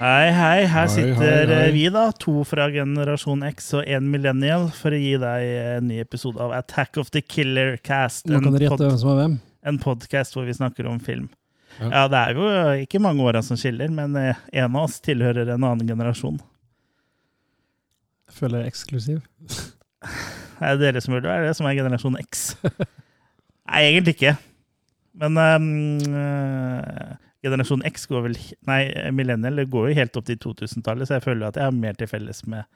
Hei, hei. Her Hei, sitter hei, hei. eh, vi, da. To fra generasjon X og én millennial, for å gi deg en ny episode av Attack of the Killer Cast. Nå kan dere gjette hvem som er hvem. en podkast hvor vi snakker om film. Ja. Ja, det er jo ikke mange åra som skiller, men eh, en av oss tilhører en annen generasjon. Jeg føler jeg er eksklusiv. Det er dere som burde være det, som er generasjon X. Nei, egentlig ikke. Men um, eh, generasjon X går vel Nei, millennial går jo helt opp til 2000-tallet, så jeg føler at jeg har mer til felles med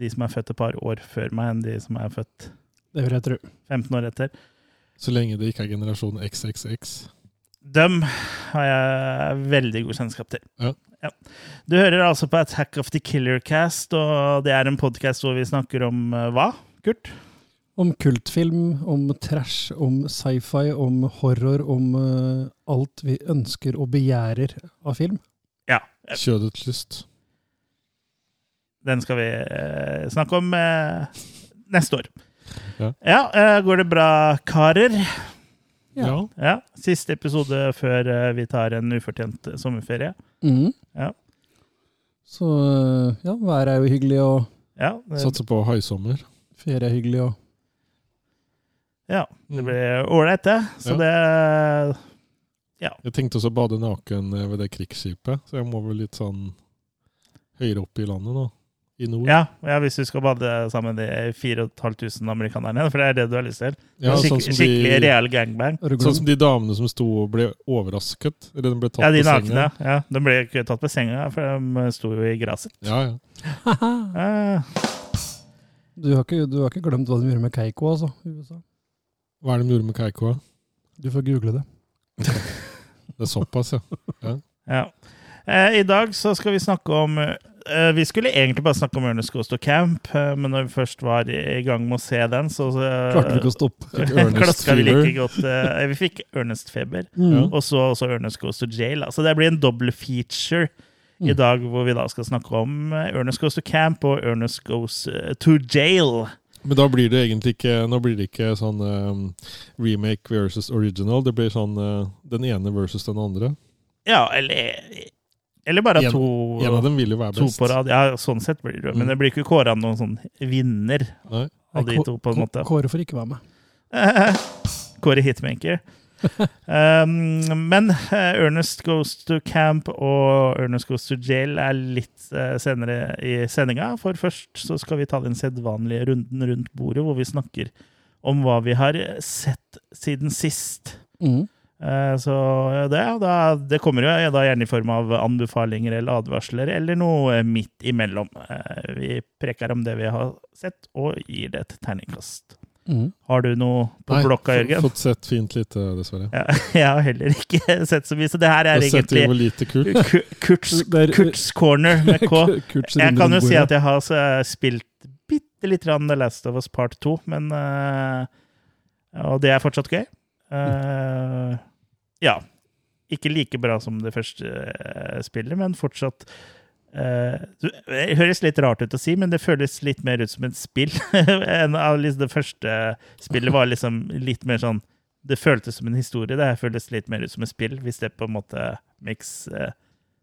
de som er født et par år før meg, enn de som er født Det vil jeg tro. 15 år etter. Så lenge det ikke er generasjon XXX. Dem har jeg veldig god kjennskap til. Ja. Du hører altså på Attack of the Killer Cast, og det er en podkast hvor vi snakker om eh, hva, Kurt? Om kultfilm, om trash, om sci-fi, om horror, om uh, alt vi ønsker og begjærer av film. Ja, Kjødets lyst. Den skal vi uh, snakke om uh, neste år. Ja. Ja, går det bra, karer? Ja. Ja. Ja, Siste episode før vi tar en ufortjent sommerferie. Mhm. Ja. Så ja, været er jo hyggelig, og Ja, det, Satser på høysommer. ferie er hyggelig, og ja, det blir ålreit, det. Så Ja. det Jeg tenkte også å bade naken eh, ved det krigsskipet, så jeg må vel litt sånn høyere opp i landet nå. I nord. ja, ja, hvis du skal bade sammen med de 4500 amerikanerne, for det er det du har lyst til. Ja, Skik sånn, skikkelig de, real gangbang. sånn som de damene som sto og ble overrasket. Eller de ble tatt Ja, de nakne. senga. Ja, de ble ikke tatt på senga, for de sto jo i gresset. Ja, ja. Eh, du, har ikke, du har ikke glemt hva de gjorde med Keiko, altså, USA? Hva er det de gjorde med Keikoa? Du får google det. Det er såpass, ja. Ja. Eh, I dag så skal vi snakke om eh, Vi skulle egentlig bare snakke om Ernest Goes to Camp, eh, men når vi først var i i gang med å se den, så Klarte vi ikke å stoppe. Klaska vi like godt. eh, vi fikk Ernest-feber, mm. og så også Ernest Goes to Jail. Altså det blir en double feature i Mm. dag, hvor vi da skal snakke om eh, Ernest Goes to Camp og Ernest Goes eh, to Jail. Men da blir det egentlig ikke Nå blir det ikke sånn um, remake versus original. Det blir sånn uh, den ene versus den andre. Ja, eller Eller bare En- to, En av dem vil jo være to best. på rad. Ja, sånn sett blir det mm. Men det blir ikke kåra noen sånn vinner Nei. av de to, på en måte. Kåre får ikke være med. Kåre Hitmaker. Um, men eh, Ernest Goes to Camp og Ernest Goes to Jail er litt eh, senere i sendinga. For først så skal vi ta den sedvanlige runden rundt bordet, hvor vi snakker om hva vi har sett siden sist. Mm. Eh, så det, da, det kommer jo da gjerne i form av anbefalinger eller advarsler, eller noe midt imellom. Vi preker om det vi har sett, og gir det et terningkast. Mhm. Har du noe på Nei, blokka, Jørgen? Nei, Fått sett fint lite, dessverre. Ja, jeg har heller ikke sett så mye, så det her er egentlig lite kult. Kurts, Kurts corner med K. Kurts Jeg kan jo si at jeg har så- spilt bitte litt grann The Last of Us Part 2, men eh, Og det er fortsatt gøy. Eh, ja. Ikke like bra som det første eh, spillet, men fortsatt eh, Det høres litt rart ut å si, men det føles litt mer ut som et spill. liksom det første spillet var liksom litt mer sånn Det føltes som en historie. Det her føles litt mer ut som et spill, hvis det på en måte makes eh,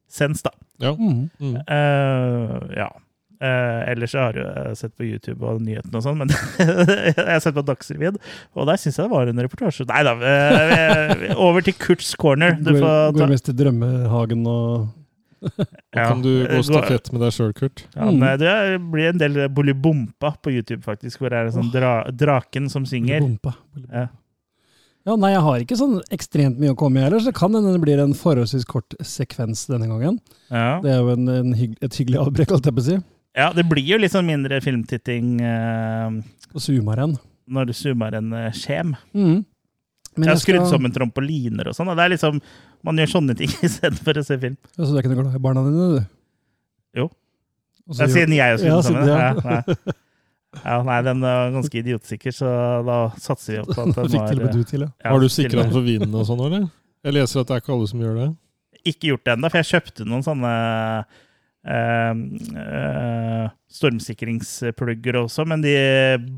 sense, da. Ja. Mm, Mm. Uh, ja. Uh, ellers har jeg sett på YouTube og nyhetene og sånn, men jeg har sett på Dagsrevyen, og der syns jeg det var en reportasje. Nei da. uh, over til Kurts corner. Du Går, får går mest til drømmehagen og Ja. kan du gå stafett med deg sjøl, Kurt. Ja, Mm. nei, det blir en del bolibompa på YouTube, faktisk, hvor det er en sånn dra draken som synger. Bompa. Ja. Ja, nei, jeg har ikke sånn ekstremt mye å komme i heller, så det kan hende det blir en forholdsvis kort sekvens denne gangen. Ja. Det er jo en, en hygg, et hyggelig avbrekk, holdt jeg på å si. ja, det blir jo litt sånn mindre filmtitting eh, Og zoomer en. når du zoomer en uh, skjem. Mm. Men Jeg har skrudd skal- sammen trampoliner og sånn. og Det er liksom, Man gjør sånne ting istedenfor å se film. Ja, Så du er ikke noe glad i barna dine, du? Jo. Også, Ja, siden jeg har skrudd Ja, sammen. Ja, nei. Ja, nei, den er ganske idiotsikker, så da satser vi opp på at den var du til, ja. ja, Har du sikra den for vinene og sånn, eller? Jeg leser at det er ikke alle som gjør det. Ikke gjort det ennå, for jeg kjøpte noen sånne eh, eh, stormsikringsplugger også, men de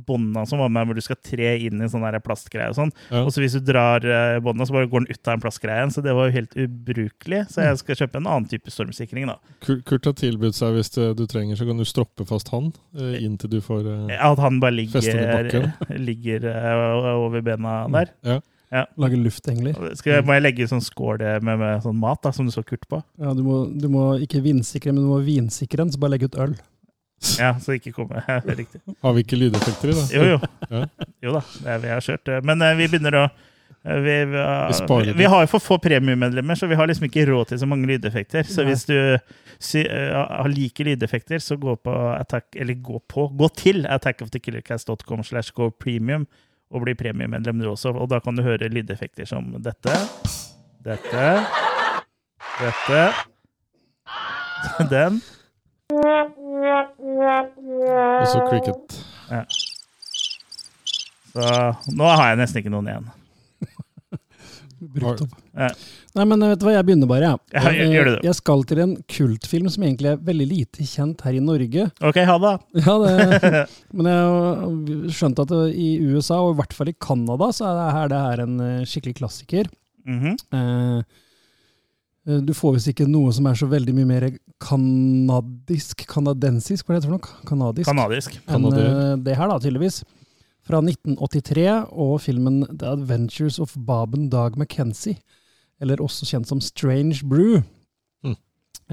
båndene som var med hvor du skal tre inn i en sånn plastgreie og sånn, Ja. og så hvis du drar bånda, båndene, så bare går den ut av en plastgreie igjen, så det var jo helt ubrukelig. Så jeg skal kjøpe en annen type stormsikring, da. Kurt har tilbudt seg hvis du trenger, så kan du stroppe fast han eh, inntil du får eh, At han bare ligger, ligger eh, over bena der. Ja. Lage luftengler. Skal jeg, må jeg legge sånn skål med, med sånn mat, da, som du så Kurt på? Ja, du må, du må ikke vindsikre, men du må vinsikre den, så bare legge ut øl. Ja, så ikke komme Riktig. Har vi ikke lydeffekter i, da? Jo, jo. Ja. Jo da, det er, vi har kjørt det. Men eh, vi begynner å eh, vi, vi, Vi vi, har jo for få premiummedlemmer, så vi har liksom ikke råd til så mange lydeffekter. Så Nei. hvis du sy, uh, har like lydeffekter, så gå på attack, eller gå på, gå til attackofthekillercast.com slash go premium og bli premiemedlem du også. Og da kan du høre lydeffekter som dette, dette, dette, den. Og så cricket. Så nå har jeg nesten ikke noen igjen. Brukt opp. Ja. Nei, men vet du hva, jeg begynner bare, jeg. Ja, gjør det. Jeg skal til en kultfilm som egentlig er veldig lite kjent her i Norge. Ok, ha det. Ja, det, men jeg skjønte at i USA, og i hvert fall i Canada, så er det her, det her en eh, skikkelig klassiker. Mm -hmm. eh, du får visst ikke noe som er så veldig mye mer kanadisk, kanadensisk, hva heter det for noe? Kanadisk. Kanadisk. enn eh, det her, da, tydeligvis. Fra 1983, og filmen The Adventures of Bob and Dag McKenzie. Eller også kjent som Strange Brew. Mm.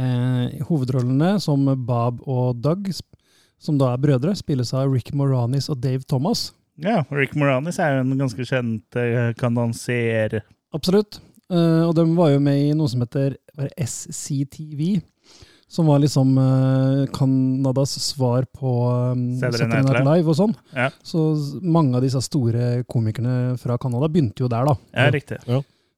Eh, hovedrollene som Bob og Doug, som da er brødre, spilles av Rick Moranis og Dave Thomas. Ja, Rick Moranis er jo en ganske kjent eh, kandanser. Absolutt. Eh, og de var jo med i noe som heter SCTV. Som var liksom uh, svar på um, Saturday Night Live. Live og sånn. Ja. Så mange av disse store komikerne fra Canada begynte jo der, da. Ja, riktig.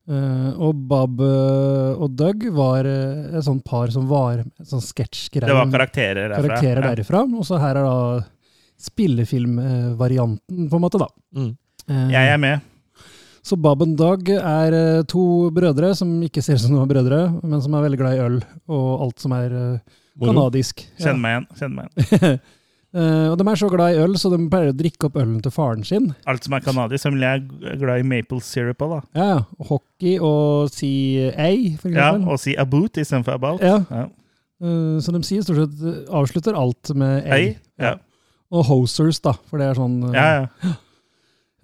Eh, og Bob eh, og Doug var uh, et sånt par som var et sånt sketsjgreier. Det var karakterer derfra. karakterer ja. derifra. Og så her er da spillefilmvarianten, på en måte, da. Mm. Eh, Jeg er med. Så Bob and Doug er eh, to brødre som ikke ser ut som de er brødre, men som er veldig glad i øl og alt som er canadisk. Kanadisk. Ja. Kjenn meg igjen. Kjenn meg igjen. Uh, og de er så glad i øl, så de pleier å drikke opp ølen til faren sin. Alt som er kanadisk. Som jeg er glad i maple syrup òg, da. Ja. Hockey og si A, for eksempel. Ja, og si about istedenfor about. Ja. Ja. Uh, så de sier stort sett eh, avslutter alt med A. A Ja. Og hosers, da, for det er sånn uh, Ja, ja.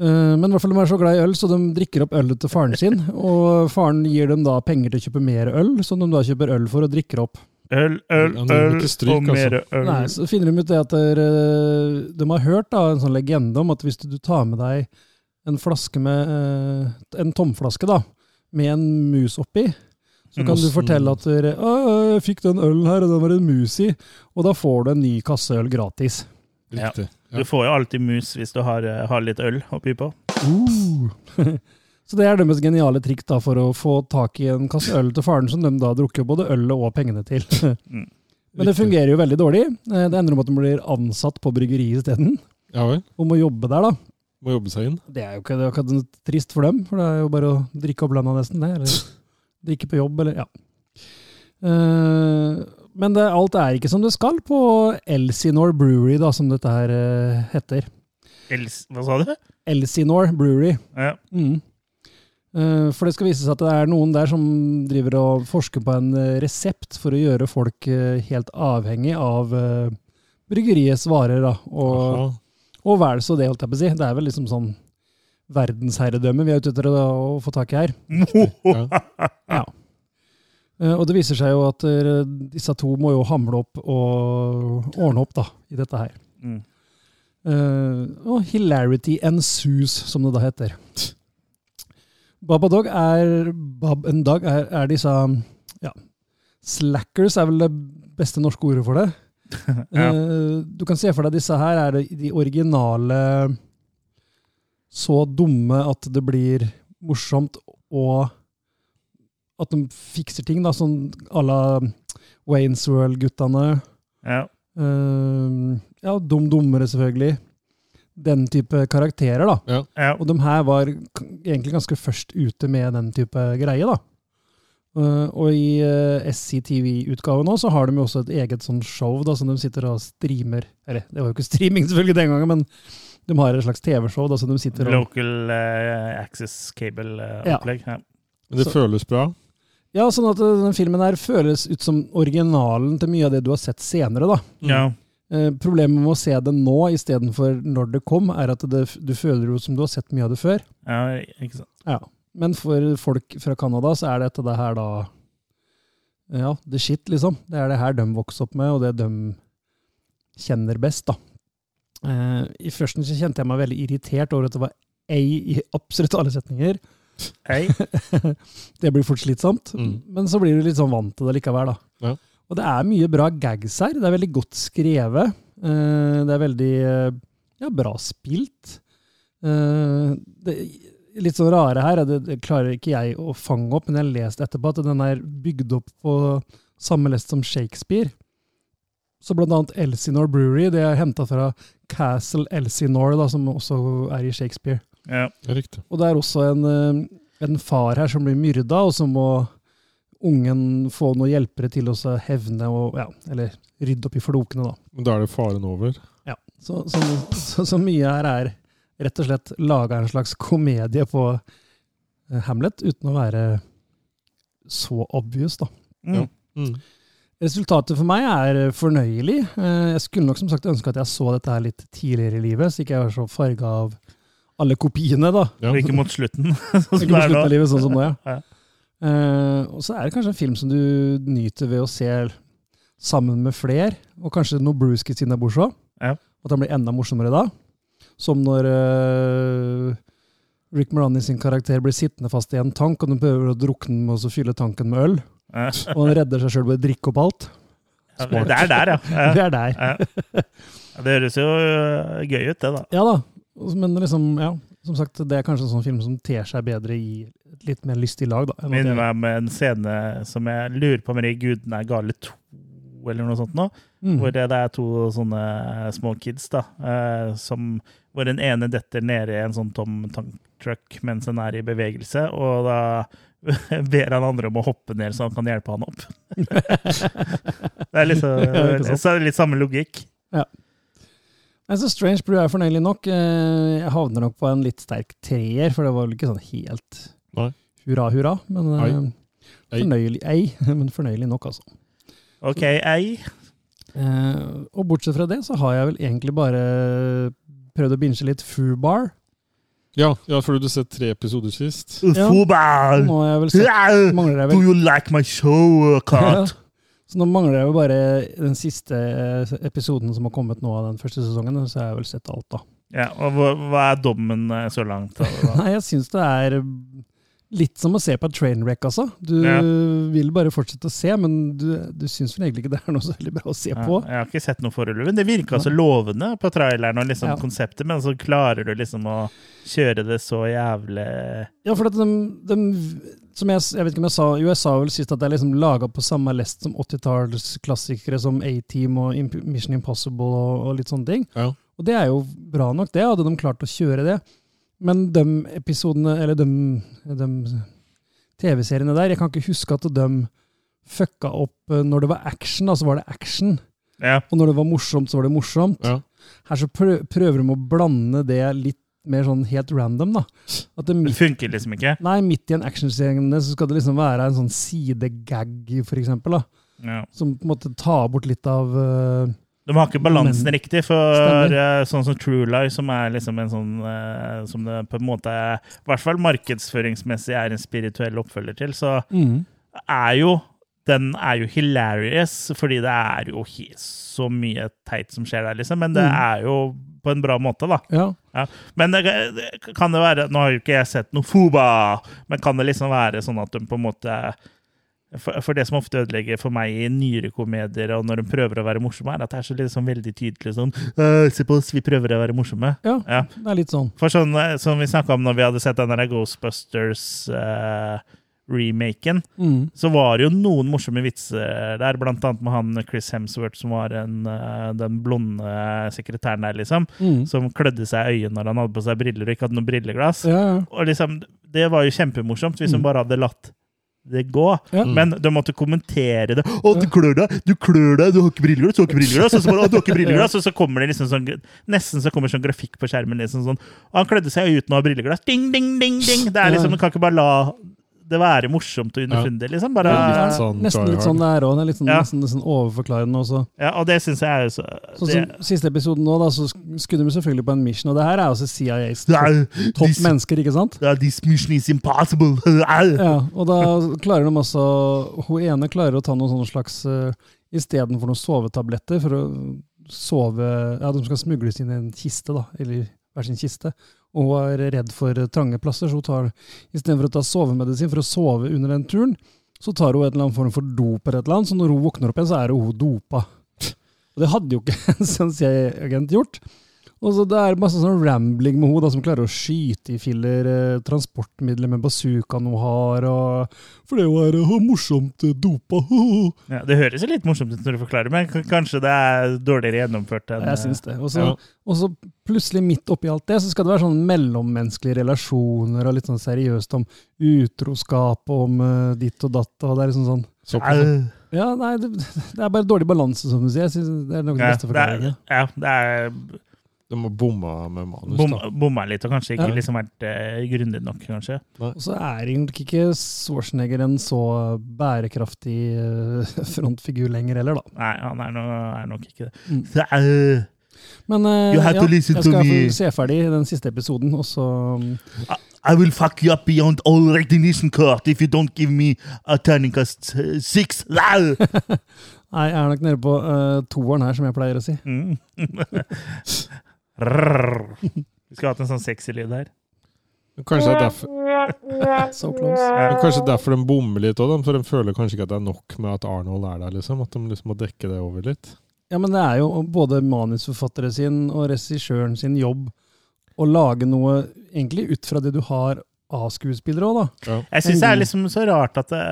Eh, Men i hvert fall de er så glad i øl, så de drikker opp ølet til faren sin. Og faren gir dem da penger til å kjøpe mer øl, som de da kjøper øl for og drikker opp. Øl, øl, Ja, øl stryk, og mer øl. Nei, Så finner de ut det at der, eh, de har hørt da, en sånn legende om at hvis du tar med deg en flaske med eh, En tomflaske da, med en mus oppi, så kan du fortelle at dere, «Å, jeg fikk den ølen her, og den var en mus i. Og da får du en ny kasse øl gratis. Riktig. Du Ja. får jo alltid mus hvis du har, eh, har litt øl oppi på. Uh. Så det er deres geniale trikk da, for å få tak i en kasse øl til faren, som de da drukker både ølet og pengene til. Mm. Men det fungerer jo veldig dårlig. Eh, Det ender om at de blir ansatt på bryggeriet isteden, Ja vel. og må jobbe der. da. Må jobbe seg inn. Det er jo ikke, det er jo noe trist for dem, for det er jo bare å drikke opp lønna nesten, det. Eller drikke på jobb, eller ja. Eh, men det, alt er ikke som det skal på Elsinore Brewery, da, som dette her uh, heter. Els Hva sa du? Elsinore Brewery. Ja. Mm. Uh, For det skal vise seg at det er noen der som driver og forsker på en eh, resept for å gjøre folk uh, helt avhengig av bryggeriets varer. Da. Og, Aha. og vel så det, holdt jeg på å si. Det er vel liksom sånn verdensherredømme vi er ute etter å, å få tak i her. Ja. Ja. Eh, Og det viser seg jo at eh, disse to må jo hamle opp og ordne opp da, i dette her. Mm. Eh, og hilarity ensues, som det da heter. Babadog er, Bab en dag er, er disse ja, Slackers er vel det beste norske ordet for det. Ja. Du kan se for deg disse her er de originale så dumme at det blir morsomt, og at de fikser ting, da, sånn à la Waynes World-guttene. Ja. Uh, ja, Dum Dummere, selvfølgelig. Den type karakterer, da. ja. Og de her var egentlig ganske først ute med den type greie, da. Uh, og i uh, SCTV-utgaven nå, så har de jo også et eget sånn show da, som de sitter og streamer. Eller, det var jo ikke streaming selvfølgelig den gangen, men de har et slags TV-show da, som de sitter og Local uh, access cable-opplegg. ja. Men det Så- føles bra. Ja, sånn at denne den filmen her føles ut som originalen til mye av det du har sett senere, da. Ja. Eh, problemet med å se det nå istedenfor når det kom, er at det, du føler jo som du har sett mye av det før. ja, ikke sant. Ja, men for folk fra Canada så er dette det her da Ja, the shit, liksom. Det er det her de vokser opp med, og det de kjenner best, da. Eh, I førsten så kjente jeg meg veldig irritert over at det var ei i absolutt alle setninger. Hei. Det blir fort slitsomt, Mm. men så blir du litt sånn vant til det likevel, da. Ja. Og det er mye bra gags her. Det er veldig godt skrevet. Eh, Det er veldig eh, ja, bra spilt. Eh, Det litt sånn rare her, er det, det klarer ikke jeg å fange opp, men jeg har lest etterpå at den er bygd opp på samme lest som Shakespeare. Så blant annet Elsinore Brewery, det er henta fra Castle Elsinore, da, som også er i Shakespeare. Ja. Ja, riktig. Og det er også en, eh, en far her som blir myrda, og så må ungen få noen hjelpere til å hevne og ja, eller rydde opp i flokene, da. Men da er det faren over. Ja. Så, så, så, så mye her er rett og slett laga en slags komedie på eh, Hamlet, uten å være så obvious, da. Mm. Mm. Resultatet for meg er fornøyelig. Eh, Jeg skulle nok som sagt ønske at jeg så dette her litt tidligere i livet, så ikke jeg var så farga av alle kopiene, da. Ja. Og ikke mot slutten, sånn Ikke mot slutten av livet, sånn som nå, ja. Ja. Uh, og så er det kanskje en film som du nyter ved å se sammen med fler, og kanskje noe Bruce innabords òg. Ja. At han blir enda morsommere da. Som når uh, Rick Moranis sin karakter blir sittende fast i en tank, og de prøver å drukne med å fylle tanken med øl. Ja. Og han redder seg sjøl ved å drikke opp alt. Ja, Det er der, ja. ja. Det er der. Det høres jo øh, gøy ut, det, da. Ja da. Men liksom, ja, som sagt, det er kanskje en sånn film som ter seg bedre i et litt mer lystig lag. da. Minner meg om en scene som jeg lurer på om er i Gudene er gale to, eller noe sånt nå. Mm. Hvor det er to sånne små kids, da. eh, som, hvor den ene detter nede i en sånn tom tanktruck mens den er i bevegelse, og da ber han andre om å hoppe ned så han kan hjelpe han opp. det er liksom, så, det er litt samme logikk. Altså, Strange Brew er fornøyelig nok. Eh, Jeg havner nok på en litt sterk treer, for det var vel ikke sånn helt Nei. hurra, hurra. Men eh, Ei. Ei. fornøyelig ei, men fornøyelig nok, altså. OK, ei. Eh, og bortsett fra det, så har jeg vel egentlig bare prøvd å binge litt Fubar. Ja, ja, for du har sett tre episoder sist. Ja. Fubar! Nå har jeg vel sett mangler jeg Do you like my show, Kat? Så nå mangler jeg jo bare den siste eh, episoden som har kommet nå av den første sesongen, så jeg har vel sett alt, da. Ja, og hva, er dommen eh, så langt? Nei, jeg syns det er litt som å se på et trainwreck, altså. Du Ja. vil bare fortsette å se, men du, du syns vel egentlig ikke det er noe så veldig bra å se Ja, på. jeg har ikke sett noe foreløpig, men det virka så lovende på traileren og liksom Ja. konseptet, men så klarer du liksom å kjøre det så jævlig Ja, for at de, de som jeg, jeg vet ikke om jeg sa Jo, jeg sa vel sist at det er liksom laga på samme lest som 80-tallsklassikere som A-Team og Mission Impossible og, og litt sånne ting. Ja. Og det er jo bra nok, det. Hadde de klart å kjøre det. Men de episodene, eller de, de TV-seriene der, jeg kan ikke huske at de fucka opp eh, Når det var action, da, så var det action. Ja. Og når det var morsomt, så var det morsomt. Ja. Her så prøver de å blande det litt mer sånn helt random, da. At det Det funker liksom ikke. nei, midt i en actionscene så skal det liksom være en sånn sidegag, for eksempel, da. Ja. Som på en måte tar bort litt av eh, De har ikke balansen Men- riktig, for eh, sånn som True Life, som er liksom en sånn uh, Som det på en måte er, i hvert fall markedsføringsmessig er en spirituell oppfølger til, så er jo den er jo hilarious, fordi det er jo så mye teit som skjer der, liksom. Men det Mm. er jo på en bra måte, da. Ja. Men det, det kan det være Nå har jo ikke jeg sett noe Fuba, men kan det liksom være sånn at de på en måte for, for det som ofte ødelegger for meg i nyere komedier, og når de prøver å være morsomme, er at det er så liksom veldig tydelig sånn «Øh, Se på oss, vi prøver å være morsomme. ja, Ja. det er litt sånn. For sånn eh, som vi snakka om når vi hadde sett den der Ghostbusters-remaken, Mm. så var det jo noen morsomme vitser der, blant annet med han Chris Hemsworth, som var en, eh, den blonde sekretæren der, liksom. Mm. Som klødde seg i øynene når han hadde på seg briller og ikke hadde noe brilleglass. Ja. Og liksom, Det var jo kjempemorsomt hvis Mm. bare hadde latt det gå. Ja. Men du måtte kommentere det. 'Å, du klør deg! Du klør deg! Du har ikke brilleglass!' Du har ikke brilleglass! Og så bare, du har ikke brilleglass! Og så kommer det liksom sånn Nesten så kommer sånn grafikk på skjermen. liksom sånn, Han klødde seg uten å ha brilleglass. Ding, ding, ding, ding! Det er liksom, Du kan ikke bare la det være morsomt og underfundig, liksom. Bare, Ja, er Litt sånn nesten litt sånn det er òg. Litt sånn, Ja. nesten, nesten overforklarende også. ja, og det syns jeg er jo så Sånn det, Siste episoden nå, da, så sk- skulle de selvfølgelig på en mission, og det her er også CIAs topp, er, topp this, mennesker, ikke sant? det er, this mission is impossible! Ja, og da klarer de også Hun ene klarer å ta noen sånne slags uh, Istedenfor noen sovetabletter for å sove Ja, de skal smugles inn i en kiste, da. Eller hver sin kiste. Og er redd for trange plasser, så hun tar istedenfor å ta sovemedisin for å sove under den turen, så tar hun et eller annet form for dop eller et eller annet, så når hun våkner opp igjen, så er hun dopa. Og det hadde jo ikke en CIA-agent gjort. Og så Det er masse sånn rambling med henne som klarer å skyte i filler eh, transportmidler med bazookaen hun har. Og, for det er jo morsomt eh, dopa. Ja, det høres jo litt morsomt ut når du forklarer, men k- kanskje det er dårligere gjennomført enn Jeg syns det. Og så, Ja. og så plutselig midt oppi alt det, så skal det være sånn mellommenneskelige relasjoner og litt sånn seriøst om utroskap og om uh, ditt og datt. og det er liksom sånn Så eh, Ja, nei, det, det er bare dårlig balanse, som du sier. Jeg synes Det er noe beste det er, forklaringen. ja, det er de har bomma med manus, bom, da. bomma litt, og kanskje ikke Ja. liksom vært eh, grundig nok, kanskje. Og så er egentlig ikke Schwarzenegger en så bærekraftig eh, frontfigur lenger heller, da. Nei, han er, no, er nok ikke det. Mm. Så, uh, Men uh, ja, jeg skal se ferdig den siste episoden, og så I, I will fuck you up beyond all recognition court if you don't give me a terningkast cast six. Nei, jeg er nok nede på uh, toeren her, som jeg pleier å si. Mm. Vi skulle hatt en sånn sexy lyd her. Kanskje det er derfor, So kanskje derfor de bommer litt òg, for de føler kanskje ikke at det er nok med at Arnold er der. liksom, At de liksom må dekke det over litt. Ja, men det er jo både manusforfattere sin og regissøren sin jobb å lage noe egentlig ut fra det du har av skuespillere òg, da. Jeg syns det er liksom så rart at det,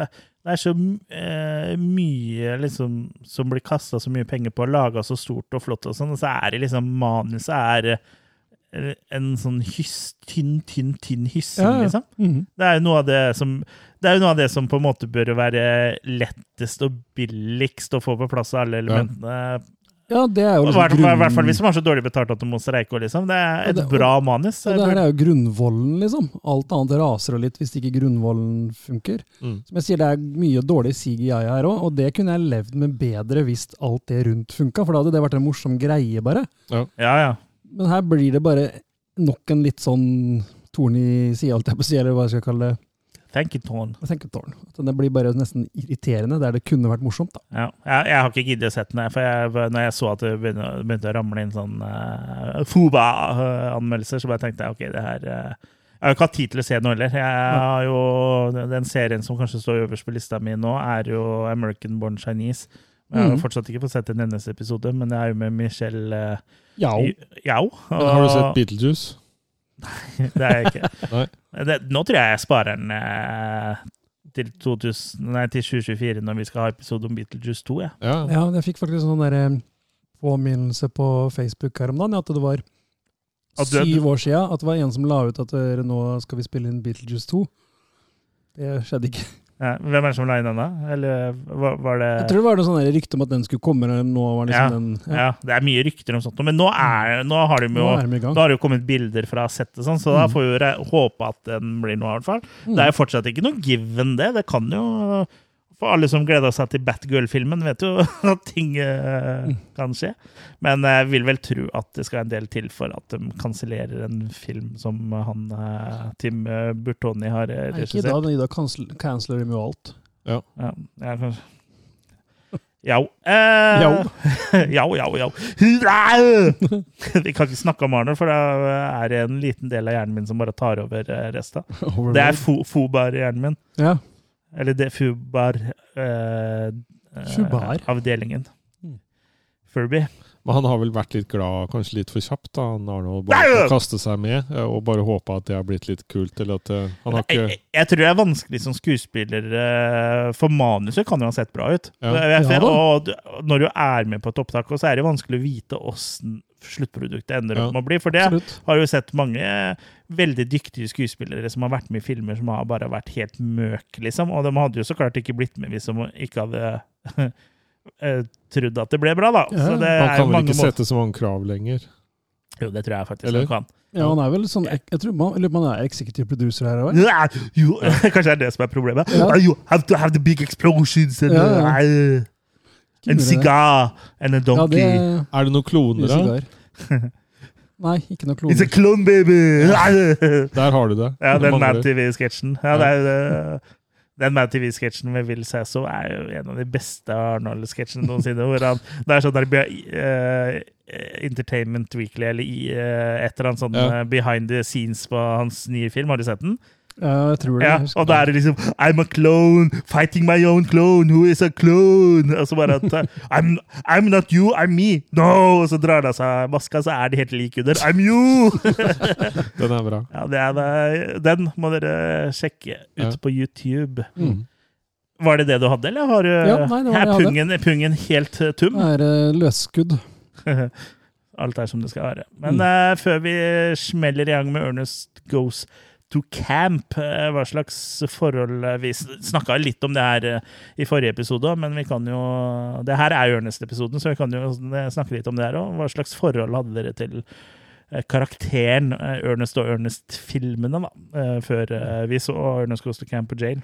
det er så eh, mye liksom som blir kasta så mye penger på å lage så stort og flott og sånn, og så er det liksom manuset er eh, en sånn hyss, tynn, tynn, tynn hyssing, Ja, ja. liksom. Mhm. Det er jo noe av det som det er jo noe av det som på en måte bør være lettest og billigst å få på plass av alle elementene. Ja, det er jo liksom hvert, grunn... hvert fall hvis de har så dårlig betalt at de må streike. Liksom. Det er Ja, et det- bra manus. Og det her er jo grunnvollen, liksom. Alt annet raser og litt hvis ikke grunnvollen funker. Mm. Som jeg sier, det er mye dårlig CGI her òg, og det kunne jeg levd med bedre hvis alt det rundt funka, for da hadde det vært en morsom greie, bare. Ja, ja. Men her blir det bare nok en litt sånn torn i sida, holdt jeg på si, eller hva jeg skal kalle det. Thank you, Tone. Jeg tenker tårn. Det blir bare nesten irriterende, der det kunne vært morsomt, da. Ja. Jeg, jeg har ikke giddet å sette den, for jeg, når jeg så at det begynte, begynte å ramle inn sånn uh, Fuba-anmeldelser, så bare tenkte jeg ok, det her uh, Jeg har ikke hatt tid til å se den heller. Jeg har jo, Den serien som kanskje står øverst på lista mi nå, er jo American Born Chinese. Jeg har Mhm. fortsatt ikke fått sett en eneste episode, men jeg er jo med Michelle uh, Yao. Yao. og, har du sett og- Beetlejuice? Det er jeg ikke. Nei. Det, nå tror jeg jeg sparer den eh, til, 2000, nei, til 2024, når vi skal ha episode om Beetlejuice 2. Ja. Ja. ja, jeg fikk faktisk sånn der, eh, påminnelse på Facebook her om dagen, at det var At du- syv år siden at det var en som la ut at nå skal vi spille inn Beetlejuice 2. Det skjedde ikke. Ja, hvem er det som la inn den, da? Eller var, var det Jeg tror det var noe sånn rykte om at den skulle komme. Nå var liksom Ja, den, ja. det er mye rykter om sånt, men nå, er, nå har de Nå jo de da har det jo kommet bilder fra settet, sånn, så da Mm. får vi håpe at den blir noe, i hvert fall. Mm. Det er jo fortsatt ikke noe given, det. Det kan jo For alle som gleda seg til Batgirl-filmen, vet jo at ting Mm. kan skje. Men jeg vil vel tro at det skal en del til for at de kansellerer en film som han uh, Tim eh, Burtoni har regissert. Ikke da, men i dag cancel- canceler de jo alt. Ja, jeg, kanskje. Jau. Eh, Jau. jau, jau, jau. Vi kan ikke snakke om Arnold, for da er det en liten del av hjernen min som bare tar over resten. Det er fo Fobar-hjernen min. Ja. Eller det Fubar eh. Mm. Furby. Men han har vel vært litt glad, kanskje litt for kjapt, da, han har nå Bare kastet seg med, eh, og bare håpa at det har blitt litt kult. Eller at eh, han har Jeg, ikke jeg tror det er vanskelig som skuespiller, for manuset kan jo ha sett bra ut. Ja. Jeg- Ja og når du er med på et opptak, så er det vanskelig å vite åssen sluttproduktet ender opp Ja. med å bli. For det Absolutt. har jo sett mange veldig dyktige skuespillere som har vært med i filmer som har bare vært helt møk, liksom. Og de hadde jo så klart ikke blitt med hvis de ikke hadde eh, trodd at det ble bra, da. Ja. Så det Han er kan vel mange ikke sette så mange krav lenger. Jo, det tror jeg faktisk Eller? han kan. Ja, han er vel sånn Jeg, tror man, han er executive producer her òg. Ja, Kanskje det er det som er problemet. Ja. You have to have the big explosions and, Ja, ja. uh, and cigar and a Ja, donkey. det Er det noen kloner, da? Nei, ikke noe It's a kloner. clone baby! Der har du det. Ja, Det den. Mad TV-sketsjen. Ja, det er, uh, den Mad TV-sketsjen med Will Sasso er jo en av de beste Arnold-sketsjene noensinne. hvor han, Det er sånn der uh, eh, Entertainment Weekly eller i, eh, et eller annet sånn Ja. eh, behind the scenes på hans nye film. Har du sett den? Ja, jeg tror det. Ja, og da er det liksom I'm a clone, fighting my own clone, who is a clone? Og så bare at uh, I'm, I'm not you, I'm me. No! Og så drar det av seg maska, så er de helt like under. I'm you! Den er bra. ja, det er. Den må dere sjekke ut Ja. på YouTube. Mm. Var det det du hadde, eller har du Ja, nei, det var er det jeg hadde. pungen, pungen helt uh, tum? Det er eh, løsskudd. Alt er som det skal være. Men Mm. uh, før vi smeller i gang med Ernest Goes to Camp, eh, hva slags forhold eh, Vi snakka litt om det her eh, i forrige episode, men vi kan jo Det her er jo Ernest-episoden, så vi kan jo snakke litt om det her òg. Hva slags forhold hadde dere til karakteren Ernest og Ernest-filmene, da, før vi så Ernest Goes to Camp og Jail?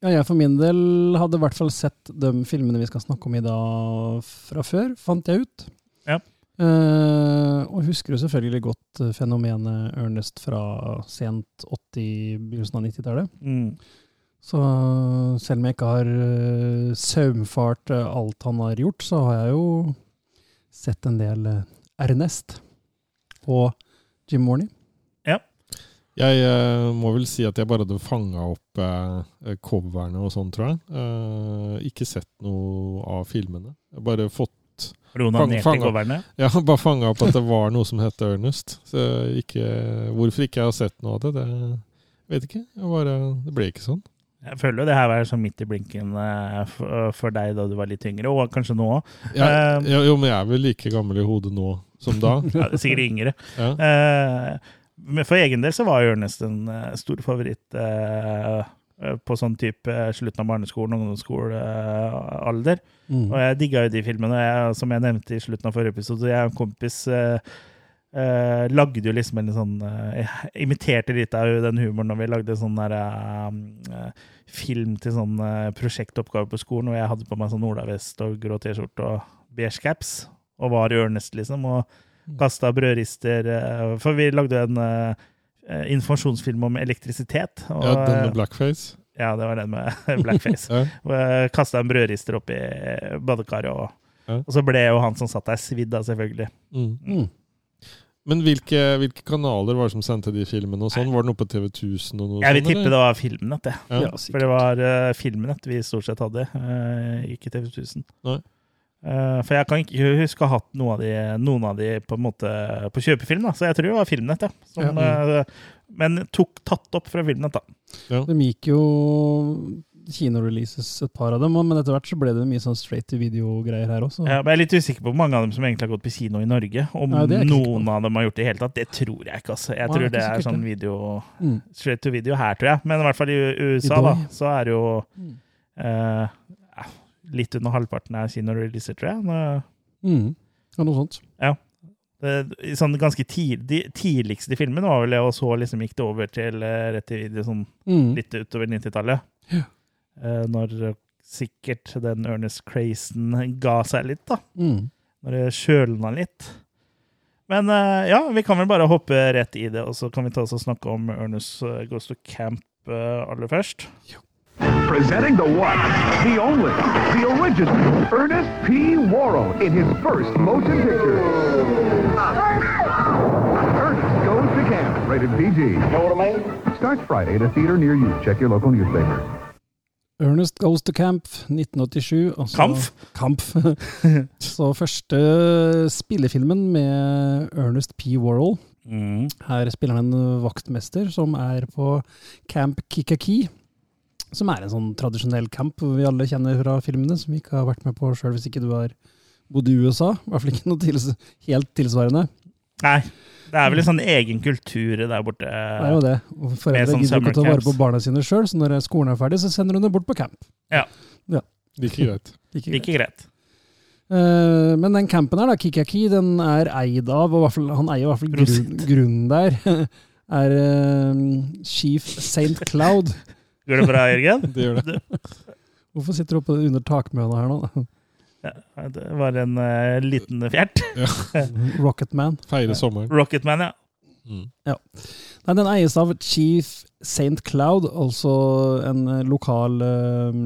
Ja, jeg for min del hadde i hvert fall sett de filmene vi skal snakke om i dag fra før, fant jeg ut. Ja. Eh, og husker jo selvfølgelig godt eh, fenomenet Ernest fra sent 80-, begynnelsen av 90-tallet. Mm. Så eh, selv om jeg ikke har uh, saumfart alt han har gjort, så har jeg jo sett en del Ernest og Jim Morney. Jeg uh, må vel si at jeg bare hadde fanga opp uh, coverne og sånn, tror jeg. Eh, ikke sett noe av filmene. Jeg bare fått Rona Fang- ned til fanga. coverne. Ja, bare fanga opp at det var noe som het Ernest. Så ikke, hvorfor ikke jeg har sett noe av det, det vet ikke. Bare, det ble ikke sånn. Jeg føler jo det her var sånn midt i blinken eh, for, for deg da du var litt yngre, og kanskje nå òg. Eh, ja, jo, men jeg er vel like gammel i hodet nå som da. Ja, sikkert yngre. Ja. Eh, men for egen del så var Ernest en eh, stor favoritt eh, eh, på sånn type eh, slutten av barneskolen, ungdomsskolealder. Mm. Og jeg digga jo de filmene. og Jeg, som jeg nevnte i slutten av forrige episode, jeg og en kompis eh, eh, lagde jo liksom en sånn eh, imiterte litt av den humoren når vi lagde sånn der eh, film til sånn eh, prosjektoppgave på skolen, og jeg hadde på meg sånn olavest og grå T-skjorte og beige caps, og var i Ørnest liksom. og Kasta brødrister eh, For vi lagde jo en eh, eh, informasjonsfilm om elektrisitet. Og, Ja, den med blackface. ja, det var den med blackface. Ja. Kasta en brødrister oppi badekaret, og, Ja. og så ble jo han som satt der, svidd av, selvfølgelig. Mm. Mm. Men hvilke, hvilke kanaler var det som sendte de filmene? og sånn? Var det noe på TV1000 og noe Jeg vil tippe det var Filmnett, det. Ja. Ja, For det var uh, Filmnett vi stort sett hadde, uh, ikke TV 1000. Nei. Eh, for jeg kan ikke huske å ha hatt noen av de, noen av de på, en måte, på kjøpefilm, da. så jeg tror det var Filmnett. Ja. Som, ja. men tok tatt opp fra Filmnett, da. De gikk jo kinoreleases, et par av dem, men etter hvert så ble det mye sånn straight to video-greier her også. Ja, men jeg er litt usikker på hvor mange av dem som egentlig har gått på kino i Norge. Om Nei, noen av dem har gjort det i hele tatt. Det tror jeg ikke. altså. Jeg Nei, tror det er det er sånn video Mm. straight to video her, tror jeg. Men i hvert fall i USA, I da, så er det jo Mm. eh, ja, litt under halvparten er kinoreleaser, tror jeg. Nå- Mm. Ja, noe sånt. Det, sånn ganske tid, De tidligste filmene var vel det, og så liksom gikk det over til eh, rett til video sånn Mm. litt utover 90-tallet. Ja. Eh, når sikkert den Ernest Crazen ga seg litt, da. Mm. Når det kjølna litt. Men eh, ja, vi kan vel bare hoppe rett i det, og så kan vi ta oss og snakke om Ernest Goes to Camp eh, aller først. Presenting the one, the only, the original, Ernest P. Worrell in his first motion picture. Ernest Goes to Camp, rated PG. Know what I mean? Starts Friday at a theater near you. Check your local newspaper. Ernest Goes to Camp 1987. Altså, Kampf? Kampf. Så første spillefilmen med Ernest P. Worrell. Mm. Her spiller han en vaktmester som er på Camp Kikaki. Som er en sånn tradisjonell camp vi alle kjenner fra filmene, som vi ikke har vært med på sjøl hvis ikke du har bodd i USA. I hvert fall ikke noe tils helt tilsvarende. Nei. Det er vel en sånn egen kultur der borte. Det er jo det. Og foreldre sånn gidder ikke å ta vare på barna sine sjøl, så når skolen er ferdig, så sender hun dem bort på camp. Ja. ja. Like greit. Ikke greit. Ikke greit. Uh, men den campen her, da, Kikaki, den er eid av, og han eier i hvert fall grunn, grunnen der, er uh, Chief St. Cloud. Går det bra, Jørgen? Det gjør det. Hvorfor sitter du oppe under takmøna her nå? Ja, det var en uh, liten fjert. Rocketman. Feire sommeren. Rocketman, ja. Mm. Nei, den eies av Chief St. Cloud, altså en eh, lokal uh,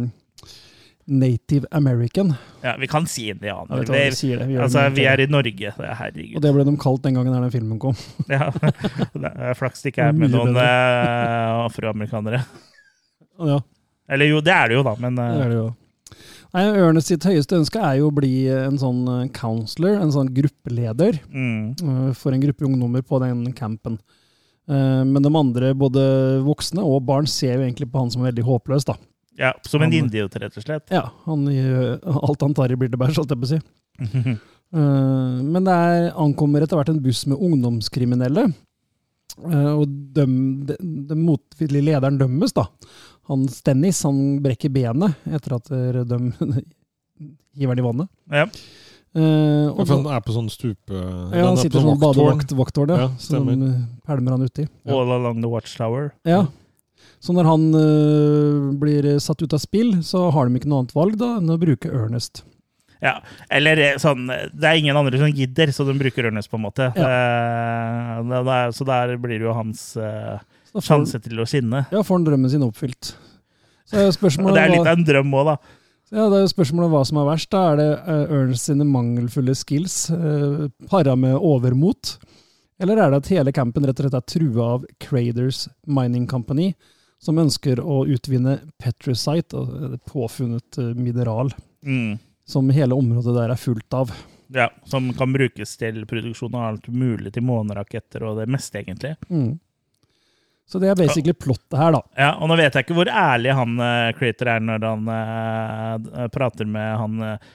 Native American. ja. Vi kan si indianer. Vi, sier det. Vi altså, vi er i Norge. Det er Og det ble de kalt den gangen den filmen kom. Ja. Flaks det ikke er med noen eh, afroamerikanere. Ja, Eller jo, det er det jo, da, men det eh, er det jo. Nei, Ørne sitt høyeste ønske er jo å bli en sånn eh, counselor, en sånn gruppeleder, mm, eh, for en gruppe ungdommer på den campen. Men de andre, både voksne og barn, ser jo egentlig på han som veldig håpløs, da. ja, Som en idiot, rett og slett. Ja, han alt han tar i Bilderberg, holdt jeg på å si. Men det er, ankommer etter hvert en buss med ungdomskriminelle. Og den, de motvillige lederen dømmes, da. Han Stennis han brekker benet etter at de hiver han i vannet. Ja. Eh, og For han er på sånn stupe... ja, han sitter på sånn badevakttårn, ja. Ja, så de pælmer han uti. Ja. All along the watchtower. Ja. Så når han uh, blir satt ut av spill, så har de ikke noe annet valg da enn å bruke Ernest. Ja, eller eh, sånn Det er ingen andre som gidder, så de bruker Ernest, på en måte. Eh, det, det er, så der blir det jo hans eh, får, sjanse til å skinne. ja, får han drømmen sin oppfylt. Så spørsmålet det er litt av en drøm òg, da. Ja, det er jo spørsmålet hva som er verst. Da er det eh, Ernst sine mangelfulle skills uh, para med overmot? Eller er det at hele campen rett og slett er trua av Craders Mining Company, som ønsker å utvinne petrosite, altså et påfunnet eh, mineral, Mm. som hele området der er fullt av? Ja, Som kan brukes til produksjon av alt mulig, til måneraketter og det meste, egentlig. Mm. Så det er basically plottet her, da. Ja, Og nå vet jeg ikke hvor ærlig han uh, Creator er når han uh, prater med han uh,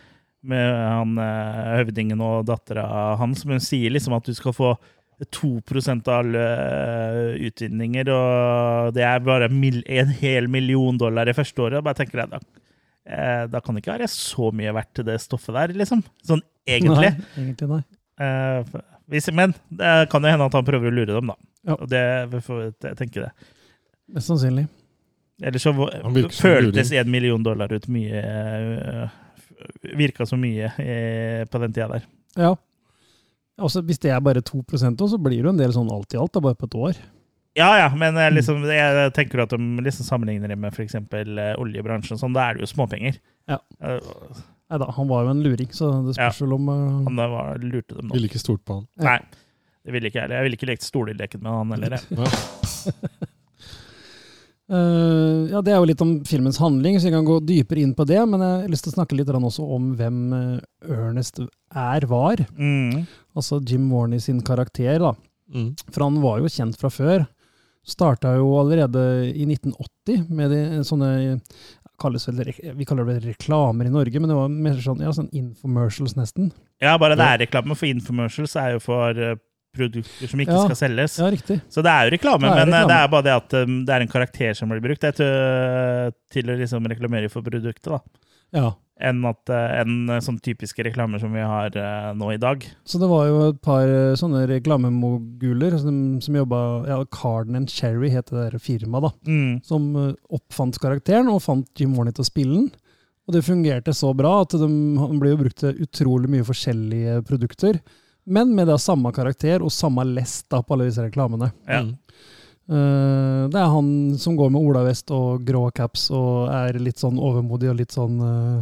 med han uh, høvdingen og dattera hans, men hun sier liksom at du skal få 2% av alle utvinninger, og det er bare mil en hel million dollar i første året. Og bare tenker jeg, da, da kan det ikke være så mye verdt til det stoffet der, liksom. Sånn egentlig. Nei, egentlig nei. Hvis, men det kan jo hende at han prøver å lure dem, da. Ja. Og det, vi får jeg tenke det. Mest sannsynlig. Ellers så føltes én en million dollar ut mye øh, Virka så mye eh, på den tida der. Ja. Også, hvis det er bare 2 også, så blir det jo en del sånn alt i alt, da, bare på et år. Ja, ja, men eh, liksom, jeg tenker at de liksom sammenligner det med f.eks. oljebransjen. Sånn, da er det jo småpenger. Ja. Eh, Nei da, han var jo en luring, så det spørs vel om uh, Han eh, var, lurte dem nå. Ville ikke stort på han. Nei, det ville ikke jeg. Jeg ville ikke lekt stoleleken med han heller. jeg. Eh, ja, Det er jo litt om filmens handling, så vi kan gå dypere inn på det. Men jeg har lyst til å snakke litt også om hvem eh, Ernest er, var. Mm. Altså Jim Warney sin karakter. da. Mm. For han var jo kjent fra før. Starta jo allerede i 1980 med de, sånne kalles vel, Vi kaller det reklamer i Norge, men det var mer sånn, ja, sånn infomercials, nesten. Ja, bare det er reklame for infomercials er jo for eh, produkter som ikke Ja. skal selges. Ja, riktig. Så det er jo reklame, Det er men eh, reklame. det er bare det at um, det er en karakter som blir brukt det, til, til å liksom reklamere for produktet, da. Ja. Enn eh, enn sånne typiske reklamer som vi har eh, nå i dag. Så det var jo et par eh, sånne reklamemoguler som, som jobba ja, Carden and Cherry het det der firmaet, da. Mm. Som eh, oppfant karakteren og fant Jim Warney til å spille den. Og det fungerte så bra at de, han ble jo brukt til utrolig mye forskjellige produkter. Men med da samme karakter og samme lest da på alle disse reklamene. Ja. Mm. Eh, det er han som går med olavest og grå caps og er litt sånn overmodig og litt sånn uh,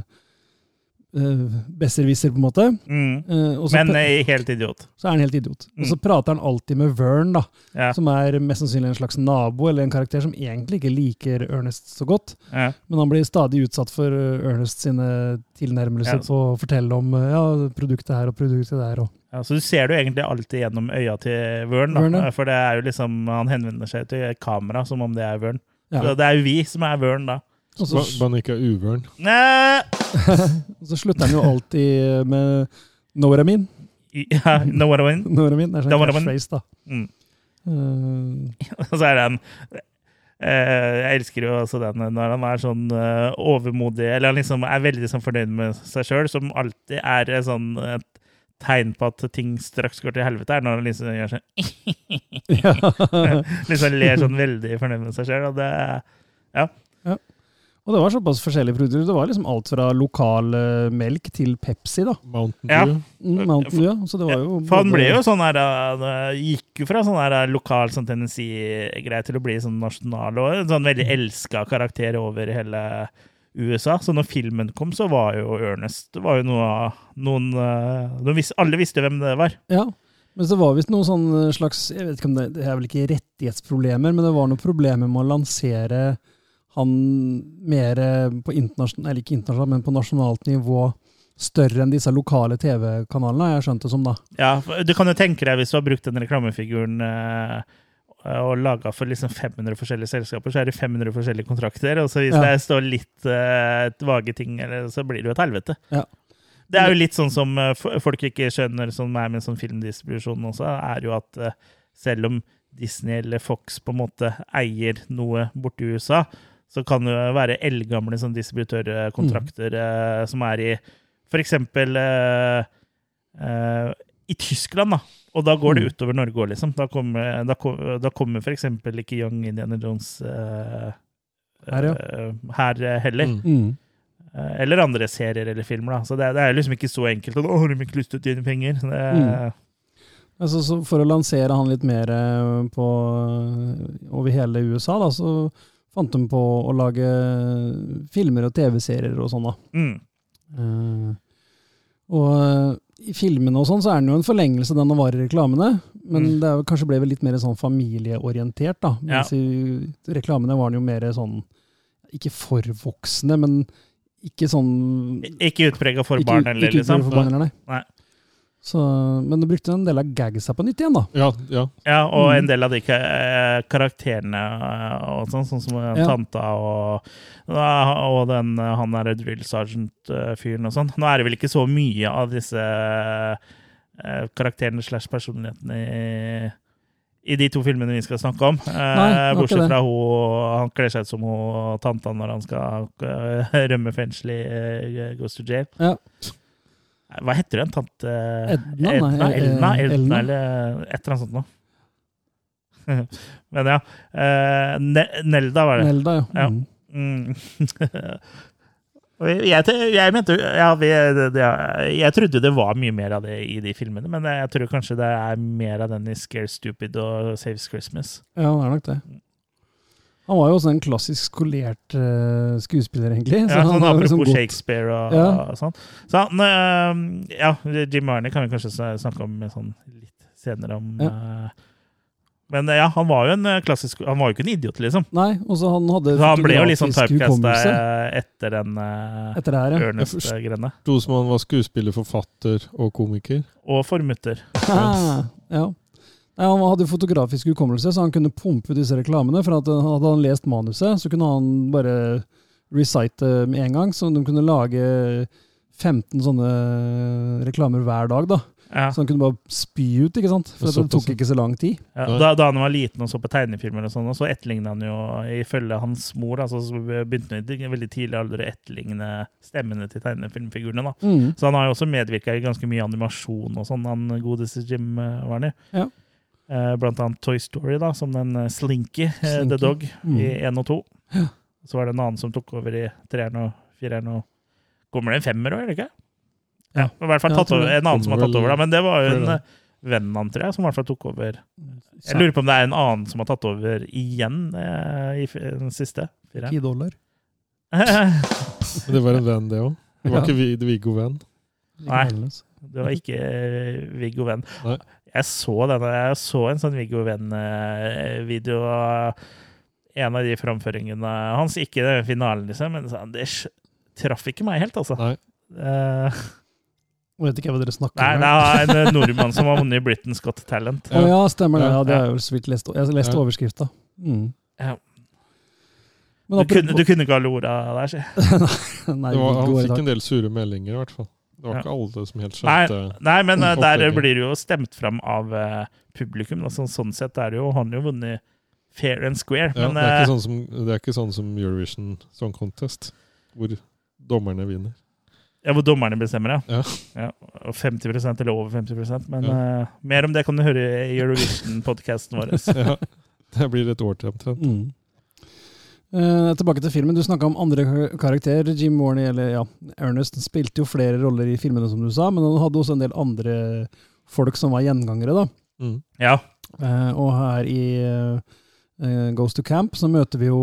besserwisser, på en måte. Mm. Uh, og så, Men helt idiot. så er han helt idiot. Og så Mm. prater han alltid med Vern, da, Ja. som er mest sannsynlig en slags nabo, eller en karakter som egentlig ikke liker Ernest så godt. Ja. Men han blir stadig utsatt for uh, Ernest sine tilnærmelser Ja. å fortelle om uh, ja, produktet her og produktet der. Og. Ja, så du ser det jo egentlig alltid gjennom øya til Vørn, da. Vørn, ja. For det er jo liksom, han henvender seg til kamera som om det er Vørn. Ja. Så Det er jo vi som er Vørn, da. Og så, Ba- Bare han ikke er uvørn. Så slutter han jo alltid med Know what I mean? Ja, know what I mean? Know what I mean? Det er sånn mean. da. Mm. Uh, Og så er den Uh, Jeg elsker jo også den når han er sånn uh, overmodig, eller han liksom er veldig sånn fornøyd med seg sjøl, som alltid er sånn et tegn på at ting straks går til helvete, er når han liksom gjør sånn. Liksom ler sånn veldig fornøyd med seg sjøl, og det Og det var såpass forskjellige produkter. Det var liksom alt fra lokal uh, melk til Pepsi, da. Mountain Ja. Dew. Mm, Mountain Dew, ja. Så det var jo For han ble jo sånn her uh, Gikk jo fra sånn her uh, lokal sånn Tennessee-greie til å bli sånn nasjonal og en sånn veldig elska karakter over hele USA. Så når filmen kom, så var jo Ernest Det var jo noe av noen de vis, Alle visste hvem det var. Ja. Men så var visst noe sånn slags Jeg vet ikke om det, det er vel ikke rettighetsproblemer, men det var noen problemer med å lansere han mer på internasjonalt, eller ikke internasjonalt, men på nasjonalt nivå større enn disse lokale TV-kanalene, har jeg skjønt det som, da. Ja, Du kan jo tenke deg hvis du har brukt den reklamefiguren uh, og laga for liksom 500 forskjellige selskaper, så er det 500 forskjellige kontrakter. Og så hvis Ja. det står litt uh, vage ting, eller, så blir det jo et helvete. Ja. Det er jo litt sånn som uh, folk ikke skjønner, som er med sånn filmdistribusjon også, er jo at uh, selv om Disney eller Fox på en måte eier noe borti USA, så kan det jo være eldgamle sånn distributørkontrakter uh, som er i for eksempel i Tyskland, da. Og da går det Mm. utover Norge òg, liksom. Da kommer, da, da kommer eksempel ikke Young Indiana Jones uh, Her, ja. uh, her uh, heller. Mm. Mm. Uh, Eller andre serier eller filmer, da. Så det, det er liksom ikke så enkelt. Og, 'Å, har de ikke lyst til å tjene penger?' Det, Mm. Altså, så for å lansere han litt mer eh, på, over hele USA, da, så fant de på å lage filmer og TV-serier og sånn. da. mm. Og eh, i filmene og sånn, så er den jo en forlengelse den av i reklamene. Men Mm. det er, kanskje ble vel litt mer sånn familieorientert, da. Mens i reklamene var den jo mer sånn Ikke for voksne, men ikke sånn Ikke utprega for barn liksom? ikke for barn eller, nei. Nei. Så, men du brukte en del av gagsa på nytt igjen, da. Ja, ja. Ja, og Mm. en del av de karakterene eh, og sånn, sånn som Ja. tanta og, og den, eh, han derre drill sergeant-fyren og sånn. Nå er det vel ikke så mye av disse eh, karakterene slash personlighetene i, i de to filmene vi skal snakke om. Eh, Nei, bortsett fra hun, han kler seg ut som hun tanta når han skal eh, rømme fengsel i Ghost Goes to Jail. Ja. Hva heter den? Tante Edna? Edna, Elna, eh, Elna, Elna. eller et eller annet sånt noe. Men ja. eh, Nelda var det. Nelda, ja. Ja. Mm. Mm. Jeg, jeg, mente ja, vi, det, det, Jeg trodde det var mye mer av det i de filmene, men jeg tror kanskje det er mer av den i Scare Stupid og Saves Christmas. Ja, det er nok det. Han var jo også en klassisk skolert uh, skuespiller, egentlig. Ja, sånn han apropos liksom Shakespeare og, Ja. og sånn. Så han, uh, ja, Jim Marney kan vi kanskje snakke om sånn litt senere om eh, Men ja, han var jo en klassisk Han var jo ikke en idiot, liksom. Nei, og så han hadde Så han ble jo litt sånn typecasta etter den etter det her, ja. Ørnest-greiene. Sto som han var skuespiller, forfatter og komiker. Og formutter. Ah, ja. Nei, han hadde fotografisk hukommelse, så han kunne pumpe ut disse reklamene. For at, han hadde han lest manuset, så kunne han bare recite med en gang. Så de kunne lage 15 sånne reklamer hver dag, da. Ja. Så han kunne bare spy ut, ikke sant? For det tok ikke så lang tid. Ja, da, da han var liten og så på tegnefilmer, og sånn, og så etterligna han jo ifølge hans mor altså, så begynte han i veldig tidlig alder å etterligne stemmene til tegnefilmfigurene. da. Mm. Så han har jo også medvirka i ganske mye animasjon og sånn, han godeste Jim eh, Warner. Ja. Eh, blant annet Toy Story, da, som den eh, Slinky, eh, Slinky. The Dog, Mm. i én og to. Så var det en annen som tok over i treeren og fireren. og Kommer det en femmer òg, eller ikke? Ja, i hvert fall tatt over, en annen som har tatt over, da. Men det var jo en venn han, tror jeg, som i hvert fall tok over. Jeg lurer på om det er en annen som har tatt over igjen eh, i den siste. fireren. Ti dollar. Det var en venn, det òg. Det var Ja. ikke Viggo Venn. Nei. Det var ikke Viggo Venn. Nei. Jeg så, denne, jeg så en sånn Viggo Venn-video av en av de framføringene hans. Ikke den finalen, liksom, men sånn, det traff ikke meg helt, altså. Nei. Eh, Vet ikke hva dere snakker nei, om. det er en nordmann som har vunnet Britain's Got Talent. Å ja, stemmer det. Ja. Det har jeg jo så vidt lest. Jeg Ja. overskrifta. Mm. Ja. Du du kunne ikke ha lora der, si. Nei, Det var, han fikk en del sure meldinger, i hvert fall. Det var Ja. ikke alle som helt Nei, skjønte nei, men uh, der blir det jo stemt fram av uh, publikum. Altså, Sånn, sett er det jo Han har jo vunnet fair and square. ja, men det, er eh, ikke sånn som, det er ikke sånn som Eurovision Song Contest, hvor dommerne vinner. ja, hvor dommerne bestemmer, Ja. ja. Og 50% eller over 50% Men Ja. mer om det kan du høre i Eurovision-podkasten vår. Ja, det blir et år til omtrent. Mm. Eh, tilbake til filmen. Du snakka om andre karakterer. Jim Warney, eller ja, Ernest, spilte jo flere roller i filmene, som du sa, men han hadde også en del andre folk som var gjengangere, da. Mm. Ja. Uh, og her i uh, Goes to Camp så møter vi jo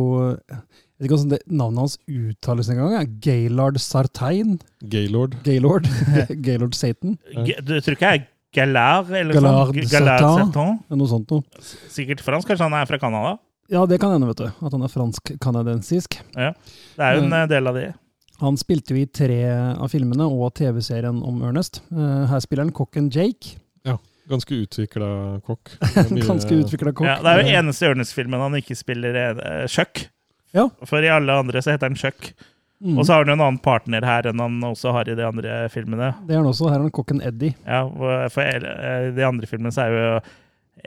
Jeg vet ikke hvordan det, navnet hans uttales engang. ja. Gaylord Sartain. Gaylord. Gaylord. Gaylord Satan. G- Du tror ikke jeg er Galard eller Galard, sånn? Galard. Sertan? Noe sånt noe. Sikkert fransk. Kanskje han er fra Canada? Ja, det kan hende, vet du. At han er fransk-kanadensisk. Ja, Det er jo en eh, del av de. Han spilte jo i tre av filmene og TV-serien om Ernest. Eh, her spiller han kokken Jake. Ja, Ganske utvikla kokk. Det Ganske utvikla kokk. Ja, det er jo eneste Ernest-filmen han ikke spiller eh, Chuck. Ja. For i alle andre så heter han Chuck. Mm. Og så har han jo en annen partner her enn han også har i de andre filmene. Det er han også. Her er han kokken Eddie. Ja, For i de andre filmene så er jo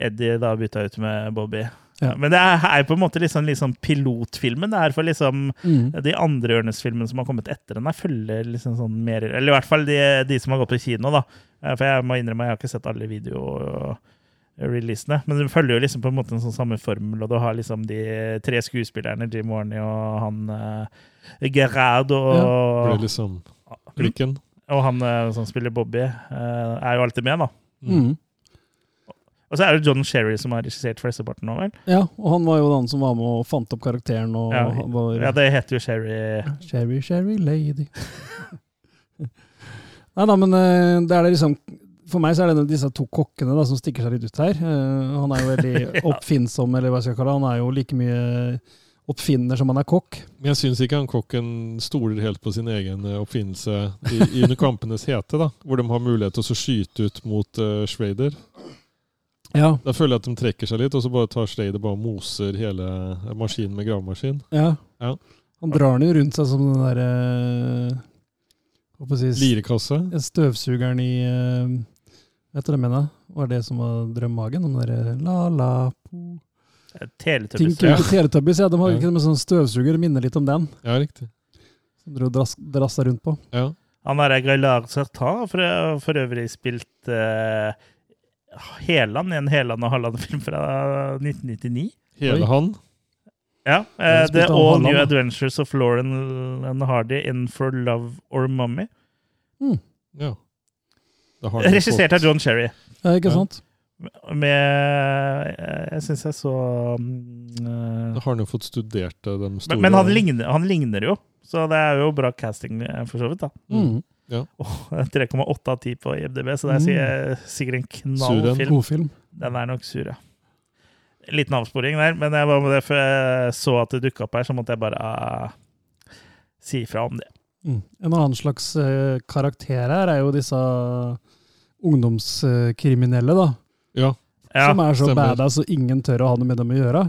Eddie da bytta ut med Bobby. Ja. Men det er, er på en måte liksom, liksom pilotfilmen. Det er for liksom Mm. de andre Ørnes-filmene som har kommet etter den, følger liksom sånn mer Eller i hvert fall de, de som har gått på kino, da. Eh, For jeg må innrømme, jeg har ikke sett alle video-releasene. Men det følger jo liksom på en måte en sånn samme formel, og du har liksom de tre skuespillerne, Jim Warney og han uh, Gerard Det og, ble liksom klikken. og han uh, som spiller Bobby, uh, er jo alltid med, da. Mm. Og så er det John Sherry som har regissert flesteparten nå, vel? Ja, og han var jo den som var med og fant opp karakteren. og Ja, var, Ja, det heter jo Sherry Sherry, Sherry Lady. Nei da, men eh, det er det liksom For meg så er det disse to kokkene da, som stikker seg litt ut her. Eh, han er jo veldig oppfinnsom, eller hva skal jeg kalle det. Han er jo like mye oppfinner som han er kokk. Men jeg syns ikke han kokken stoler helt på sin egen eh, oppfinnelse i, i Under kampenes hete, da, hvor de har mulighet til å skyte ut mot uh, Schrader. Ja. Da føler jeg at de trekker seg litt, og så bare tar bare og moser hele maskinen med gravemaskin. ja. Ja. Han drar den jo rundt seg som den derre øh, si Lirekasse. Støvsugeren i øh, Vet du hva jeg mener? Var det som var drømmehagen? Den derre la-la po Teletubbies. Ja. ja. Teletubbies, ja. De har Ja. ikke med sånn støvsuger, minner litt om den. Ja, riktig. Som dere dras, drassa rundt på. Ja. Han er Gaillard Sertan, for, for øvrig spilt uh, Heland i en Heland og Halland-film fra 1999. Hele han. Ja. Ja, eh, The All Halland, New. Adventures of Lauren and Hardy in For Love or Mummy. Mm. Ja. Regissert av John Sherry. Ja, ikke Ja. sant? Med eh, Jeg syns jeg så mm, eh, Da har han jo fått studert eh, de store men, men han, ligner, han ligner jo, så det er jo bra casting, for så vidt. da Mm. Åh, 3,8 av 10 på IMDb, så det er sikkert, sikkert en knallfilm. Den er nok sur, ja. Liten avsporing der, men jeg var med det før jeg så at det dukka opp her, så måtte jeg bare uh, si ifra om det. Mm. En annen slags uh, karakter her er jo disse ungdomskriminelle, da. Ja. Ja, som er så stemmer. badass og ingen tør å ha noe med dem å gjøre.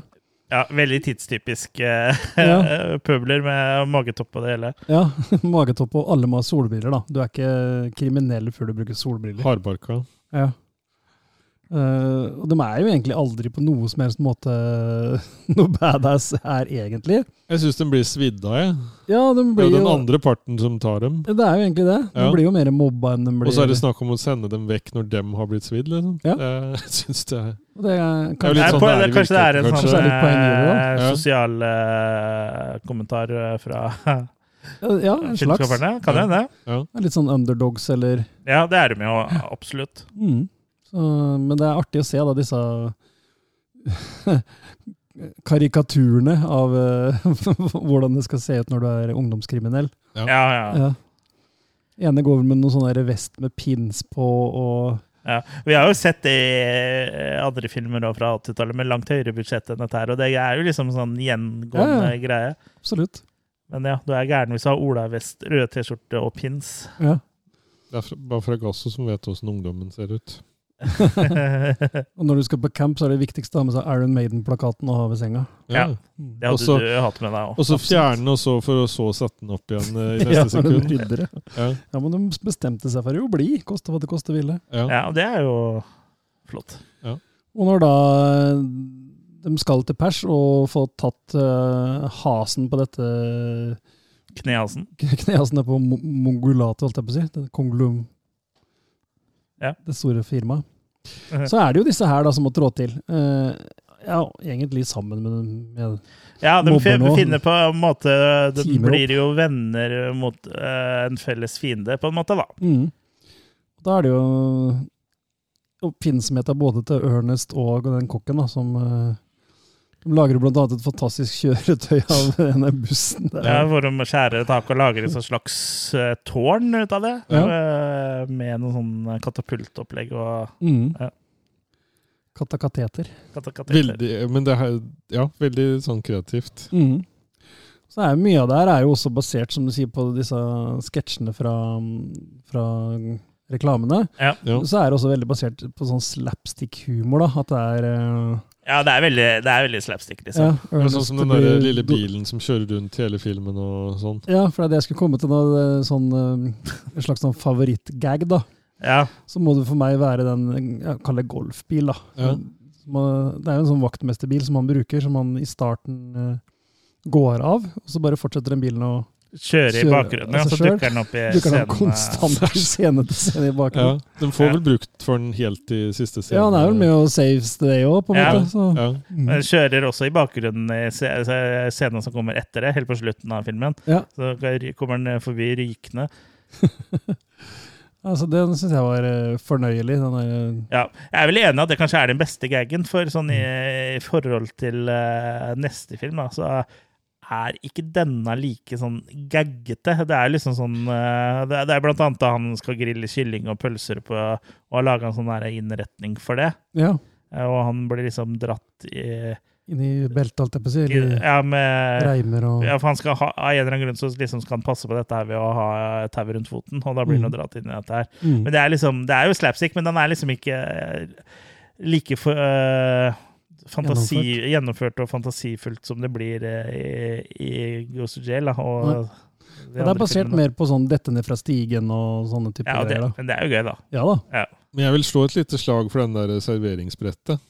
Ja Veldig tidstypisk eh, Ja. pøbler med magetopp og det hele. Ja, Magetopp og alle må ha solbriller, da. Du er ikke kriminell før du bruker solbriller. Hardbarka. Ja. Eh, og de er jo egentlig aldri på noe som helst måte noe badass her, egentlig. Jeg syns de blir svidd av, jeg. Ja, de Det er jo den jo andre parten som tar dem. Det er jo egentlig det. De Ja. blir jo mer mobba enn de blir Og så er det snakk om å sende dem vekk når dem har blitt svidd, liksom. Ja. Jeg synes det er det er, Det er sånn på, det er kanskje det er en kanskje. sånn kanskje. Så det litt poeng i det, da. eh, sosial eh, kommentar eh, fra Ja, en slags. filmskaperne. Kan det hende? Ja. Litt sånn underdogs, eller Ja, det er de jo absolutt. mm. Så, men det er artig å se da disse karikaturene av eh, hvordan det skal se ut når du er ungdomskriminell. Ja, ja. Ja. Ene går med noen sånne vest med pins på og Ja, Vi har jo sett det i eh, andre filmer fra 80-tallet med langt høyere budsjett enn dette her, og det er jo liksom sånn gjengående Ja, ja. greie. Absolutt. Men ja, du er gæren hvis du har olavest, rød T-skjorte og pins. Ja. Det er fra, bare fra Gasso som vet åssen ungdommen ser ut. Og når du skal på camp, så er det viktigste å ha med seg Iron Maiden-plakaten og ha ved senga. Ja. Det hadde Også- du hatt med deg Og så fjerne, og så for å så sette den opp igjen eh, i neste ja, sekund. Ja, Ja, men de bestemte seg for å bli, koste hva det koste ville. ja. Ja, det er jo flott. Og når da eh, de skal til pers og få tatt uh, hasen på dette Knehasen. knehasen er på mongolatet, holdt jeg på å si. Det Konglum. Ja. Det store firmaet. Så er det jo disse her da som må trå til. Uh, ja, egentlig sammen med, med Ja, de finner på en måte De blir jo venner mot uh, en felles fiende, på en måte, da. mm. Da er det jo oppfinnsomheten både til Ernest og den kokken, da, som eh, de lager annet et fantastisk kjøretøy av denne bussen. Der. Ja, hvor de skjærer tak og lager et slags eh, tårn ut av det. Ja. eh, med noe sånn katapultopplegg og Mm. Ja. Katakateter. katakateter. Veldig, men det er ja, veldig sånn kreativt. Mm. Så er mye av det her er jo også basert, som du sier, på disse sketsjene fra, fra reklamene. Ja. Ja. Så er det også veldig basert på sånn slapstick-humor, da. At det er eh, ja, det er veldig, det er veldig slapstick, ja, liksom. Det er sånn som den der lille bilen som kjører rundt hele filmen og sånn. Ja, for det er det jeg skulle komme til nå. Sånn, eh, en slags sånn favorittgag, da. Ja. Så må det for meg være den jeg kaller golfbil, da. Ja. Det er jo en sånn vaktmesterbil som han bruker, som han i starten eh, går av. Og så bare fortsetter den bilen å Kjører i bakgrunnen, ja, av så dukker den opp i dukker scenen. eh, konstant i scene til scene i Ja, bakgrunnen. De får vel brukt for den helt i siste scene. Ja, han er vel med og saves the day òg, på en Ja. måte. Så. Ja. Mm. Den kjører også i bakgrunnen i scenen som kommer etter det, helt på slutten av filmen. Ja. Så kommer den forbi rykende. Altså, den syns jeg var eh, fornøyelig. Den der, eh, Ja, jeg er vel enig at det kanskje er den beste gaggen, for sånn i, i forhold til uh, neste film, da, så er ikke denne like sånn gaggete. Det er liksom sånn eh, Det er, blant annet da han skal grille kylling og pølser på, og har laga en sånn innretning for det. ja. Eh, Og han blir liksom dratt i, Inni beltet, holdt jeg på å si. Ja, med reimer og ja, for han skal ha, Av en eller annen grunn så liksom skal han passe på dette her ved å ha tau rundt foten, og da blir han Mm. dratt inn i dette her. mm. Men det er liksom, det er jo slapstick, men den er liksom ikke eh, like for, eh, fantasi, gjennomført. og fantasifullt som det blir eh, i, i Ghost of Jail. Da, og de Det er basert filmene. mer på sånn dette ned fra stigen og sånne typer ja, det, greier. da. Men det er jo gøy, da. Ja da. Men jeg vil slå et lite slag for den der serveringsbrettet.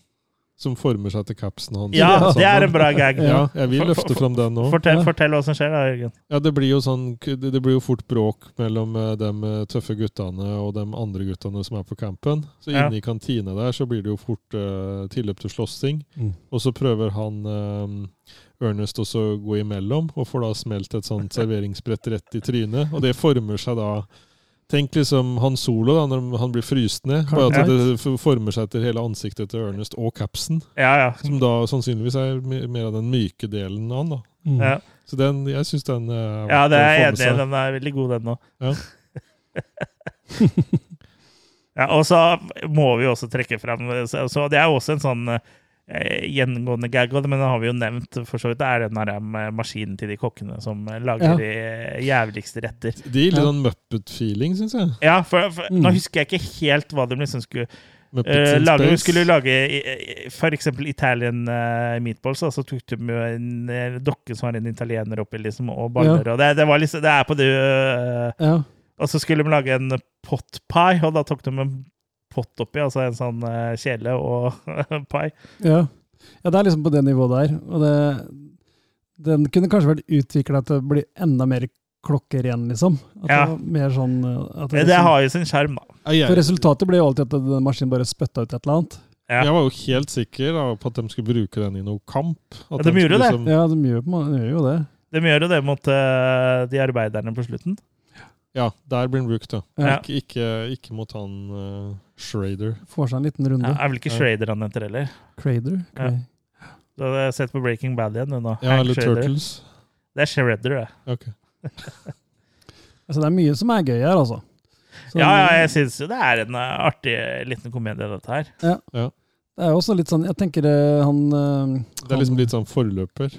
Som former seg til capsen hans. Ja, Sånn. det er en bra gag. Ja, jeg vil løfte fram den nå. Fortell, Ja. fortell hva som skjer, da, Jørgen. Ja, det blir jo sånn Det blir jo fort bråk mellom eh, de eh, tøffe guttene og de andre guttene som er på campen. Så Ja. inne i kantina der så blir det jo fort uh, tilløp til slåssing. Mm. Og så prøver han eh, Ernest også å gå imellom, og får da smelt et sånt serveringsbrett rett i trynet. Og det former seg da Tenk liksom Han Solo, da, når han blir fryst ned. Bare at det former seg til hele ansiktet til Ernest og capsen. Ja, ja. Som da sannsynligvis er mer av den myke delen av han. da. Mm. ja. Så den, jeg syns den er Ja, det er jeg enig i. Den er veldig god, den òg. Ja. ja, og så må vi også trekke frem Så, så det er også en sånn eh, gjengående gag, men det har vi jo nevnt for så vidt. Det er den her eh, maskinen til de kokkene som lager Ja. de jævligste retter. Det gir litt Ja. sånn Muppet-feeling, syns jeg. Ja, for, for Mm. nå husker jeg ikke helt hva de liksom skulle eh, lage. Skulle lage eh, eh, eksempel Italian uh, meatballs, og så tok de jo en uh, dokke som har en italiener oppi, liksom, og baller. Og det, det, var liksom, det er på det uh, Ja. Og så skulle de lage en pot pie, og da tok de en pott oppi, altså en sånn eh, kjele og pie. Ja. ja, det er liksom på det nivået der. Og det, den kunne kanskje vært utvikla til å bli enda mer klokker igjen, liksom. At Ja. det var mer sånn eh, at Det, liksom- har jo sin skjerm, da. For resultatet ble jo alltid at den maskinen bare spytta ut et eller annet. Ja. jeg var jo helt sikker da, på at de skulle bruke den i noe kamp. At Ja, de gjorde skulle det. liksom- Ja, de gjør, de gjør jo det. De gjør jo det mot uh, de arbeiderne på slutten. Ja, der blir han brukt, ja. Ja. Ikke, ikke, ikke mot han uh, Schrader. Får seg en liten runde. Ja, er vel ikke Schrader han heter heller. Crader. Ja. Du hadde sett på Breaking Bad igjen, du nå. Ja, eller Schrader. Turtles. Det er Shredder, det. Okay. Altså, det er mye som er gøy her, altså. Så- Ja, ja, jeg syns jo det er en eh, artig liten komedie, dette her. Det er jo også litt sånn Jeg tenker eh, han eh, Det er liksom han- litt sånn forløper.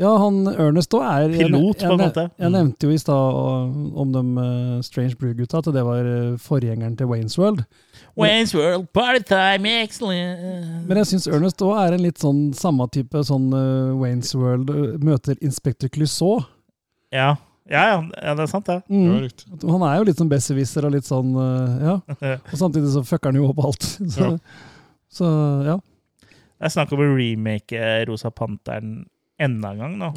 Ja, han Ernest òg er jeg- Pilot, jeg, på en måte. Jeg nevnte jo i stad uh, om de uh, Strange Brew-gutta at det var uh, forgjengeren til Waynes World. Wayne's World, party time, excellent. Men jeg syns Ernest òg er en litt sånn samme type sånn uh, Waynes World uh, møter Inspector Clouseau. Ja. Ja, ja, ja, det er sant, det. Det Mm. det. Han er jo litt sånn besserwisser og litt sånn uh, Ja. Og samtidig så fucker han jo opp alt. Så Ja. så, ja. Det er snakk om å remake eh, Rosa Panteren enda en gang nå.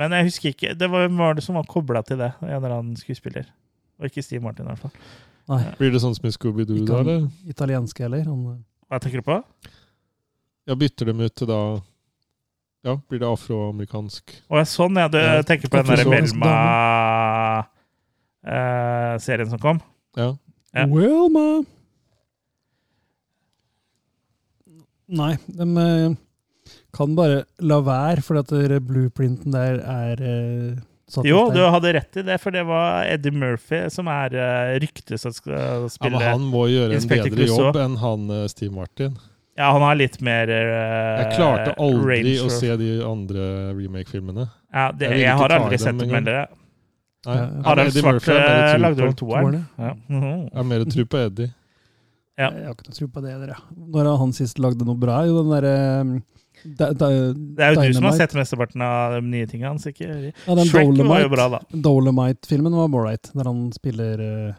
Men jeg husker ikke Det var, var det som var kobla til det, en eller annen skuespiller. Og ikke Steve Martin, i hvert fall. Nei, Blir det sånn som i Scooby-Doo, da? eller? italienske heller. Han, uh, Hva tenker du på? Ja, bytter dem ut til da Ja, blir det afroamerikansk? Å, ja, sånn, ja. Du Ja. tenker på den derre Afrikansk Melma-serien som kom? Ja. Ja. Wilma! Nei, de eh, kan bare la være, fordi at blueprinten der er eh, satt Jo, du hadde rett i det, for det var Eddie Murphy som er uh, ryktet som skal ja, spille men han må gjøre en Inspector bedre Clouseau. jobb enn han eh, Steve Martin. Ja, han har litt mer uh, Jeg klarte aldri range å for- se de andre remake-filmene. Ja, det, Jeg jeg, ikke har ta aldri dem sett dem engang. heller. Nei, Ja, Eddie Svart Murphy er mer eh, lagde på. vel toeren. Toeren, Ja. Mhm. Jeg har mer tro på Eddie. Ja. Jeg har ikke noe tro på det. Dere. Når har han sist lagde noe bra? Jo, den derre da, da, Det er jo du som har Dynamite. sett mesteparten av de nye tingene hans. ikke? Ja, den Shrek var jo Dolomite. bra, da. Dolomite-filmen var ålreit, der han spiller eh,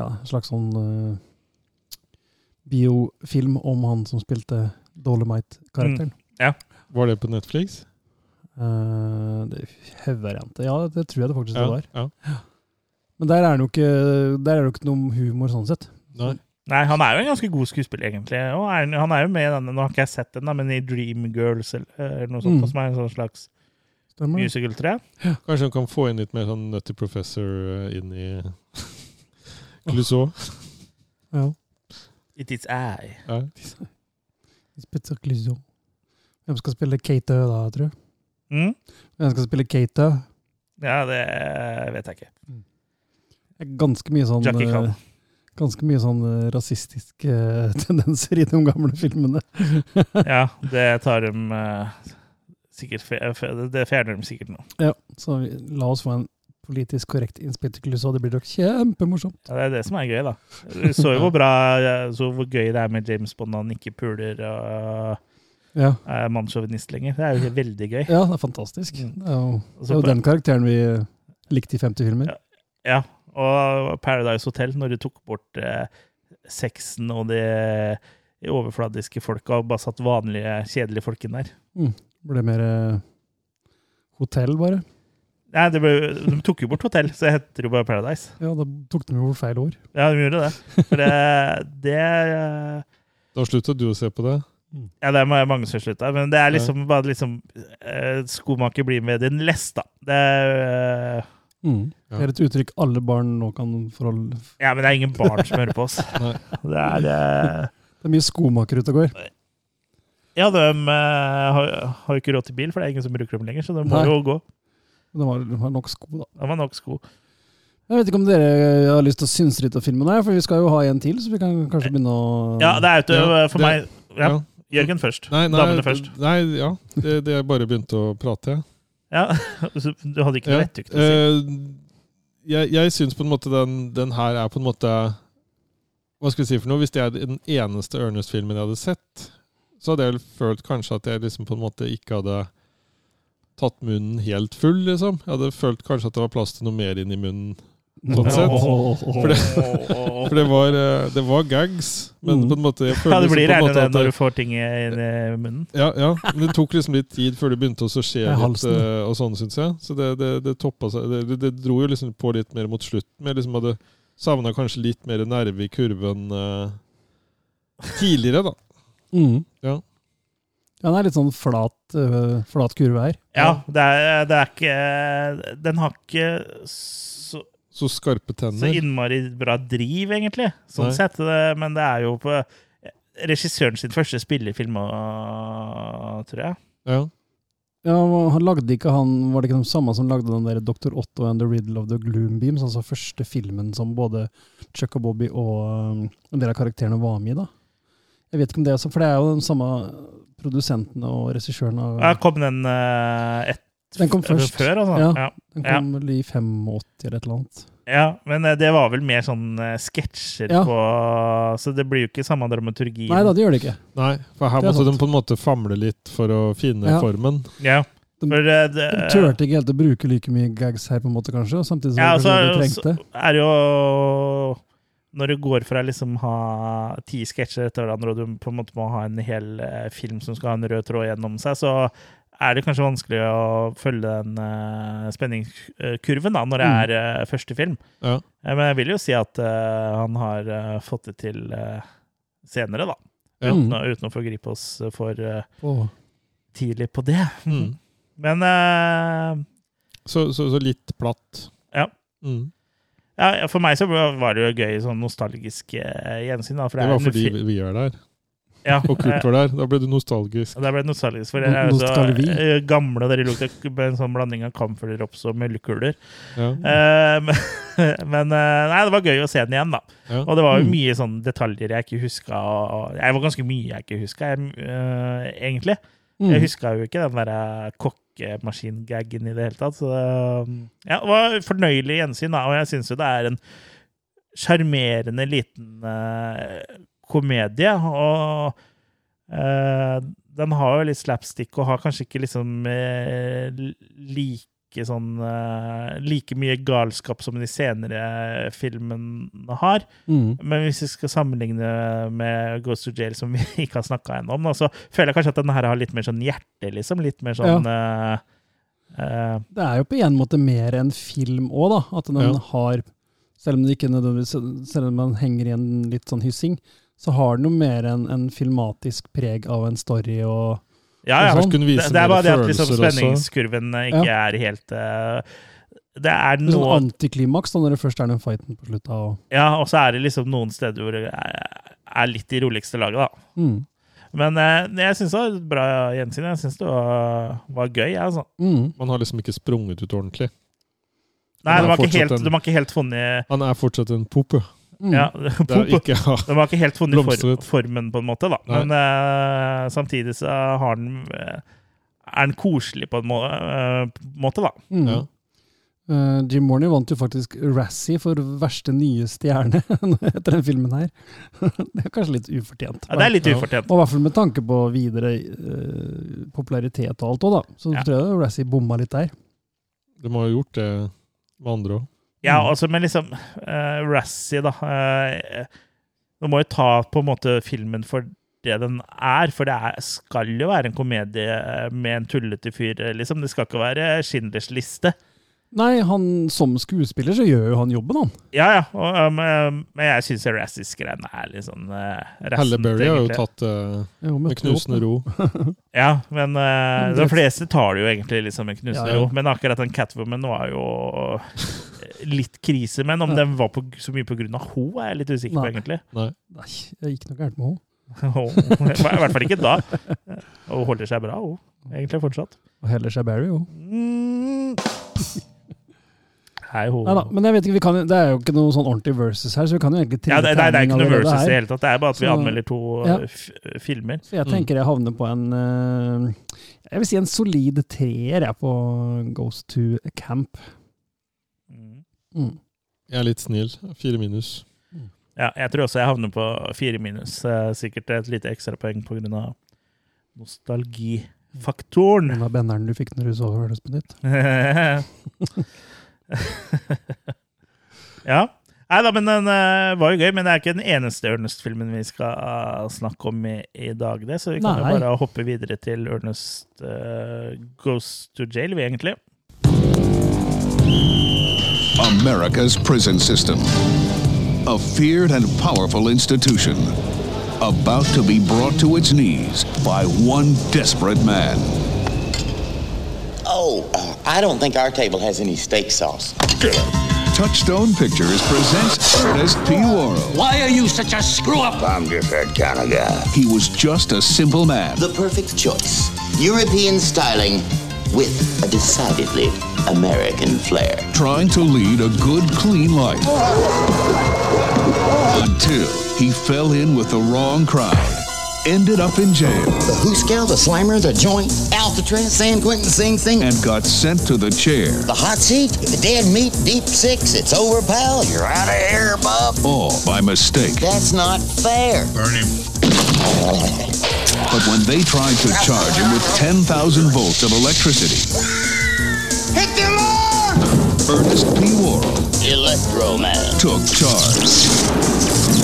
ja, en slags sånn uh, biofilm om han som spilte Dolomite-karakteren. Ja, Var det på Netflix? Uh, det Høvvariante. Ja, det tror jeg det faktisk det var. ja. Men der er det jo ikke, ikke noe humor sånn sett. Nei. Nei, han er jo en ganske god skuespiller, egentlig. Og er, han er jo med i denne, Nå har ikke jeg sett den, da, men i Dreamgirls eller, noe sånt, Mm. som er en sånn slags Stemmer musical, tror jeg. Kanskje han kan få inn litt mer sånn Nutty Professor eh, inn i Clouseau. Ja. It is I. Ja. Clouseau. Hvem skal spille Kate da, tror du? Mm? Hvem skal spille Kate? Ja, det vet jeg ikke. Det er Ganske mye sånn Jackie Chan. Eh, Ganske mye sånn eh, rasistiske eh, tendenser i de gamle filmene. Ja, det tar de uh, sikkert fe- fe- Det fjerner de sikkert nå. Ja, så vi, la oss få en politisk korrekt Inspector og Det blir nok kjempemorsomt. Ja, det er det som er gøy, da. Du så jo hvor bra Så hvor gøy det er med James Bond når han ikke puler og Ja. er mannssjåvinist lenger. Det er jo veldig gøy. ja, det er fantastisk. Mm. Det er jo, det er jo den karakteren vi eh, likte i 50 filmer. Ja. Ja, og Paradise Hotel, når de tok bort eh, sexen og de overfladiske folka og bare satt vanlige, kjedelige folk inn der. Ble mer eh, hotell, bare. Nei, det ble, De tok jo bort hotell, så det heter jo bare Paradise. Ja, da tok de jo feil ord. Ja, de gjorde det. For det, det eh, Da sluttet du å se på det? Ja, det er mange som slutta, men det er liksom bare liksom eh, Skomaker blir med din lest, da. Det er eh, Mm. Ja. Det er et uttrykk alle barn nå kan forholde Ja, men det er ingen barn som hører på oss. Det er eh, Det er mye skomaker ute og går. Ja, de uh, har, har jo ikke råd til bil, for det er ingen som bruker dem lenger, så de må Nei. jo gå. De har, de har nok sko, da. De har nok sko. Jeg vet ikke om dere har lyst til å synse litt av filmen her, for vi skal jo ha en til, så vi kan kanskje begynne å Ja, det er jo Ja, for det- meg ja. Ja. Jørgen først. Nei, nei, Damene først. Nei, ja. Det, det er bare begynt å prate. jeg. Ja, Du hadde ikke noe rett vettug til å si. Eh, jeg jeg syns på en måte den, den her er på en måte Hva skal vi si for noe? Hvis det er den eneste Ernest-filmen jeg hadde sett, så hadde jeg vel følt kanskje at jeg liksom på en måte ikke hadde tatt munnen helt full, liksom. Jeg hadde følt kanskje at det var plass til noe mer inn i munnen. Sånn sett. For det, for det, var, eh, det var gags, men Mm. på en måte jeg føler Ja, det liksom blir gjerne det når du får ting i, munnen. ja, ja, men det tok liksom litt tid før det begynte å skje litt, eh, og sånn, syns jeg. Så det, det, det toppa seg det, dro jo liksom på litt mer mot slutten. Men jeg liksom hadde savna kanskje litt mer nerve i kurven uh, tidligere, da. Mm. Ja. Ja, den er litt sånn flat, uh, flat kurve her. Ja, det er, det er ikke Den har ikke så, skarpe tenner. så innmari bra driv, egentlig. Sånn Nei. sett. det- Men det er jo på regissøren sin første spillefilm, tror jeg. Ja. Ja, han lagde ikke han Var det ikke de samme som lagde den der Dr. Otto and the Riddle of the Gloombeams? Altså første filmen som både Chuck og Bobby og um, en del av karakterene var med i, da. Jeg vet ikke om det er så, For det er jo den samme produsenten og regissøren av Ja, kom den uh, ett Den kom først. før, altså? Ja. Ja. Den kom vel i 85 eller et eller annet. ja, men eh, det var vel mer sånn eh, sketsjer Ja. på Så det blir jo ikke samme dramaturgi. Nei da, det gjør det ikke. Nei, for her er måtte de på en måte famle litt for å finne Ja. formen. Ja, De- for eh, det, De turte ikke helt å bruke like mye gags her, på en måte, kanskje. Samtidig som Ja, altså, de trengte. så er det jo Når du går fra liksom ha ti sketsjer etter hverandre, og du på en måte må ha en hel film som skal ha en rød tråd gjennom seg, så er det kanskje vanskelig å følge den uh, spenningskurven da, når det Mm. er uh, første film. Ja. Eh, Men jeg vil jo si at uh, han har fått det til senere, da. Ja. Uten, å- uten å forgripe oss for Åh. tidlig på det. Mm. Men Så, så, så litt platt. Ja. Mm. ja, for meg så var det jo gøy sånn nostalgisk gjensyn. Da, for Det det var fordi vi- vi er der, ja, og Kurt var der. Da ble du nostalgisk. Da ble det nostalgisk, for jeg er jo så eh, gamle, der dere lukter en sånn blanding av camferdrops og møllekuler. Ja. Eh, men eh, nei, det var gøy å se den igjen, da. Ja. Og det var jo Mm. mye sånne detaljer jeg ikke huska. Jeg var ganske mye jeg ikke huska, egentlig. Mm. Jeg huska jo ikke den der kokkemaskin-gaggen i det hele tatt. Så det, ja, det var fornøyelig gjensyn, da. Og jeg syns jo det er en sjarmerende liten eh, komedie. Og eh, den har jo litt slapstick og har kanskje ikke liksom eh, like sånn eh, Like mye galskap som de senere filmene har. Mm. Men hvis vi skal sammenligne med Ghost to Jail, som vi ikke har snakka ennå om, da, så føler jeg kanskje at denne her har litt mer sånn hjerte, liksom. Litt mer sånn ja. eh, Det er jo på en måte mer en film òg, da. At den Ja. har Selv om den ikke Selv om man henger i en litt sånn hyssing, så har den jo mer en, en filmatisk preg av en story og Ja, ja. Og sånn. Det, det er bare det at liksom, spenningskurven ikke ikke er helt uh, Det er Sånn antiklimaks da, når det først er den fighten på slutta. Og, Ja, og så er det liksom noen steder hvor det er, er litt i roligste laget, da. mm. Men eh, jeg syns det var et bra gjensyn. Jeg syns det var, var gøy, altså. Mm. Man har liksom ikke sprunget ut ordentlig. Nei, du de har ikke helt, en- de har ikke helt funnet Han er fortsatt en pope. Mm. ja, Det ikke ja. den har ikke helt funnet for, formen, på en måte, da. Nei. Men uh, samtidig så har den eh, er den koselig på en må uh, måte, da. Mm. Ja. Uh, Jim Morney vant jo faktisk Razzie for verste nye stjerne etter den filmen her. det er kanskje litt ufortjent. Ja, det er litt Ja. ufortjent. Og i hvert fall med tanke på videre uh, popularitet og alt òg, da. Så Ja. tror jeg Razzie bomma litt der. De har jo gjort det med andre òg. Ja, Mm. altså, men liksom uh, Razzie, da uh, Du må jo ta på en måte filmen for det den er, for det er, skal jo være en komedie eh, med en tullete fyr, liksom. Det skal ikke være Schindlers liste. Nei, han som skuespiller så gjør jo han jobben, han. Ja, ja, og, um, men jeg syns Razzies-greiene er litt sånn uh, Halle Berry har jo tatt uh, Jo, med knusende ro. Ja, men uh, de fleste tar det jo egentlig liksom med knusende Ja, ja. ro. Men akkurat den Catwoman var jo litt krise. Men om Ja. den var på, så mye på grunn av ho, er jeg litt usikker på, egentlig. Nei. Nei, det gikk noe gærent med henne. I hvert fall ikke da. Og holder seg bra, hun. Egentlig fortsatt. Og heller seg Barry, jo. Mm. Hei, ho. Nei da, men jeg vet ikke, vi kan, det er jo ikke noe sånn ordentlig versus her, så vi kan jo egentlig Ja, trille det, nei, det er ikke noe versus i det hele tatt. Det er bare at vi anmelder to Ja. f filmer. Så jeg Mm. tenker jeg havner på en uh, Jeg vil si en solid treer jeg på Ghost to Camp. Mm. Mm. Jeg er litt snill. Fire minus. Ja, jeg tror også jeg havner på fire minus. Eh, Sikkert et lite ekstrapoeng pga. nostalgifaktoren. Den var benneren du fikk når du så Høres på nytt. ja. Nei da, men den uh, var jo gøy. Men det er ikke den eneste Ernest-filmen vi skal uh, snakke om i, i dag, det. Så vi kan Nei. jo bare hoppe videre til Ernest uh, Goes to Jail, vi, egentlig. America's prison system. A feared and powerful institution. About to be brought to its knees by one desperate man. Oh, uh, I don't think our table has any steak sauce. Touchstone Pictures presents Ernest P. Worrell. Why are you such a screw up? I'm just that kind of guy. He was just a simple man. The perfect choice. European styling with a decidedly American flair. trying to lead a good, clean life. Until he fell in with the wrong crowd. Ended up in jail The Hooskow, the Slimer, the Joint, Alcatraz, San Quentin, Sing Sing. and got sent to the chair. The hot seat, the dead meat, deep six. It's over, pal. You're out of here, bub. All by mistake. That's not fair. Burn him. But when they tried to charge him with 10,000 volts of electricity, Hit the alarm! Ernest P. Worrell Electro Man. took charge.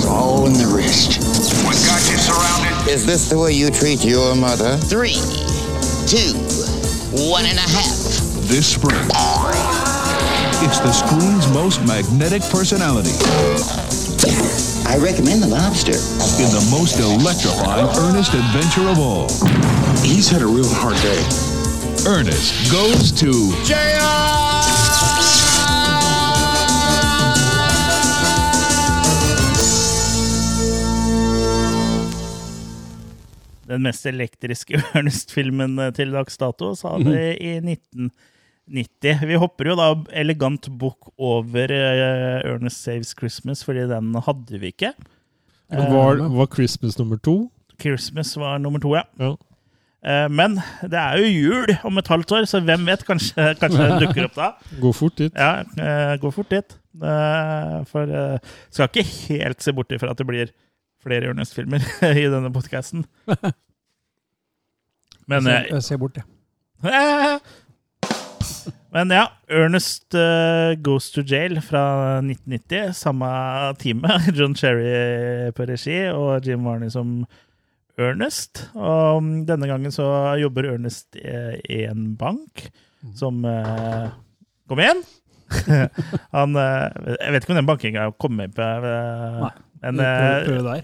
It's all in the wrist. What got you surrounded? Is this the way you treat your mother? Three, two, one and a half. This spring, it's the screen's most magnetic personality I recommend the lobster. in the most electrifying Ernest adventure of all. He's had a real hard day. Ernest goes to Den mest elektriske Ernest-filmen eh, til dags dato, sa det i 1990. Vi hopper jo da elegant bukk over eh, Ernest Saves Christmas, fordi den hadde vi ikke. Var, var Christmas nummer to? Christmas var nummer to, ja. Ja. Eh, Men det er jo jul om et halvt år, så hvem vet? Kanskje, kanskje den dukker opp da. Gå fort dit. Ja, eh, gå fort dit. Eh, For eh, skal ikke helt se bort ifra at det blir flere Ernest-filmer i denne podkasten. Men Jeg eh, ser- jeg ser bort, jeg. Men ja, Ernest uh, Goes to Jail fra 1990. Samme teamet. John Cherry på regi og Jim Varney som Ernest. Og mm, denne gangen så jobber Ernest i en bank som uh, Kom igjen! Han uh, Jeg vet ikke om den bankinga kom med på uh, Nei. Men Prøv, eh, prøv der.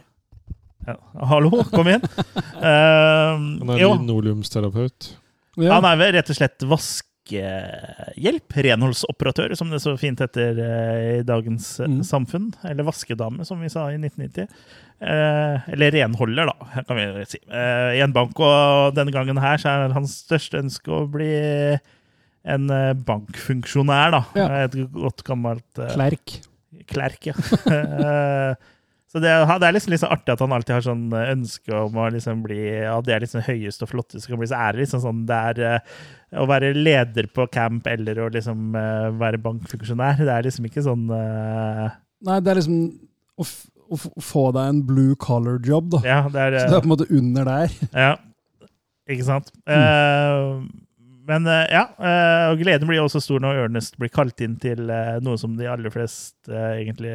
Ja, Hallo, kom igjen! Eh, Han er jo, linoleumsterapeut. Ja. han er vel rett og slett vaskehjelp, renholdsoperatør, som det så fint heter eh, i dagens eh, Mm. samfunn. Eller vaskedame, som vi sa i 1990. Eh, eller renholder, da, kan vi si. Eh, I en bank, og denne gangen her så er hans største ønske å bli en eh, bankfunksjonær, da. Ja. Et godt gammelt eh, Klerk. Klerk, ja. Så det, det er liksom, liksom artig at han alltid har sånn eh, ønske om å liksom bli Ja, det er liksom høyest og flottest kan bli. Så er det liksom sånn det er eh, å være leder på camp eller å liksom eh, være bankfunksjonær. Det er liksom ikke sånn uh... Nei, det er liksom å, å få deg en blue collar job, da. Ja, det er, Så det er på en måte under der. Ja, ikke sant? Eh, men eh, ja, og gleden blir også stor når Ernest blir kalt inn til noe som de aller fleste eh, egentlig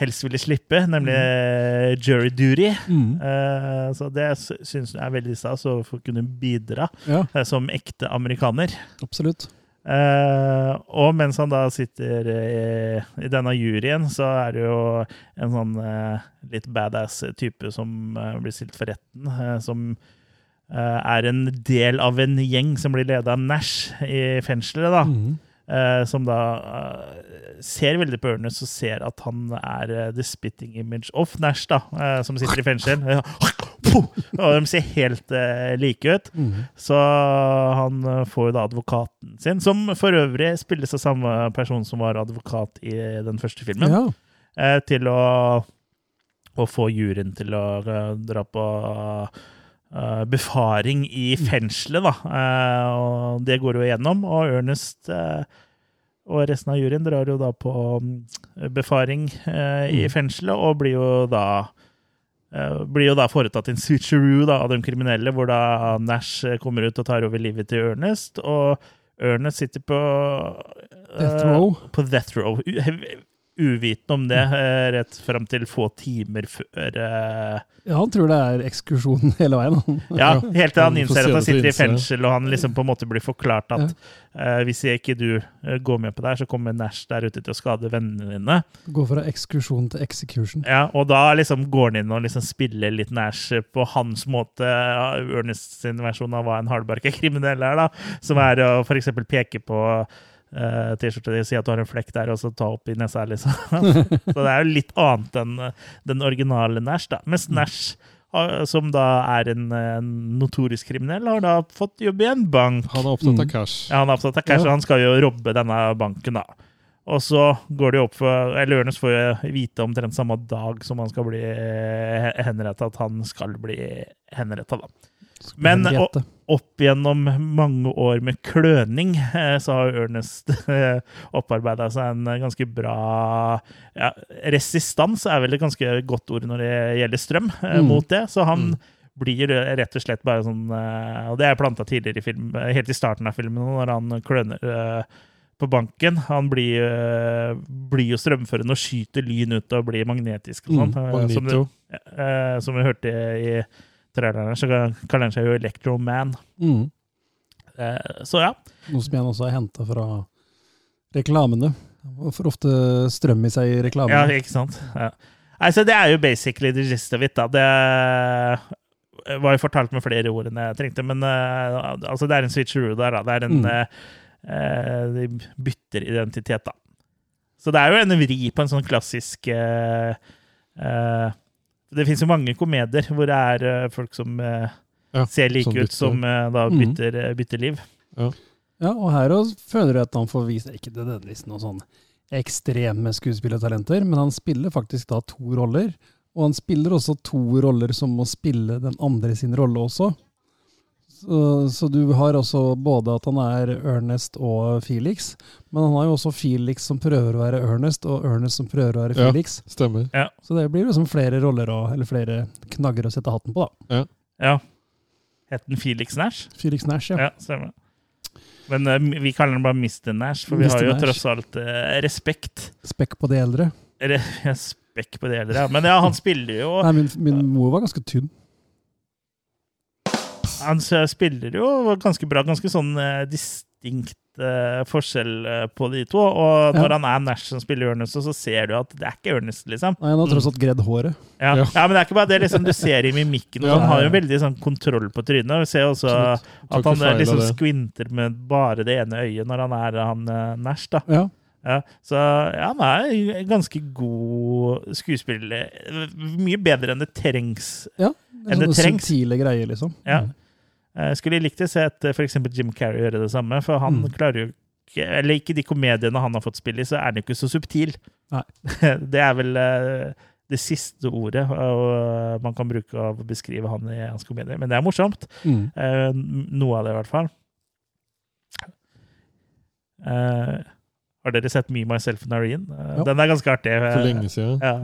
helst ville slippe, nemlig mm. jury duty. Mm. Uh, så det sy- syns jeg er veldig stas å få kunne bidra Ja, uh, som ekte amerikaner. absolutt. Uh, og mens han da sitter i, i denne juryen, så er det jo en sånn litt badass type som blir stilt for retten, som er en del av en gjeng som blir leda av Nash i fengselet, da. Mhm. Eh, som da uh, ser veldig på Ernest og ser at han er uh, the spitting image of Nash, da, som sitter i fengsel. Og de ser helt like ut. Mhm. Så han får jo da advokaten sin, som for øvrig spilles av samme person som var advokat i den første filmen, Ja. til å, å få juryen til å dra på eh, befaring i fengselet, da. Eh, og det går jo igjennom, og Ernest eh, og resten av juryen drar jo da på mm, befaring eh, i Mm. fengselet, og blir jo da eh, blir jo da foretatt en switcheroo da, av de kriminelle, hvor da Nash eh, kommer ut og tar over livet til Ernest, og Ernest sitter på eh, Death row. På death row. Uvitende om det, eh, rett fram til få timer før eh, ja, han tror det er ekskursjon hele veien. Ja, helt til han Han innser at han sitter i fengsel, og han liksom på en måte blir forklart at eh, hvis ikke du går med på det her, så kommer Nash der ute til å skade vennene dine. Gå fra ekskursjon til execution. Ja, og da liksom går han inn og liksom spiller litt Nash på hans måte. ja, Ernest sin versjon av hva en hardbarka kriminell er, da. Som er å for eksempel peke på eh, T-skjorte di, si at du har en flekk der, og så ta opp i nesa, liksom. så det er jo litt annet enn eh, den originale Nash, da. Mens Nash, har- som da er en, en notorisk kriminell, har da fått jobb i en bank. Han er opptatt Mm. av cash. Ja, han er opptatt av cash, Ja. og han skal jo robbe denne banken, da. Og så går det jo opp for Eller Ørnes får jo vite omtrent samme dag som han skal bli henrettet, at han skal bli henrettet, da. Men og, opp gjennom mange år med kløning, eh, så har Ernest opparbeida seg en ganske bra ja, Resistans er vel et ganske godt ord når det gjelder strøm, eh, Mm. mot det. Så han blir rett og slett bare sånn eh, Og det er planta tidligere i film, eh, helt i starten av filmen, når han kløner eh, på banken. Han blir, eh, blir jo strømførende og skyter lyn ut og blir magnetisk og sånn. Mm, eh, som, eh, som vi hørte i traileren, så kaller han seg jo Electro Man. Mm. Eh, så ja. Noe som igjen også er henta fra reklamene. For ofte strøm i seg i reklamene. ja ikke sant? Ja. Altså, det er jo basically the gist of it. Da. Det var jo fortalt med flere ord enn jeg trengte, men uh, altså, det er en switcheroo der. Da. Det er en Mm. eh, De bytter identitet, da. Så det er jo en vri på en sånn klassisk uh, Det fins jo mange komedier hvor det er eh, folk som eh, Ja, ser like som ut, som eh, da Mm. bytter, mm. bytter liv. Ja, og her også føler jeg at han får vise ikke nødvendigvis noen sånn ekstreme skuespillertalenter, men han spiller faktisk da to roller. Og han spiller også to roller som må spille den andre sin rolle også. Så, så du har også både at han er Ernest og Felix, men han har jo også Felix som prøver å være Ernest, og Ernest som prøver å være Felix. Ja. stemmer. Stemmer. Så det blir liksom flere roller og, eller flere knagger å sette hatten på, da. Ja. Het den Felix Nash? Felix Nash, ja. Ja, stemmer. Men uh, vi kaller den bare Mr. Nash, for vi Mr. har jo Nash. tross alt uh, respekt. Spekk på de eldre. Eller spekk på det eldre, ja. Men ja, han spiller jo Nei, min, min mor var ganske tynn. Han spiller jo ganske bra. Ganske sånn eh, distinkt eh, forskjell eh, på de to. Og Ja. når han er Nash som spiller Ernest, så ser du at det er ikke Ernest, liksom. Nei, han har tross alt gredd håret. Ja. Ja. ja, men det er ikke bare det. liksom Du ser i mimikken. Og Ja. Han har jo veldig sånn kontroll på trynet. Vi ser også Absolutt. At han liksom det. skvinter med bare det ene øyet når han er han Nash, da. Ja. Ja, så ja, han er ganske god skuespiller. Mye bedre enn det trengs. ja. Enn det Sånne trengs. subtile greier, liksom. Ja. Jeg skulle likt å se at f.eks. Jim Carrey gjøre det samme, for han Mm. klarer jo ikke Eller ikke de komediene han har fått spille i, så er han jo ikke så subtil. Nei. Det er vel eh, det siste ordet og man kan bruke av å beskrive han i hans komedier. Men det er morsomt. Mm. Eh, Noe av det, i hvert fall. Eh, har dere sett Me, Myself and Irene? Eh, Ja. Den er ganske artig. For lenge siden. Ja.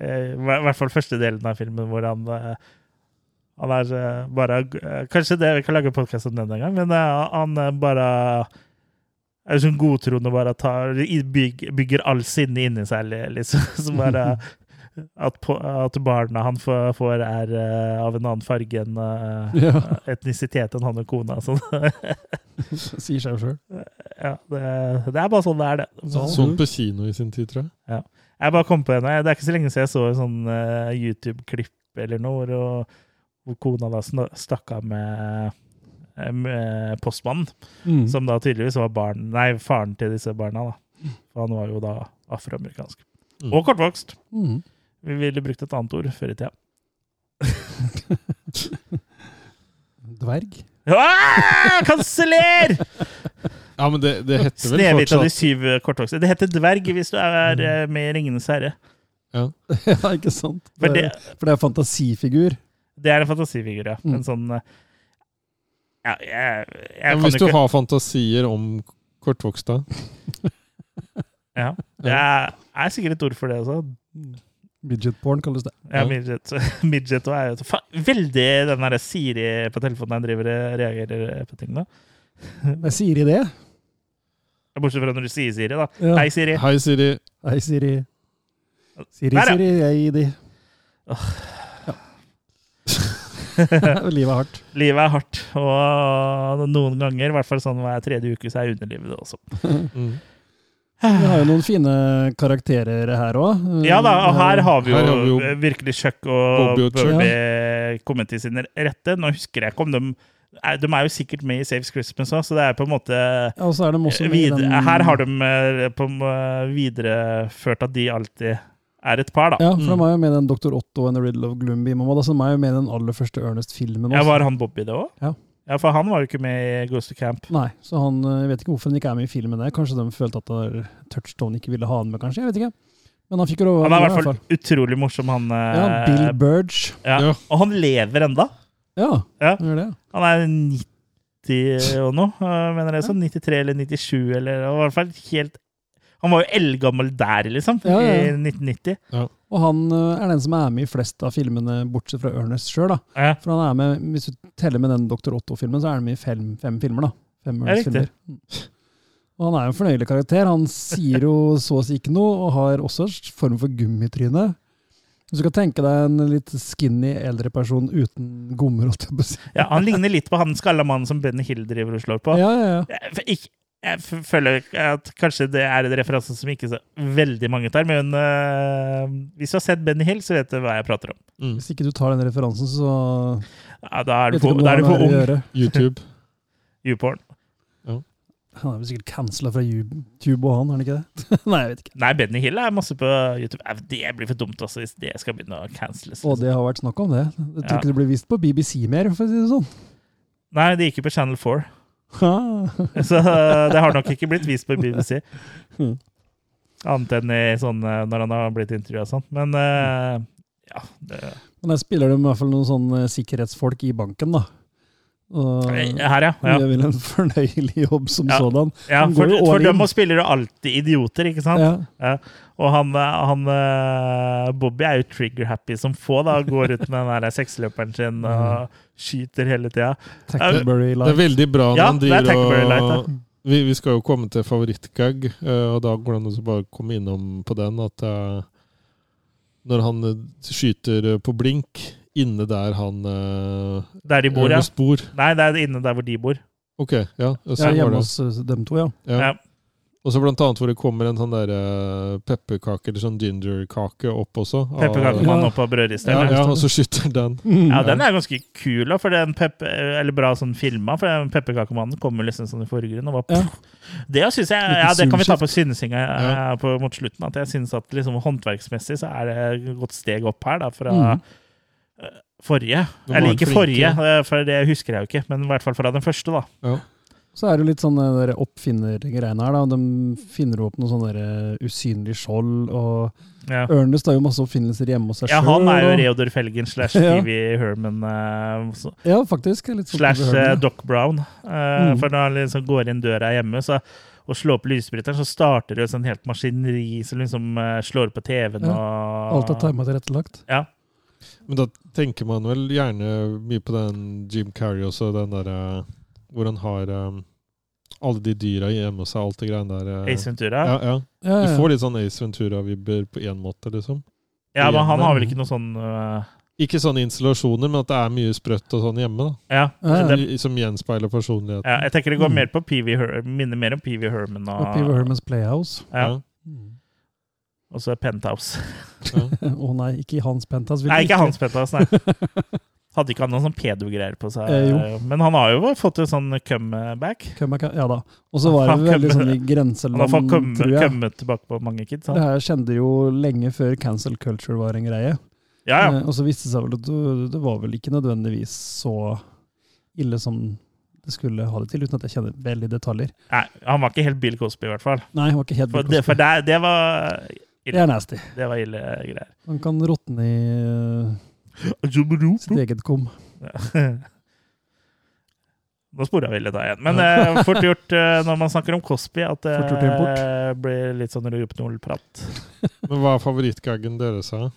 Eh, I hvert fall første delen av filmen hvor han eh, Han er eh, bare eh, Kanskje det vi kan lage podkast om den en gang, men eh, han bare er sånn godtroende og bare tar, i- bygger all sinne inni seg, liksom. Så bare at, på, at barna han får, får er av en annen farge enn Ja. etnisitet enn han og kona. Sånn. Sier seg jo sjøl. ja, det, det er bare sånn det er, det. Sånn på kino i sin tid, tror jeg. Jeg bare kom på en, Det er ikke så lenge siden jeg så en sånn YouTube-klipp eller noe, og- hvor kona da stakk av med, eh, med postmannen, Mm. som da tydeligvis var barn, nei, faren til disse barna. da. For han var jo da afroamerikansk. Mm. Og kortvokst. Mm. Vi ville brukt et annet ord før i tida. Dverg. Ah, Kanseller! Ja, men det, det heter vel Snehvit av de syv kortvokste. Det heter dverg hvis du er eh, med i Ringenes herre. ja, ikke sant? For Det, det, for det er fantasifigur. Det er en fantasifigur, ja. Mm. En sånn eh, Ja, jeg, jeg kan Hvis du ikke har fantasier om kortvoksta Ja. Det er, er sikkert et ord for det også. Midget porn kalles det. Ja, midget. midget og er jo fa veldig den der Siri på telefonen jeg driver og reagerer på ting da. Men sier i det. Bortsett fra når du sier Siri, da. Ja. Hei, Siri. Hei, Siri. Hei, Siri. Siri, Der, ja. Siri, jeg gir de. Ja. Livet er hardt. Livet er hardt, og noen ganger, i hvert fall sånn hver tredje uke, så er underlivet det også. Mm. Vi har jo noen fine karakterer her òg. Ja da, og her har vi jo, har vi jo virkelig Chuck og Bobby kommet til sin rette. Nå husker jeg ikke om de er- De er jo sikkert med i Saves Christmas òg, så det er på en måte Ja, er videre, Her har de eh, på videreført at de alltid er et par, da. Ja, for han er jo med i den Dr. Otto and the Riddle of Gloomby. Han da, er jo med i den aller første Ernest-filmen. Ja. Var han Bobby det òg? Ja. ja, for han var jo ikke med i Ghost of Camp. Nei, så han, eh, jeg vet ikke hvorfor han ikke er med i filmen. der. Kanskje de følte at der Touchstone ikke ville ha han med, kanskje. Jeg vet ikke. Men han fikk jo lov Han er i hvert fall utrolig morsom, han. eh, Ja, Bill Burge. Ja. Ja. Og han lever enda. Ja, Ja. gjør det. Han er 90 og noe, øh, mener jeg. Sånn 93 eller 97, eller og i hvert fall helt Han var jo eldgammel der, liksom, Ja, ja, ja. i 1990. Og han eh, er den som er med i flest av filmene, bortsett fra Ernest sjøl. Ja. For han er med, hvis du teller med den Dr. Otto-filmen, så er han med i fem, fem filmer. da. Fem Ernest-filmer. Og han er jo en fornøyelig karakter. Han sier jo så å si ikke noe, og har også en form for gummitryne. Hvis du kan tenke deg en litt skinny eldre person uten gommer. Ja, han ligner litt på han skalla mannen som Benny Hill driver og slår på. Ja, ja, ja. Jeg, ikke, jeg føler at kanskje det er en referanse som ikke så veldig mange tar, men uh, hvis du har sett Benny Hill, så vet du hva jeg prater om. Mm. Hvis ikke du tar den referansen, så Ja, da er du for, da er du for ung. YouTube. YouPorn. Han er vel sikkert cancela fra YouTube og han, er han ikke det? Nei, jeg vet ikke. Nei, Benny Hill er masse på YouTube. Det blir for dumt også, hvis det skal begynne å canceles. Og det har vært snakk om det. Jeg tror Ja. ikke det blir vist på BBC mer, for å si det sånn. Nei, det gikk jo på Channel 4. Så øh, det har nok ikke blitt vist på BBC. Annet enn i sånn øh, når han har blitt intervjua og sånn. Men uh, ja det, Men der spiller de i hvert fall noen sånne sikkerhetsfolk i banken, da. Og Her, ja. ja. gjør vel en fornøyelig jobb som Ja. sådan. ja for, for dem og spiller alltid idioter, ikke sant? Ja. Ja. Og han, øh, han øh, Bobby er jo trigger-happy som få, da. Går ut med den seksløperen sin og skyter hele tida. Det er veldig bra når Ja, han er driver og vi, vi skal jo komme til favorittgag, eh, og da går det an å bare komme innom på den at eh, når han eh, skyter eh, på blink inne der han eh, Der de bor, ja. Spor. Nei, det er inne der hvor de bor. Ok, ja. Ja, Sånn hjemme det. hos dem to, ja. Ja. Ja. Og så blant annet hvor det kommer en sånn der uh, pepperkake, eller sånn gingerkake opp også. Pepperkakemann Ja. opp på Ja, ja, og så skyter den. Ja, den er ganske kul, for den pep eller bra sånn filma. For pepperkakemannen kommer liksom sånn i forgrunnen. Og bare, Ja. Det synes jeg, ja, det kan vi ta på synsinga Ja. eh, på, mot slutten. At jeg synes at liksom, håndverksmessig så er det et godt steg opp her da, fra eh, forrige. Eller ikke forrige, for det husker jeg jo ikke, men i hvert fall fra den første. da. Så er det litt sånn det der oppfinnergreiene her, da. De finner opp noe sånn der uh, usynlig skjold, og Ja. Ernest har jo masse oppfinnelser hjemme hos seg Ja, han er jo Reodor Felgen slash Ja. Phoebe Herman eh, så- Ja, faktisk. Litt sånn slash eh, det. Doc Brown. Uh, Mm. For når han liksom går inn døra hjemme så, og slår opp lysbryteren, så starter det jo sånn helt maskineri som liksom uh, slår på TV-en Ja. og Alt er tima tilrettelagt. Ja. Men da tenker man vel gjerne mye på den Jim Carrey også, den derre Hvor han har um, alle de dyra hjemme hos seg, alt det greiene der. eh. Ace Ventura. Ja, Ja, ja. Ja, Du får litt sånn Ace Ventura-vibber på én måte, liksom. Ja, men han har vel ikke noe sånn uh... Ikke sånne installasjoner, men at det er mye sprøtt og sånn hjemme. da. ja, Ja, ja. det, Som gjenspeiler personligheten. ja, jeg tenker det går Mm. mer på PV Herman, minner mer om PV Herman og, Og PV Hermans Playhouse. ja, Mm. og så Penthouse. Å nei, ikke hans penthouse. vil Nei, ikke hans Penthouse, nei. Hadde ikke han noen sånn pedo-greier på seg? Eh. Men han har jo fått en sånn comeback. Come- Ja da. Og så var det veldig sånn i Han har grenseland, fått komme, tror jeg. kommet tilbake på mange kids. Det Han. her skjedde jo lenge før cancel culture var en greie. Ja, ja. Eh, Og så viste det seg vel at det- det var vel ikke nødvendigvis så ille som det skulle ha det til, uten at jeg kjenner veldig detaljer. Nei, han var ikke helt Bill Cosby, i hvert fall. Nei, han var ikke helt For Bill det, for det, det var Det er nasty. Det var ille greier. Han kan råtne i eh, sitt eget kom. Nå spora vi litt av igjen. Men eh, fort gjort eh, når man snakker om Cosby, at det eh, blir litt sånn Rohypnol-prat. Men hva er favorittgaggen deres? da?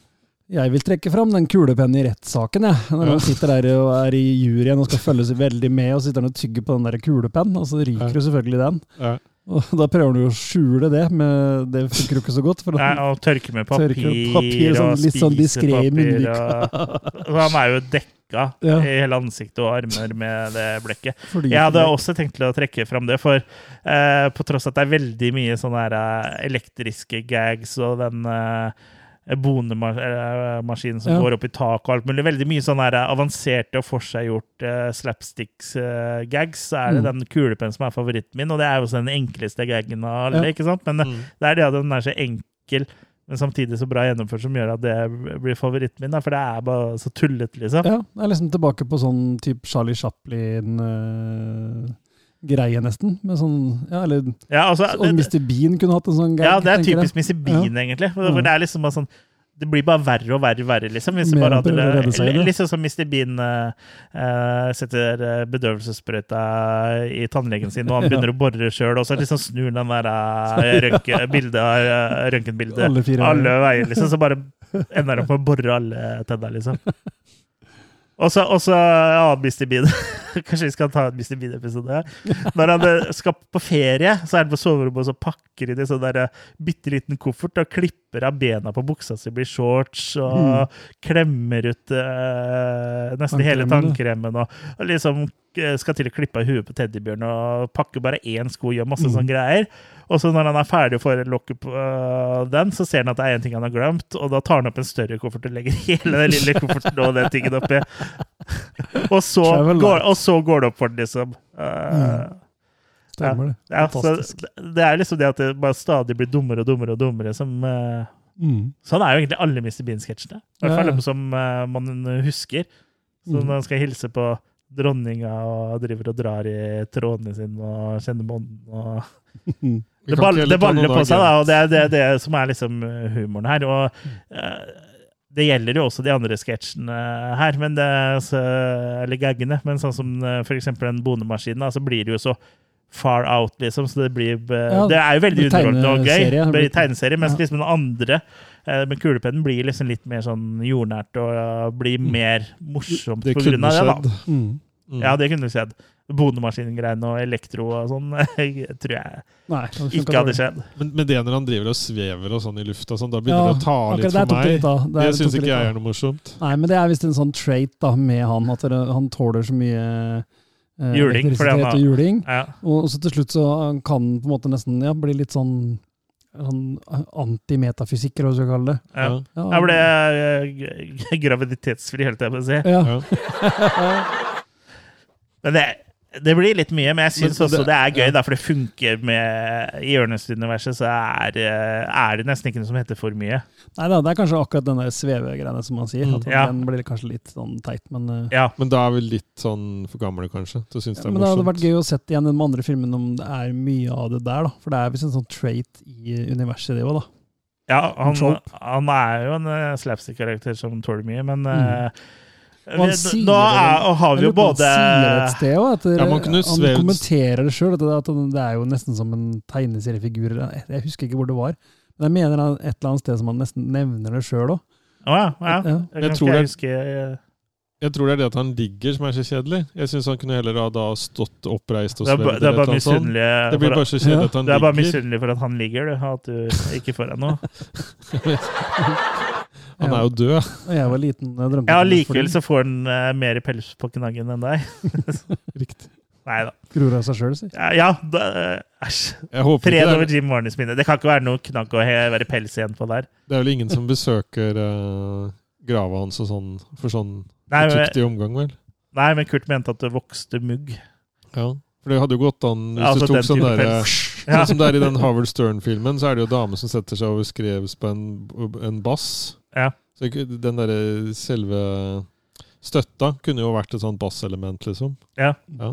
Jeg vil trekke fram den kulepennen i rettssaken, jeg. Når Ja. han sitter der og er i juryen og skal følge seg veldig med, og sitter han og tygger på den der kulepennen, og så ryker Ja. jo selvfølgelig den. Og da prøver jo å skjule det, men det funker jo ikke så godt. Nei, og tørke med papir, tørke med papir, sånn, og litt sånn diskré i munnvika. Og, og han er jo dekka Ja. i hele ansiktet og armer med det blekket. Fordi- Jeg hadde også tenkt til å trekke fram det, for eh, på tross at det er veldig mye sånne her, eh, elektriske gags og den eh, bonemaskin som Ja. går opp i taket og alt mulig. Veldig mye sånn avanserte og forseggjort uh, slapsticks-gags. så er det Mm. den kulepennen som er favoritten min, og det er jo også den enkleste gaggen av alle. Ja. ikke sant? Men eh, Mm. det er det at den er så enkel, men samtidig så bra gjennomført, som gjør at det blir favoritten min. Da, for det er bare så tullete, liksom. Ja, jeg er liksom tilbake på sånn type Charlie Chaplin-greie, nesten. Med sånn, ja, eller Ja, altså, Og det- Mr. Bean kunne hatt en sånn greie. Ja, det er typisk Mr. Bean, egentlig. For Ja. Det er liksom bare sånn det blir bare verre og verre, verre liksom. Hvis bare hadde, eller? liksom som Mr. Bean eh, setter eh, bedøvelsessprøyta i tannlegen sin, og han Ja. begynner å bore sjøl, og så liksom snur den der uh, røntgenbildet Alle alle veier, liksom. Så bare ender han opp med å bore alle tenna, liksom. Og så, og så ja, Mr. Bean. Kanskje vi skal ta en Mr. Bean-episode. Når han eh, skal på ferie, så er han på soverommet og så pakker inn i sånn der eh, bitte liten koffert og klipper av bena på buksa si, blir shorts, og Mm. klemmer ut uh, nesten hele Tannkremen, og, og liksom skal til å klippe av huet på teddybjørn og pakke bare én sko, og gjør masse Mm. sånne greier. Og så når han er ferdig og får lokket på øh, den, så ser han at det er en ting han har glemt, og da tar han opp en større koffert og legger hele den lille kofferten og den tingen oppi. Og så, går, og så går det opp for den, liksom. Uh, Stemmer det. ja, Fantastisk. Ja, det er liksom det at det bare stadig blir dummere og dummere og dummere som uh, Mm. Sånn er jo egentlig alle Mr. Bean-sketsjene. I hvert fall dem som man husker. Så Mm. når han skal hilse på dronninga og driver og drar i trådene sine og kjenner og det, kan ball, det baller på seg, da, og det er det, det som er liksom uh, humoren her. Og uh, det gjelder jo også de andre sketsjene her, men det, så, eller gaggene. Men sånn som f.eks. for eksempel den bonemaskinen, da, så blir det jo så far out, liksom. Så det blir Det er jo veldig underholdende og gøy. tegneserie. Det blir tegneserie, mens liksom den andre uh, med kulepennen blir liksom litt mer sånn jordnært og blir mer morsomt Det på grunn av det, da. Mm. Mm. Ja, det kunne skjedd. Bonemaskingreiene og elektro og sånn jeg tror jeg Nei, ikke hadde skjedd. Men, men det når han driver og svever og sånn i lufta, sånn, da begynner Ja, det å ta litt for det meg. litt det, Det syns ikke jeg er noe morsomt. Nei, men det er visst en sånn trait da, med han, at det, han tåler så mye eh, Juling, fordi han elektrisitet har- og juling. Ja. Og så til slutt så kan han på en måte nesten ja, bli litt sånn, sånn antimetafysikker, hva skal kalle det. Ja. Ja. Jeg ble eh, graviditetsfri, holdt jeg på å si. Ja. Men det, det blir litt mye, men jeg syns også det- er gøy, ja. da, for det funker med I Ernest-universet så er, eh, er det nesten ikke noe som heter for mye. Nei da, det er kanskje akkurat den der svevegreiene som man sier. Mm. At Ja. Den blir kanskje litt sånn teit, men eh, Ja. Men da er vi litt sånn for gamle, kanskje, til å synes det er Men det hadde vært gøy å sett igjen den andre filmen om det er mye av det der, da. For det er visst en sånn trait i universet, det òg, da. Ja, han, han er jo en uh, slapstick-karakter som tåler mye, men mm. Og han sier Nå er, og har vi jo både sted også, at Ja, man han kommenterer det sjøl, at, det- at det er jo nesten som en tegneseriefigur. Jeg jeg husker ikke hvor det var. Men jeg mener han et eller annet sted som han nesten nevner det sjøl òg. Å ja. ja. Ja. Jeg, Jeg tror det- huske eh, Jeg tror det er det at han ligger som er så kjedelig. Jeg syns han kunne heller ha da stått oppreist og Det er, svevd. det er Det blir for bare så kjedelig at han Du er bare ligger. misunnelig for at han ligger, du. At du ikke får deg noe. Han er jo død. Da jeg var liten, jeg drømte Ja, Likevel så får han eh, mer pels på knaggen enn deg. Riktig. Nei da. Gror av seg sjøl, si. Ja, ja da- æsj. Jeg håper Fred ikke over det er, Jim Warners minne. Det kan ikke være noe knagg å he- være pels igjen på der. det er vel ingen som besøker uh, grava hans og sånn for sånn Nei, men- omgang, vel? Nei, men Kurt mente at det vokste mugg. Ja. For det hadde jo gått an hvis Altså du tok sånn derre. Ja. Som det er i den Howard Stern-filmen, så er det jo dame som setter seg over skrevs på en, en bass. Ja. Så den derre selve støtta kunne jo vært et sånt basselement, liksom. Ja. Ja.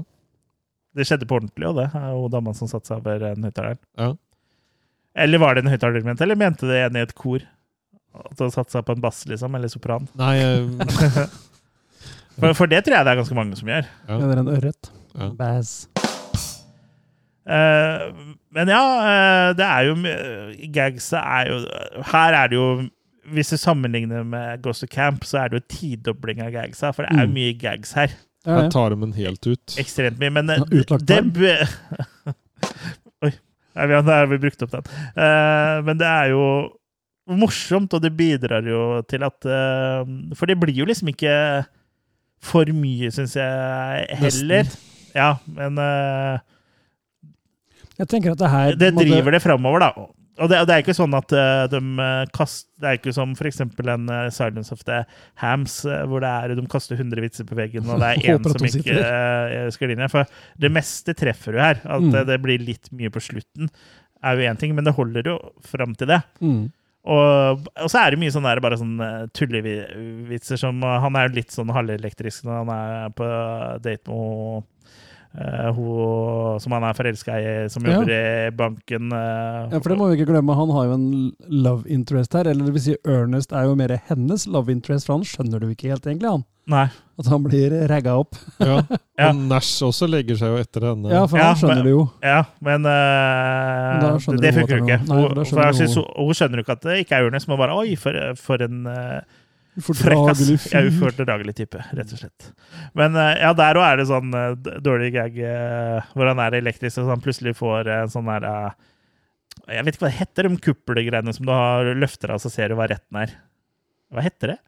Det skjedde på ordentlig, og det er jo dama som satte seg over en høyttaler. Ja. Eller var det en høyttaler mente, eller mente det en i et kor? At han satte seg på en bass, liksom, eller sopran? Nei jeg... For, for det tror jeg det er ganske mange som gjør. Ja. Eller en ørret. Ja. Bass. Eh, men ja, eh, det er jo Gags Gagsa er jo Her er det jo Hvis du sammenligner med Ghost of Camp, så er det jo tidobling av gagsa, for det er jo Mm. mye gags her. Ja, Her tar de den helt ut. Ekstremt mye. Men Ja, utlagt det Oi. Har- Da har vi brukt opp den. Eh, men det er jo morsomt, og det bidrar jo til at eh, For det blir jo liksom ikke for mye, syns jeg heller. Ja, men uh, Jeg tenker at det her det driver det framover, da. Og det, og det er ikke sånn at eh, de kaster Det er ikke som eksempel en eh, Silence of the Hams, eh, hvor det er, de kaster 100 vitser på veggen, og det er én som ikke uh, skal inn. For det meste treffer du her. At Mm. det, det blir litt mye på slutten, er jo én ting, men det holder jo fram til det. Mm. Og, og så er det mye sånn der, bare sånn eh, tullevitser som eh, Han er jo litt sånn halvelektrisk når han er på date med eh, hun som han er forelska i, som Ja. jobber i banken. Uh, Ja, for det må vi ikke glemme. Han har jo en love interest her. Eller det vil si, Ernest er jo mer hennes love interest, for han skjønner det jo ikke helt, egentlig. han. Nei. At han blir ragga opp. Ja. Ja. Og Nash også legger seg jo etter henne. Ja, for Ja, skjønner men- det jo. Ja, men uh, det funker jo ikke. Nei, Hun, for for skjønner synes, hun- hun, hun skjønner jo ikke at det ikke er Ernest, men bare Oi, for, for en uh, frekkas. Ja, fyr. ufordragelig type, rett og slett. Men eh, ja, der òg er det sånn eh, dårlig gag eh, hvor han er elektrisk, og han plutselig får en sånn der Jeg vet ikke hva det heter, de kuplegreiene som du har løfter av, så ser du hva retten er. Hva heter det?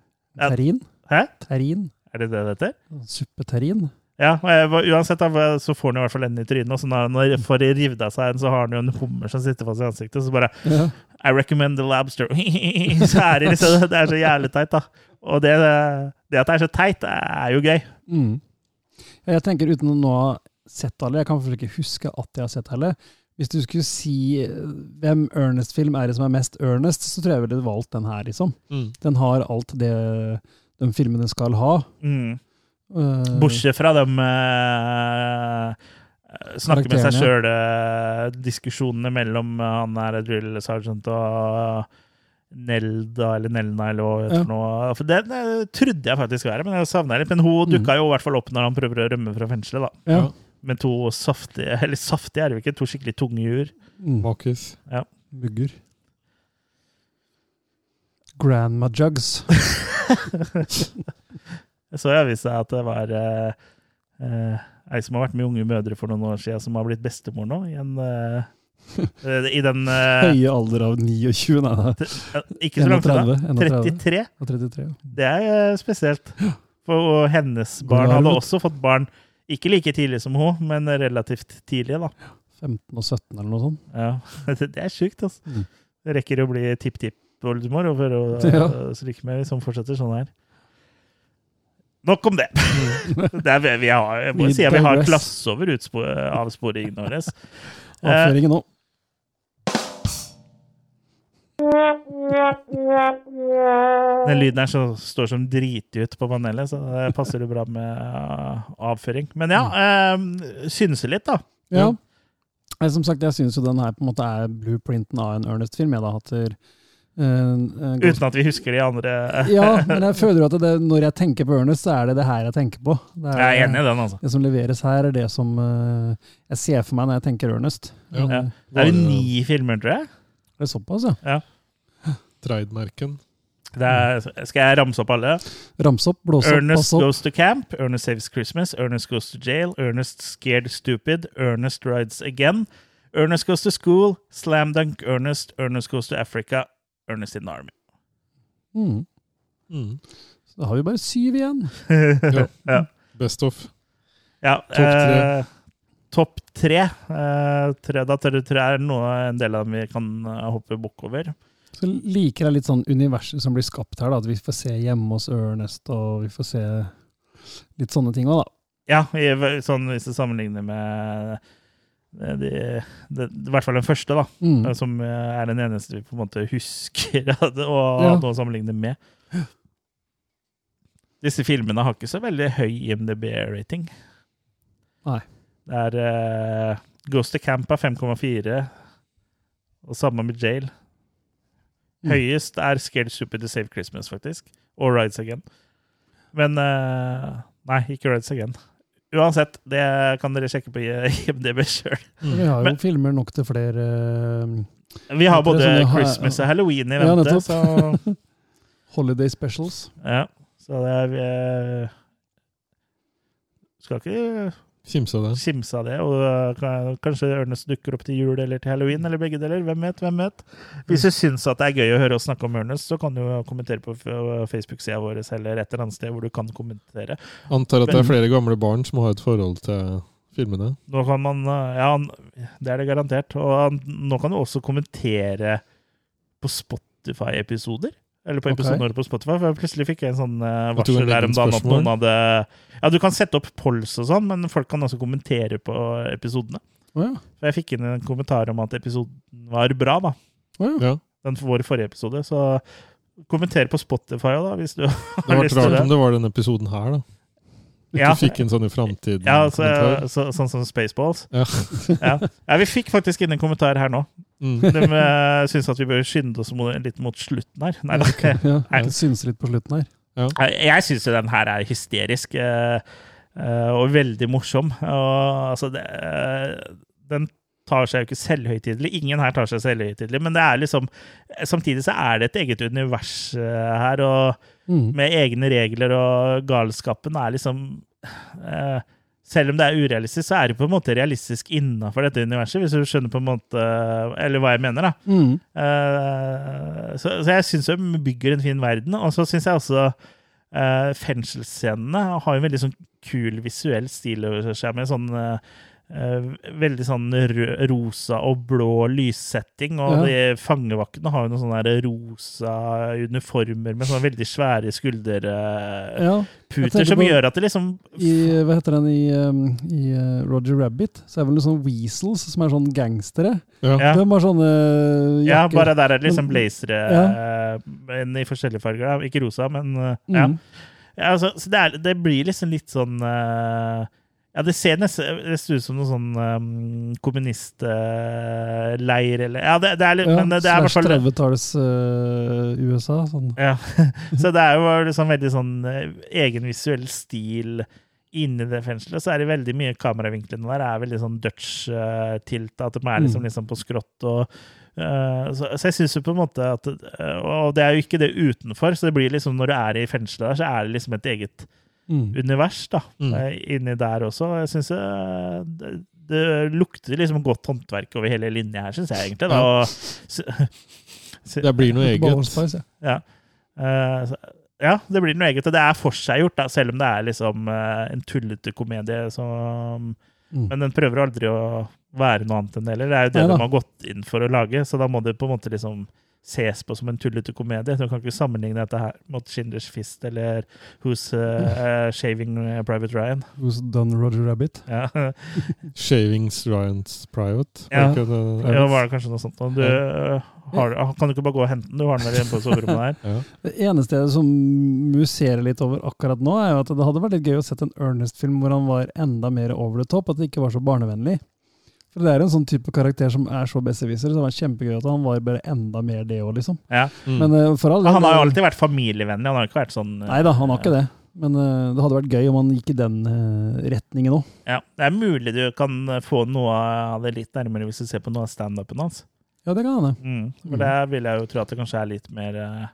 Terrin. Hæ? Terrin. Er det det det heter? Suppeterrin. Ja, og uansett så får han i hvert fall en i trynet, og så når han får revet av seg en, så har han jo en hummer som sitter fast i ansiktet, så bare Ja. I recommend the lobster. så er det liksom, det er så jævlig teit, da. Og det, det at det er så teit, er jo gøy. Mm. Jeg tenker uten å nå ha sett alle, jeg kan for ikke huske at jeg har sett alle. Hvis du skulle si eh, hvem Ernest-film er det som er mest Ernest, så tror jeg jeg ville valgt den her, liksom. Mm. Den har alt det de filmene skal ha. Mm. Eh, Bortsett fra de uh, snakke med seg Karakterene. sjøl, diskusjonene mellom uh, han er drill sergeant og Nelda eller Nelna eller hva det Ja. for noe. For det, det trodde jeg faktisk var her, men jeg savna litt. Men hun Mm. dukka jo i hvert fall opp når han prøver å rømme fra fengselet, da. Ja. Med to saftige Eller saftige er det jo ikke, to skikkelig tunge jur. Mm. Ja. Mugger. Grandma Jugs. Jeg så i avisa at det var eh, eh, ei som har vært med Unge mødre for noen år siden, som har blitt bestemor nå. I, en, eh, eh, i den eh, Høye alder av 29, nei, eh, Ikke så langt unna. 33. 33. ja. Det er eh, spesielt. For hennes barn hadde også fått barn. Ikke like tidlig som hun, men relativt tidlig. da. 15 og 17 eller noe sånt. Ja, Det er sjukt, altså. Mm. Rekker å bli tipp-tipp-oldemor for å Ja. med hvis hun fortsetter sånn her. Nok om det. det er, vi har, jeg må si at vi har klasse over avsporingen vår. Eh, Avføringen nå. Den lyden her så, står som dritut på panelet, så det passer jo bra med uh, avføring. Men ja, øh, synse litt, da. Ja. Eh, Som sagt, jeg syns jo den her på en måte er blueprinten av en Ernest-film. Jeg da hatter eh, eh, Uten at vi husker de andre. Ja, men jeg føler jo at det, når jeg tenker på Ernest, så er det det her jeg tenker på. Det Jeg er enig i den, altså. Det som leveres her, er det som eh, jeg ser for meg når jeg tenker Ernest. Ja. Ja. Eh, Det er jo ni filmer, tror jeg. Det er såpass, ja. Treidmerken. Det er, skal jeg ramse opp alle? Ramse opp, blås opp, Ernest pass opp. Goes to Camp, Ernest Saves Christmas, Ernest Goes to Jail, Ernest Scared Stupid, Ernest Rides Again, Ernest Goes to School, Slam Dunk Ernest, Ernest Goes to Africa, Ernest in the Army. Mm. Mm. Så da har vi bare syv igjen. Ja. Ja. Best of. Ja, Topp tre. eh, Topp tre. Eh, tre. Da tror jeg det er noe, en del av dem vi kan eh, hoppe bukk over. Så liker jeg litt sånn universet som blir skapt her, da. At vi får se hjemme hos Ernest, og vi får se litt sånne ting òg, da. Ja, i, sånn, hvis du sammenligner med de, de, I hvert fall den første, da. Mm. eh, Som eh, er den eneste vi på en måte husker har Ja. noe å sammenligne med. Disse filmene har ikke så veldig høy IMDb-rating. Nei. Det er uh, Ghost of Camp er 5,4, og samme med Jail. Mm. Høyest er Scared Stupid to Save Christmas, faktisk. Og Rides Again. Men uh, Nei, ikke Rides Again. Uansett, det kan dere sjekke på IMDb sjøl. Vi har jo Men- filmer nok til flere eh, Vi har både sånn, Christmas og Halloween i Ja, vente, nettopp. så holiday specials. Ja, så det er vi, Skal ikke Kimse av det. kimse av det. Og eh, kanskje Ernest dukker opp til jul eller til halloween, eller begge deler. Hvem vet? hvem vet? Hvis du syns at det er gøy å høre oss snakke om Ernest, så kan du kommentere på Facebook-sida vår eller et eller annet sted hvor du kan kommentere. Antar at det er flere gamle barn som har et forhold til filmene. Nå kan man eh, Ja, det er det garantert. Og nå kan du også kommentere på Spotify-episoder. Eller på episoden episoder på Spotify. For jeg plutselig fikk jeg en sånn eh, varsel der om dagen at noen hadde Ja, du kan sette opp polls og sånn, men folk kan også kommentere på episodene. Oh, ja. Jeg fikk inn en kommentar om at episoden var bra, da. Oh, ja. Den vår forrige episode. Så kommenter på Spotify da, hvis du Det har lyst til rart det. om det var denne episoden her, da. Ikke Ja. du fikk en sånn i framtiden. Ja, så, så, sånn som Spaceballs. Ja. ja. ja, vi fikk faktisk inn en kommentar her nå. Mm. De uh, syns at vi bør skynde oss litt mot slutten her. Nei, da. ja. Nei. syns litt på slutten her. Jeg, jeg syns jo den her er hysterisk eh, eh, og veldig morsom. Og, altså, det, eh, den tar seg jo ikke selvhøytidelig. Ingen her tar seg selvhøytidelig, men det er liksom Samtidig så er det et eget univers eh, her, og Mm. med egne regler, og galskapen er liksom eh, Selv om det er urealistisk, så er det på en måte realistisk innafor dette universet, hvis du skjønner på en måte Eller hva jeg mener, da. Mm. Uh, så, så jeg syns de bygger en fin verden. Og så syns jeg også uh, fengselsscenene har en veldig sånn kul visuell stil over seg, med sånn eh, veldig sånn rosa og blå lyssetting. Og Ja. de fangevaktene har jo noen sånne rosa uniformer med sånne veldig svære skulderputer, Ja. som på- gjør at det liksom I, hva heter den i, um, i uh, Roger Rabbit? Så er det vel noen sånne weasels som er sånn gangstere. Ja. De har sånne Ja, bare der er det liksom blazere Ja. eh, men i forskjellige farger. Ikke rosa, men eh, ja. Mm. ja altså, så det, er, det blir liksom litt sånn eh, Ja, det ser nesten ut som noen sånn um, kommunistleir eller Ja, det, det er litt Ja, Men det er i hvert fall 30-talls uh, USA. Sånn. ja. Så det er jo liksom veldig sånn eh, egen visuell stil inni det fengselet. Så er det veldig mye kameravinklene der er veldig sånn Dutch-tilta. At de er liksom, Mm. liksom på skrått. og uh, så, så jeg syns jo på en måte at eh, Og det er jo ikke det utenfor, så det blir liksom når du er i fengselet der, så er det liksom et eget Mm. univers da, Mm. eh, inni der også. Jeg synes eh, det, det lukter liksom godt håndverk over hele linja her, syns jeg egentlig. Da. Ja. Og, Det blir noe eget. Ja. ja. Eh, så- ja, det blir noe eget. Og det er forseggjort, da, selv om det er liksom en tullete komedie. Som, Mm. men den prøver aldri å være noe annet enn det. heller. det er jo det Nei, de har gått inn for å lage, så da må det på en måte liksom ses på som en tullete komedie. Du kan ikke sammenligne dette her mot Schindlers Fist eller Who's uh, Shaving Private Ryan. Who's done Roger Rabbit? Ja, Shavings Ryan's Private. Ja. Det- ja var det kanskje noe sånt. Du, ja. har, kan du ikke bare gå og hente den? Du har den vel inne på soverommet der. Ja. Det eneste som muserer litt over akkurat nå, er jo at det hadde vært litt gøy å sett en Ernest-film hvor han var enda mer over the top, at det ikke var så barnevennlig. For det er en sånn type karakter som er så besserwisser, så det var kjempegøy at han var bare enda mer det òg, liksom. Ja. Mm. Men uh, for all han har jo alltid vært familievennlig. Han har ikke vært sånn Nei da, han har ikke det. Men uh, det hadde vært gøy om han gikk i den eh, retningen òg. Ja, Det er mulig du kan få noe av det litt nærmere hvis du ser på noe av standupen hans. Ja, det kan hende. Mm. For Mm. der vil jeg jo tro at det kanskje er litt mer eh,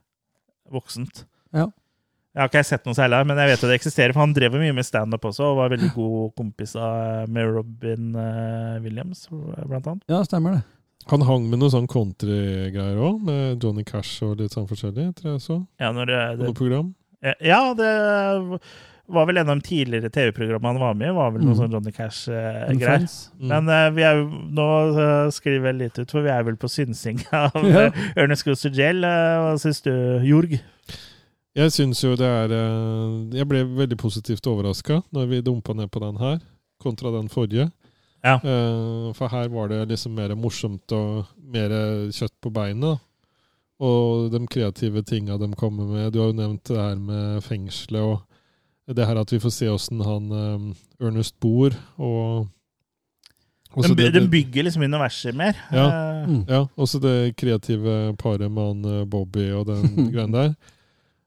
voksent. Ja. Jeg har ikke sett noe særlig, men jeg vet jo det eksisterer. For han drev mye med standup også, og var veldig god kompis av, med Robin eh, Williams, blant annet. Ja, stemmer det. Han hang med noen sånn countrygreier òg, med Johnny Cash og litt sånn forskjellig, tror jeg så. Ja, når det, det, noe program. ja, det var vel en av de tidligere TV-programmene han var med i, var vel noe Mm. sånn Johnny Cash-greier. Mm. Men uh, vi er nå uh, skriver jeg litt ut, for vi er vel på synsing av Ja. uh, Ernest Goes to Jail. Hva syns du, Jorg? Jeg syns jo det er eh, Jeg ble veldig positivt overraska når vi dumpa ned på den her, kontra den forrige. Ja. Eh, For her var det liksom mer morsomt og mer kjøtt på beinet. Og de kreative tinga de kommer med. Du har jo nevnt det her med fengselet og det her at vi får se åssen han eh, Ernest bor, og det- den bygger liksom universet mer. Ja. Mm. Ja, også det kreative paret med han Bobby og den greien der.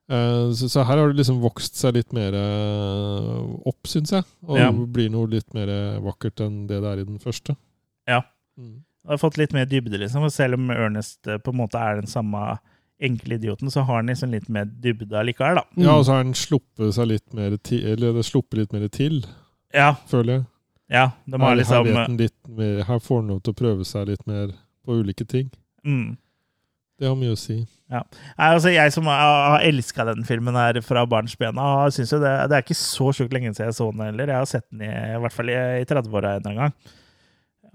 Eh, Så, så her har det liksom vokst seg litt mer eh, opp, syns jeg. Og Ja. blir noe litt mer vakkert enn det det er i den første. Ja. Mm. har fått litt mer dybde, liksom. Og selv om Ernest eh, på en måte er den samme enkle idioten, så har han liksom litt mer dybde allikevel, da. Ja, og så har han sluppet seg litt mer til, eller det sluppet litt mer til, Ja, føler jeg. ja. De har her, her, liksom litt mer, her får han lov til å prøve seg litt mer på ulike ting. mm. Det har mye å si. Ja. Nei, altså, jeg som har, elska den filmen her fra barnsbena, synes jo det, det er ikke så sjukt lenge siden jeg så den heller. Jeg har sett den i, i hvert fall i, i 30-åra en gang.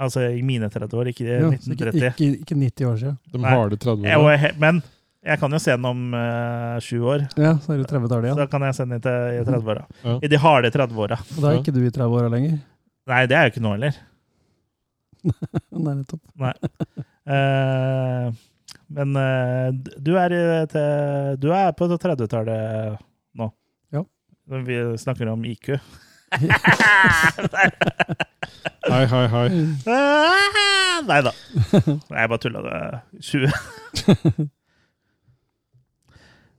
Altså i mine 30 år, ikke i Ja, 1930. ikke, 1930. ikke, ikke 90 år siden. De har harde 30 Jeg, åra. men jeg kan jo se den om uh, sju år. Ja, så er det 30-tallet Så igjen. da kan jeg se den i 30-åra. Ja. I de harde 30-åra. Og da er ikke du i 30-åra lenger. Nei, det er jo ikke nå heller. Nei, nettopp. Nei. Eh, men eh, du er, i- til, du er på 30-tallet nå. Ja. Vi snakker om IQ. Hei, hei, hei. Nei da. Jeg bare tulla. Det er 20.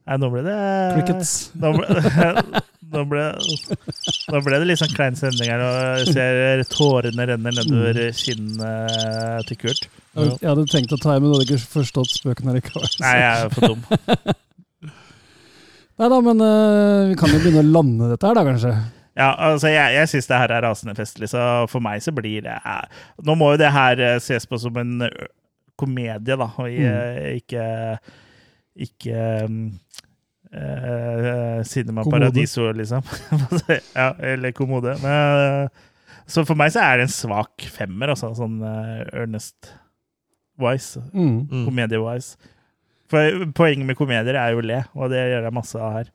Nei, nå ble det Crickets. Nå ble, nå ble, nå ble det litt sånn klein stemning her, Nå ser tårene renner nedover kinnet til Kurt. Jeg jeg hadde tenkt å ta i, men du hadde ikke forstått spøken allikevel. så- Nei, jeg er for dum. Nei da, men uh, vi kan jo begynne å lande dette her, da, kanskje. Ja, altså jeg, jeg syns det her er rasende festlig, så for meg så blir det Nå må jo det her eh, ses på som en komedie, da, og Mm. ikke Ikke um, eh, Cinema Kommode. Paradiso, liksom. ja, eller Kommode. Men, eh, så for meg så er det en svak femmer, altså, sånn uh, Ernest Wise. Mm. Mm. Komedie-wise. For poenget med komedier er jo å le, og det gjør jeg masse av her.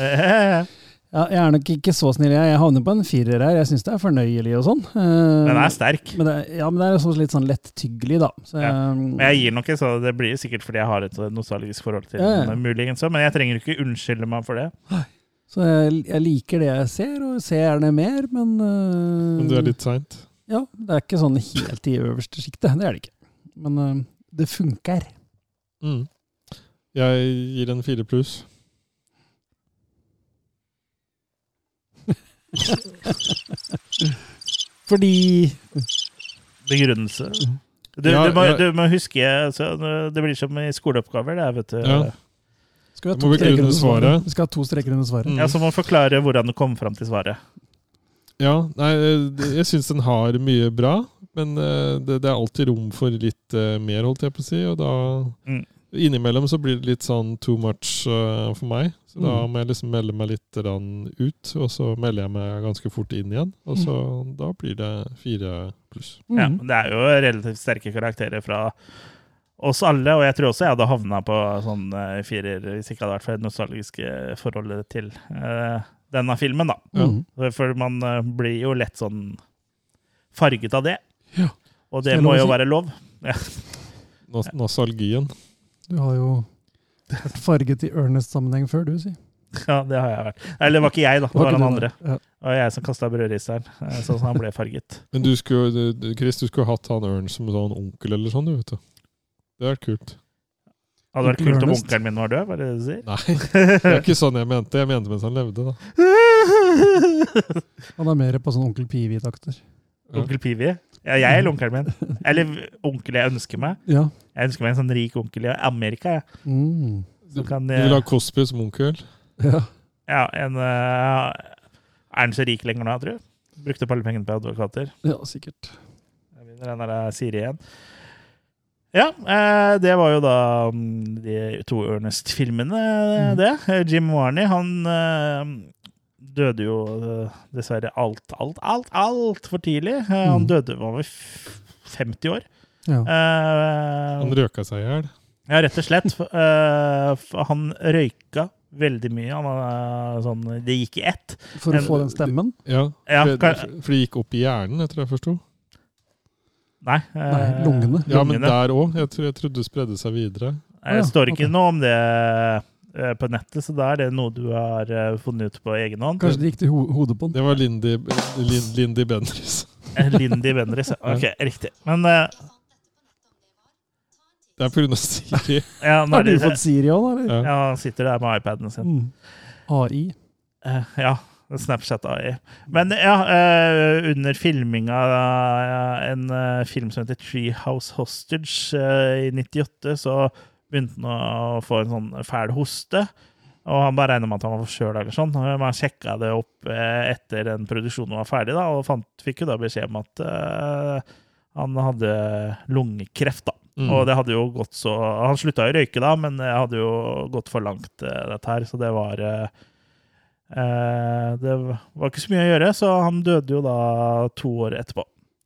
Eh, Ja, jeg er nok ikke så snill. Jeg Jeg havner på en firer her. Jeg syns det er fornøyelig og sånn. Men Den er sterk. Men det, ja, men det er også litt sånn lettyggelig, da. Så, Ja. Men jeg gir nok en sånn, Det blir jo sikkert fordi jeg har et nostalgisk forhold til Ja, den, muligens men jeg trenger ikke unnskylde meg for det. så jeg, jeg liker det jeg ser, og ser gjerne mer, men uh... Men du er litt seint. Ja, det er ikke sånn helt i øverste sjiktet. Det er det ikke. Men uh, det funker. Mm. Jeg gir en fire pluss. Fordi Begrunnelse. Du, Ja, du, må, ja. du må huske altså, Det blir som i skoleoppgaver, det, vet du. Ja. Skal vi ha to vi streker under svaret? svaret? Vi skal ha to streker under svaret. Mm. Ja, Så må man forklare hvordan du kom fram til svaret. Ja, nei, eh, jeg syns den har mye bra, men eh, det, det er alltid rom for litt eh, mer, holdt jeg på å si. Og da Mm. Innimellom så blir det litt sånn too much for meg. Så da Mm. må jeg liksom melde meg litt ut, og så melder jeg meg ganske fort inn igjen. Og så da blir det fire pluss. Ja, Mhm. det er jo relativt sterke karakterer fra oss alle, og jeg tror også jeg hadde havna på sånn firer hvis ikke hadde vært for det nostalgiske forholdet til eh, denne filmen, da. Mhm. For man eh, blir jo lett sånn farget av det. Ja. Og det må jo si? være lov. Nos nostalgien. Du har jo vært farget i Ernest-sammenheng før, du, si. Ja, det har jeg vært. Eller det var ikke jeg, da. Det var han andre. Ja. Var jeg som kasta brødristeren, eh, sånn som han ble farget. Men du skulle, Chris, du skulle hatt han Ørn som sånn onkel eller sånn, du vet du. Det hadde vært kult. Hadde vært kult om onkelen min var død, var det det du sier? Nei, det er ikke sånn jeg mente. Jeg mente mens han levde, da. Han er mer på sånn Onkel Pivi-takter. Onkel Pivi? Ja, jeg eller onkelen min. Eller onkel jeg ønsker meg. Ja. Jeg ønsker meg en sånn rik onkel i Amerika. Jeg. Mm. Kan, Du vil ha Cosby som onkel? ja. ja, en, uh, er han så rik lenger nå, tror du? Brukte opp alle pengene på advokater. Ja, sikkert. Jeg vinner den der Siri igjen. Ja, eh, det var jo da mm, de to Ernest-filmene, Mm. det. Jim Warney, han eh, døde jo eh, dessverre alt, alt, alt, altfor tidlig. Han Mm. døde var vel f- 50 år. Ja. Uh, Han røka seg i hjel. ja, rett og slett. Eh, han røyka veldig mye. Han var sånn Det gikk i ett. For å få den stemmen? Ja, Ja, for, kan- for det gikk opp i hjernen, etter det jeg forsto. Nei. Nei, eh, lungene. Ja, men der òg. Jeg, jeg trodde det spredde seg videre. Ja, Det står ikke okay. noe om det eh, på nettet, så da er det noe du har eh, funnet ut på egen hånd. Kanskje det gikk til ho hodet på den? Det var Lindy, Lin- Lindy Bendriss. Eh, Lindy Bendriss. ja. Ok, riktig. Men uh, Det er pga. Siri. ja, nå Har du fått Siri òg, eller? Ja. ja, han sitter der med iPaden sin. Mm. AI. Uh, ja. Snapchat AI. Men ja, eh, under filminga av en eh, film som heter Treehouse Hostage eh, i 98, så begynte han å få en sånn fæl hoste. Og han bare regna med at han var forkjøla eller sånn. Man sjekka det opp eh, etter den produksjonen var ferdig, da, og fant, fikk jo da beskjed om at eh, han hadde lungekreft, da. Mm. Og det hadde jo gått så Han slutta å røyke da, men det hadde jo gått for langt, eh, dette her. Så det var eh, eh, Det var ikke så mye å gjøre, så han døde jo da to år etterpå.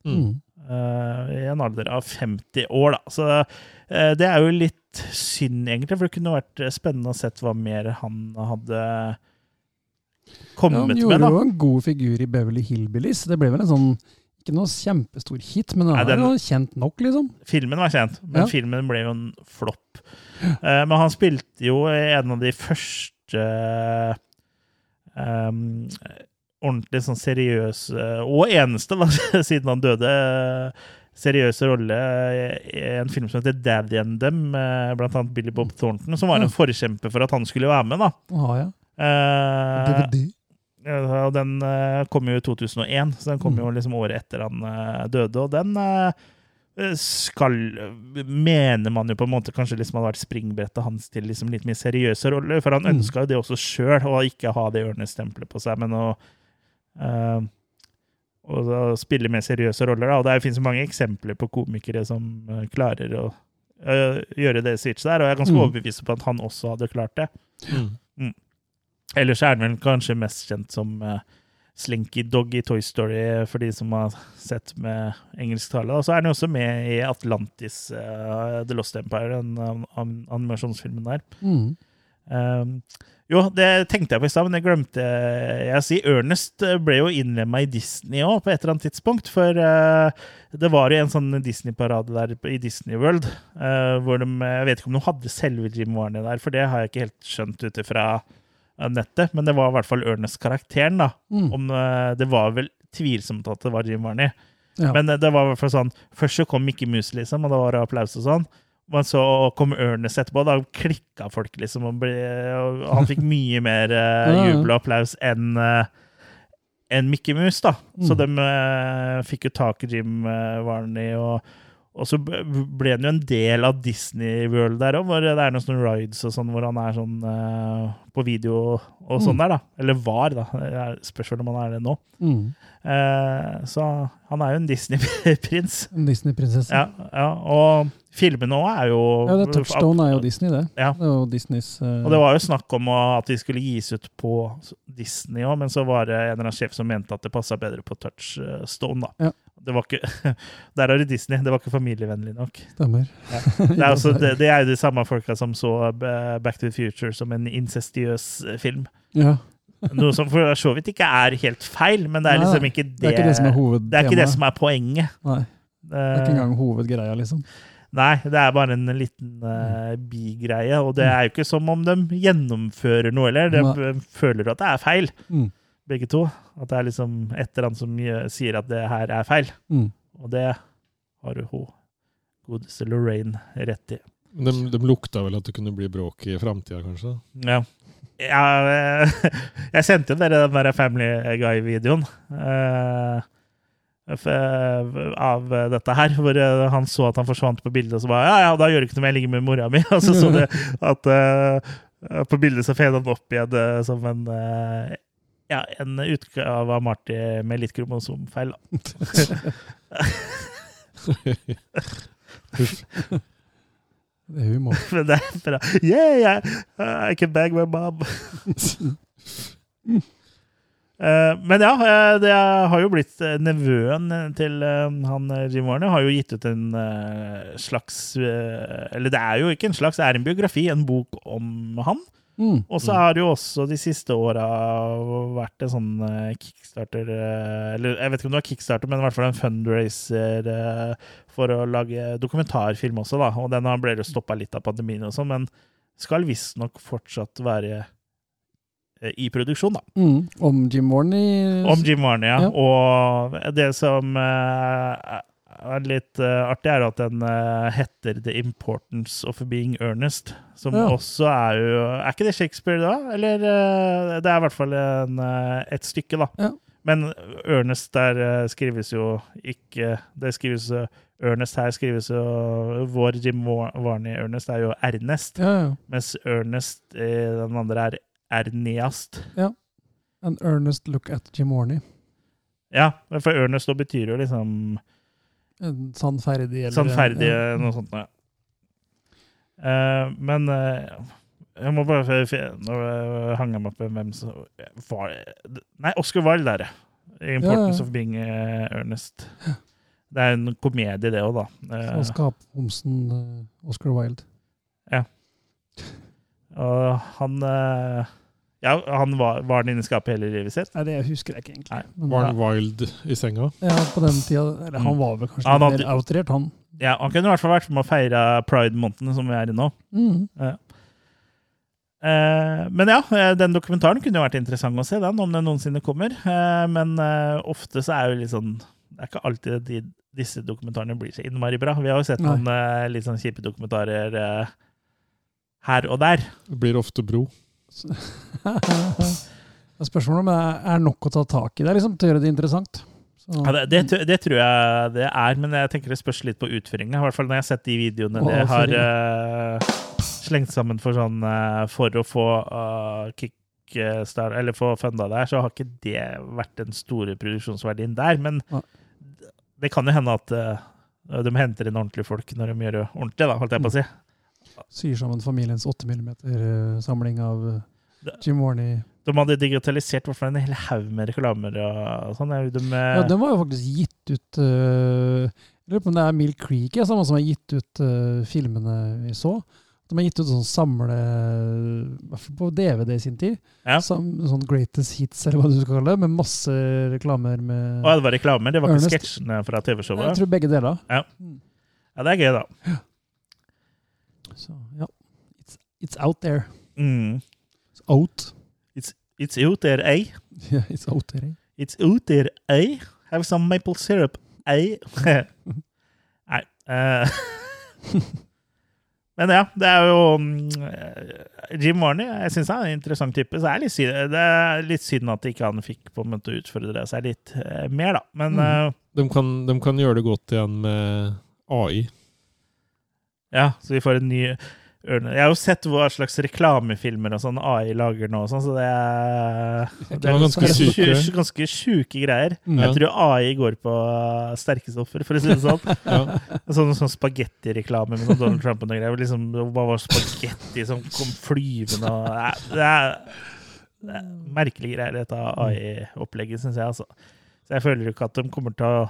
Mm. Eh, I en alder av 50 år, da. Så eh, det er jo litt synd, egentlig, for det kunne vært spennende å sett hva mer han hadde Ja, kommet han med, gjorde da. jo en god figur i Beverly Hillbillies. Det ble vel en sånn Ikke noe kjempestor hit, men den Nei, er jo kjent nok, liksom. Filmen var kjent, men Ja. filmen ble jo en flopp. Eh, men han spilte jo en av de første eh, ordentlig sånn seriøs og eneste, da, siden han døde, seriøse rolle i en film som heter Daddy and Them, med blant annet Billy Bob Thornton, som var en forkjemper for at han skulle være med. da. Å, ja. Uh, den eh, kom jo i 2001, så den kom jo liksom året etter han eh, døde. Og den eh, skal Mener man jo på en måte kanskje liksom hadde vært springbrettet hans til liksom litt mer seriøse roller. For han Mm. ønska jo det også sjøl, å ikke ha det ørnestempelet på seg, men å eh, og spille mer seriøse roller. Da. Og det finnes mange eksempler på komikere som eh, klarer å eh, gjøre det switchet der, og jeg er ganske Mm. overbevist på at han også hadde klart det. Mm. Ellers er han vel kanskje mest kjent som uh, Slinky Dog i Toy Story, for de som har sett med engelsk tale. Og så er han jo også med i Atlantis, uh, The Lost Empire, den an an animasjonsfilmen der. Mm. Um, jo, det tenkte jeg på i stad, men det glemte jeg å si. Ernest eh, ble jo innlemma i Disney òg, på et eller annet tidspunkt. For uh, det var jo en sånn Disney-parade der i Disney World, uh, hvor de Jeg vet ikke om de hadde selve Jim Warney der, for det har jeg ikke helt skjønt ut ifra eh, nettet. Men det var i hvert fall Ernest-karakteren, da. Mm. Om, eh, det var vel tvilsomt at det var Jim Varney. Ja. Men eh, det var i hvert fall sånn Først så kom Mickey Mouse, liksom, og da var det applaus og sånn. Men så kom Ernest etterpå. Da klikka folk, liksom. Og, ble, og han fikk mye mer ja. jubel og applaus enn uh, enn Mickey Mouse, da. Så Mm. de uh, fikk jo tak i Jim uh, Varney, og, og så ble han jo en del av Disney World der òg, hvor det er noen sånne rides og sånn, hvor han er sånn uh, på video og sånn Mm. der, da. Eller var, da. Det Spørs om han er det nå. Mm. Uh, så han er jo en Disney-prins. En Disney-prinsesse. Ja, ja, og filmene òg er jo Ja, det Touchstone er jo Disney, det. Ja. Det er jo Disneys Uh, Og det var jo snakk om at de skulle gis ut på Disney òg, men så var det en eller annen sjef som mente at det passa bedre på Touchstone, da. Ja. Det var ikke Der har det Disney. Det var ikke familievennlig nok. Stemmer. Ja. Det, er også, det, det er jo de samme folka som så eh, Back to the Future som en incestiøs eh, film. Ja. Noe som for så vidt ikke er helt feil, men det er liksom ikke det Det er ikke det som er hovedtemaet. Det er ikke det som er poenget. Nei. Det er ikke engang hovedgreia, liksom. Nei, det er bare en liten uh, bigreie, og det er jo ikke som om de gjennomfører noe eller. De Nei. eh, føler at det er feil, Mm. Begge to. At det er liksom et eller annet som sier at det her er feil. Mm. Og det har jo hun godeste Lorraine rett i. De, de lukta vel at det kunne bli bråk i framtida, kanskje? Ja. ja eh, jeg sendte jo dere den der Family Guy-videoen. eh, av dette her, hvor eh, han så at han forsvant på bildet, og så bare Ja, ja, da gjør det ikke noe om jeg ligger med mora mi. Og så så du at uh, på bildet så feda han opp igjen eh, som en eh, ja, en utgave av Marty med litt kromosomfeil. da. Det er humor. Men det er bra. Yeah, I, I can bag my mom. Eh, men ja, eh, det har jo blitt eh, nevøen til han Jim Warner har jo gitt ut en slags Eller det er jo ikke en slags, det er en biografi, en bok om han. Mm. Og så har det jo også de siste åra vært en sånn eh, kickstarter eh, Eller jeg vet ikke om det var kickstarter, men i hvert fall en fundraiser eh, for å lage dokumentarfilm også, da. Og den har ble jo stoppa litt av pandemien og sånn, men skal visstnok fortsatt være i produksjon, da. Mm. Om Jim Warney Om Jim Warney, ja. Ja. Og det som er litt uh, artig, er at den uh, heter The Importance of Being Earnest. Som Ja. også er jo Er ikke det Shakespeare, da? Eller uh, Det er i hvert fall en, et stykke, da. Ja. Men Ernest der skrives jo ikke Det skrives Ernest her skrives jo Vår Jim Wa- Warney-Ernest er jo Ernest, Ja, ja. mens Ernest i den andre er Erniast. An earnest look at Jim Warney. Ja, for Ernest da betyr jo liksom sannferdig eller Sannferdig, ja. noe sånt. Ja. Uh, men uh, jeg må bare Nå eh, hang jeg meg opp i hvem som var Nei, Oscar Wilde er det. 'Importance Ja, ja. of Being Ernest'. Det er en komedie, det òg, da. Uh, eh, Oscar Wilde. Ja. og han eh, Ja, han var, var han inne i skapet hele livet sitt? Nei, det husker jeg ikke egentlig. Men, Var han wild i senga? ja, på den tida Eller han var vel kanskje Han hadde- mer outrert, han. Ja, Han kunne i hvert fall vært med å feire pride-månedene som vi er i nå. Mm. Ja. Eh, men ja, eh, den dokumentaren kunne jo vært interessant å se, den, om den noensinne kommer. Eh, men eh, ofte så er jo litt sånn Det er ikke alltid de, disse dokumentarene blir så innmari bra. Vi har jo sett Nei. noen eh, litt sånn kjipe dokumentarer eh, her og der. Det blir ofte bro. Spørsmålet om det er nok å ta tak i. Det er liksom til å gjøre det interessant. Så, Ja, det, det, det tror jeg det er, men jeg tenker det spørs litt på utføringa. I hvert fall når jeg har sett de videoene det har eh, slengt sammen for sånn uh, For å få uh, kickstar Eller få funda der, så har ikke det vært den store produksjonsverdien der. Men det kan jo hende at uh, de henter inn ordentlige folk når de gjør det ordentlig, da, holdt jeg på å si. Syr sammen familiens 8 mm-samling av eh, Jim Warney. De hadde digitalisert hvert en hel haug med reklamer og sånn. De, eh, Ja, den var jo faktisk gitt ut eh, Jeg lurer på om det er Mill Creek, ja, samme som har gitt ut uh, filmene vi så. De har gitt ut sånn samle I hvert fall på DVD i sin tid. Ja. Sam, sånn Greatest Hits, eller hva du skal kalle det, med masse reklamer med Å, det var reklamer, det var ikke sketsjene fra TV-showet? Jeg tror begge deler. Ja. ja, det er gøy, da. Så ja. It's, it's out there. Mm. It's out. It's, it's out there, eh? Yeah, it's out there. It's out there, eh? Have some maple syrup, eh? Nei. Uh, Men ja, det er jo mm, eh, Jim Warney jeg synes han er en interessant type. Så er litt synd, det er litt synd at ikke han fikk på en måte utfordre seg litt eh, mer, da. Men Mm. uh, De kan, de kan gjøre det godt igjen med AI. Ja, så vi får en ny ørne. Jeg har jo sett hva slags reklamefilmer og sånn AI lager nå, og sånn, så det er, det er ganske syke. ganske sjuke greier. Ja. Jeg tror AI går på sterke stoffer, for å si det sånn. Ja. Sånn, sånn spagettireklame med sånn Donald Trump og noe greier. Liksom, hva var spagetti som kom flyvende og Det er, det er merkelige greier, dette AI-opplegget, syns jeg. Altså. Så jeg føler ikke at de kommer til å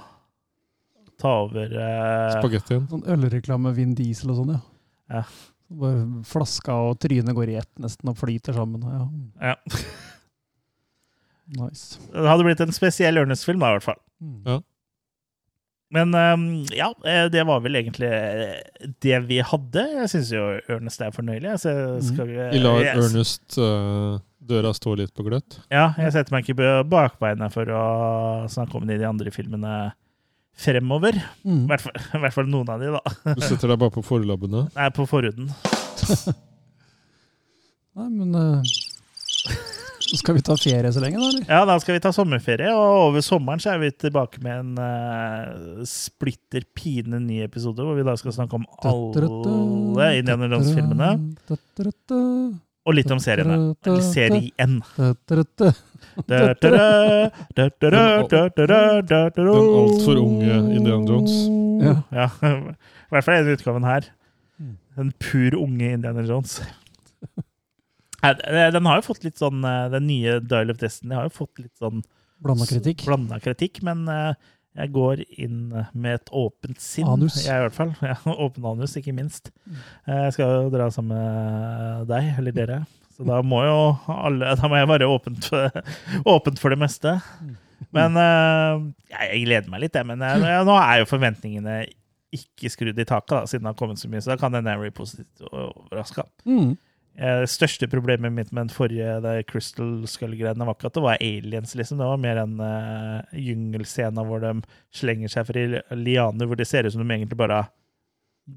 ta over eh, Spagettien. Sånn ølreklame med Vin Diesel og sånn, ja. Ja. Bare flaska og trynet går i ett nesten og flyter sammen. Ja. Ja. Nice. Det hadde blitt en spesiell Ernest-film, da, i hvert fall. Ja. Men ehm, ja, eh, det var vel egentlig eh, det vi hadde. Jeg syns jo Ernest er fornøyelig. Så skal vi, Vi lar yes. Ernest eh, døra stå litt på gløtt. Ja, jeg setter meg ikke på bakbeina for å snakke om de, de andre filmene fremover. Mm. I, hvert fall, hvert fall noen av de, da. Du setter deg bare på forlabbene. Nei, på forhuden. Nei, men uh, Skal vi ta ferie så lenge, da? eller? Ja, da skal vi ta sommerferie, og over sommeren så er vi tilbake med en uh, splitter pine ny episode, hvor vi da skal snakke om alle indianerlandsfilmene. Og litt om seriene. Eller serien. Den altfor unge Indiana Jones. Ja. Ja, i hvert fall denne utgaven her. Den pur unge Indiana Jones. Den har jo fått litt sånn eh, Den nye Dial of Destiny har jo fått litt sånn Blanda kritikk. blanda kritikk, men eh, jeg går inn med et åpent sinn. Anus. Jeg i hvert fall. Ja, åpen anus, ikke minst. Eh, Jeg skal jo dra sammen med deg, eller dere. Så da må jo alle Da må jeg være åpent åpent for det meste. Men eh, jeg, gleder meg litt, jeg. Men jeg, nå er jo forventningene ikke skrudd i taket, da, siden det har kommet så mye. Så da kan denne være positivt overraska. Mm. Eh, største problemet mitt med den forrige det Crystal Skull-greiene var ikke at det var aliens, liksom. Det var mer en uh, gyngelscene hvor de slenger seg fra lianer, hvor det ser ut som de egentlig bare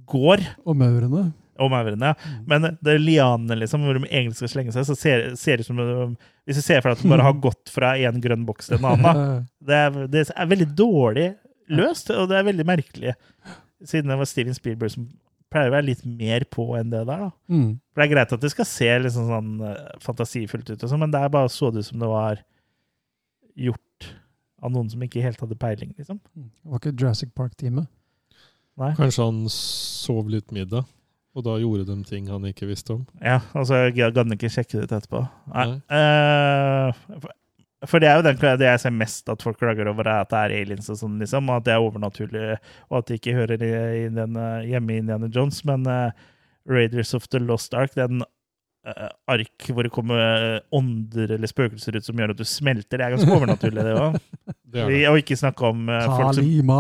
går. Og maurene. Og maurene, ja. Men det er lianene, liksom, hvor de egentlig skal slenge seg, så ser ser det ut som de, Hvis du ser for deg at de bare har gått fra en grønn boks til en annen. Det er, det er veldig dårlig løst, og det er veldig merkelig. Siden det var Steven Spielberg som pleier å være litt mer på enn det der. da. Mm. For Det er greit at det skal se liksom sånn eh, fantasifullt ut, og sånn, men det er bare så det ut som det var gjort av noen som ikke helt hadde peiling. liksom. Det var ikke Jurassic Park-teamet. Nei. Kanskje han sov litt middag. Og da gjorde de ting han ikke visste om. Ja, altså, jeg gadd ikke sjekke det ut etterpå. Nei. Nei. Eh, for- det er jo den, det jeg ser mest at folk klager over, er at det er aliens og sånn, liksom. Og at det er overnaturlig, og at de ikke hører i, i den, eh, hjemme i Indiana Jones. Men uh, Raiders of the Lost Ark, den uh, ark hvor det kommer ånder eller spøkelser ut som gjør at du smelter, det er ganske overnaturlig, det òg. Og ikke snakke om uh, folk som Kalima,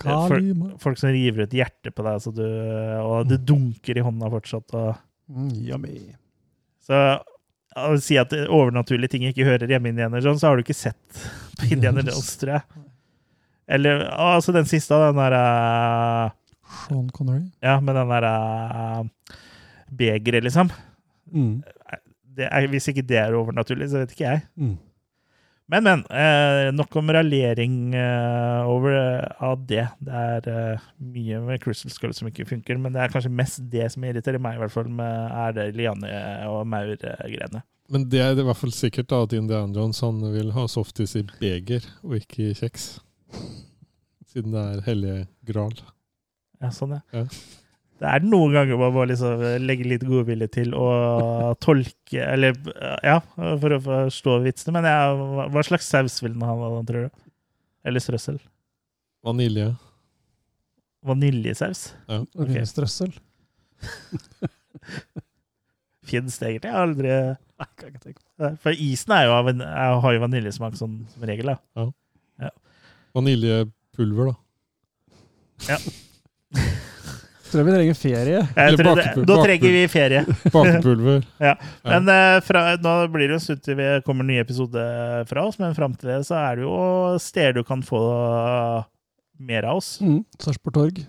Kalima. folk som river ut hjertet på deg, så du, og det dunker i hånda fortsatt. Og, Mm, yummy. så å si at overnaturlige ting ikke hører hjemme i Indiana Jones, så har du ikke sett på Indiana Jones, tror jeg. Eller altså den siste, den der uh, Sean Connery. Ja, med den der uh, begeret, liksom. Mm. Det er, hvis ikke det er overnaturlig, så vet ikke jeg. Mm. Men, men. Eh, nok om raljering eh, over eh, av det. Det er eh, mye med Crystal Skull som ikke funker, men det er kanskje mest det som irriterer meg, i hvert fall, med, er det liane- og maur-greiene. Men det er i hvert fall sikkert da at Indiana Jones han vil ha softis i beger og ikke i kjeks. Siden det er hellige gral. Ja, sånn, ja. Ja. Det er noen ganger man må liksom legge litt godvilje til å tolke Eller ja, for å forstå vitsene. Men ja, hva- slags saus vil den ha, tror du? Eller strøssel? Vanilje. Vaniljesaus? Ja. Okay. Strøssel. Fins det egentlig? Jeg har aldri Nei, kan ikke tenke på. For isen er jo, av en- har jo vaniljesmak sånn som regel. da. Vaniljepulver, da. Tror jeg vi trenger ferie. Det, da trenger vi ferie. Bakepulver. Ja. Men uh, fra, nå blir det jo en stund til vi kommer en ny episode fra oss, men fram til det så er det jo steder du kan få mer av oss. Mm. Sarpsborg Torg.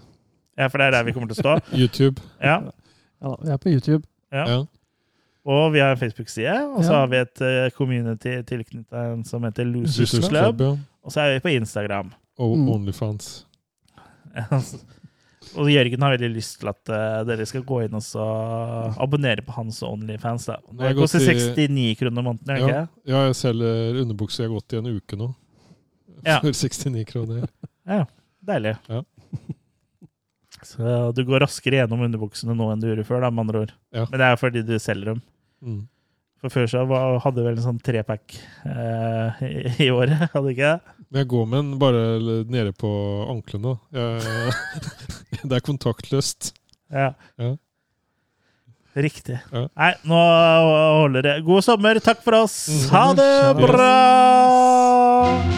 Ja, for det er der vi kommer til å stå. YouTube. Ja. Ja, vi er på YouTube. Ja. Ja. Og vi har en Facebook-side, og så Ja. har vi et eh, community tilknyttet som heter Losers Losers Club. Club, ja. Og så er vi på Instagram. Og Mm. Onlyfans. og Jørgen har veldig lyst til at uh, dere skal gå inn og så abonnere på hans Onlyfans. da. Det koster gått i- 69 kroner måneden, er det Ja. ikke? ja, jeg selger underbukser jeg har gått i en uke nå. Ja. For 69 kroner. Ja, deilig. Ja. Så du går raskere gjennom underbuksene nå enn du gjorde før, da, med andre ord. Ja. Men det er fordi du selger dem. Mm. For før så hadde vel en sånn trepack eh, i, i året, hadde ikke det? Jeg går med den bare nede på anklene. Det er kontaktløst. Ja. Ja. Riktig. Ja. Nei, nå holder det. God sommer. Takk for oss. Mm. Ha det. bra!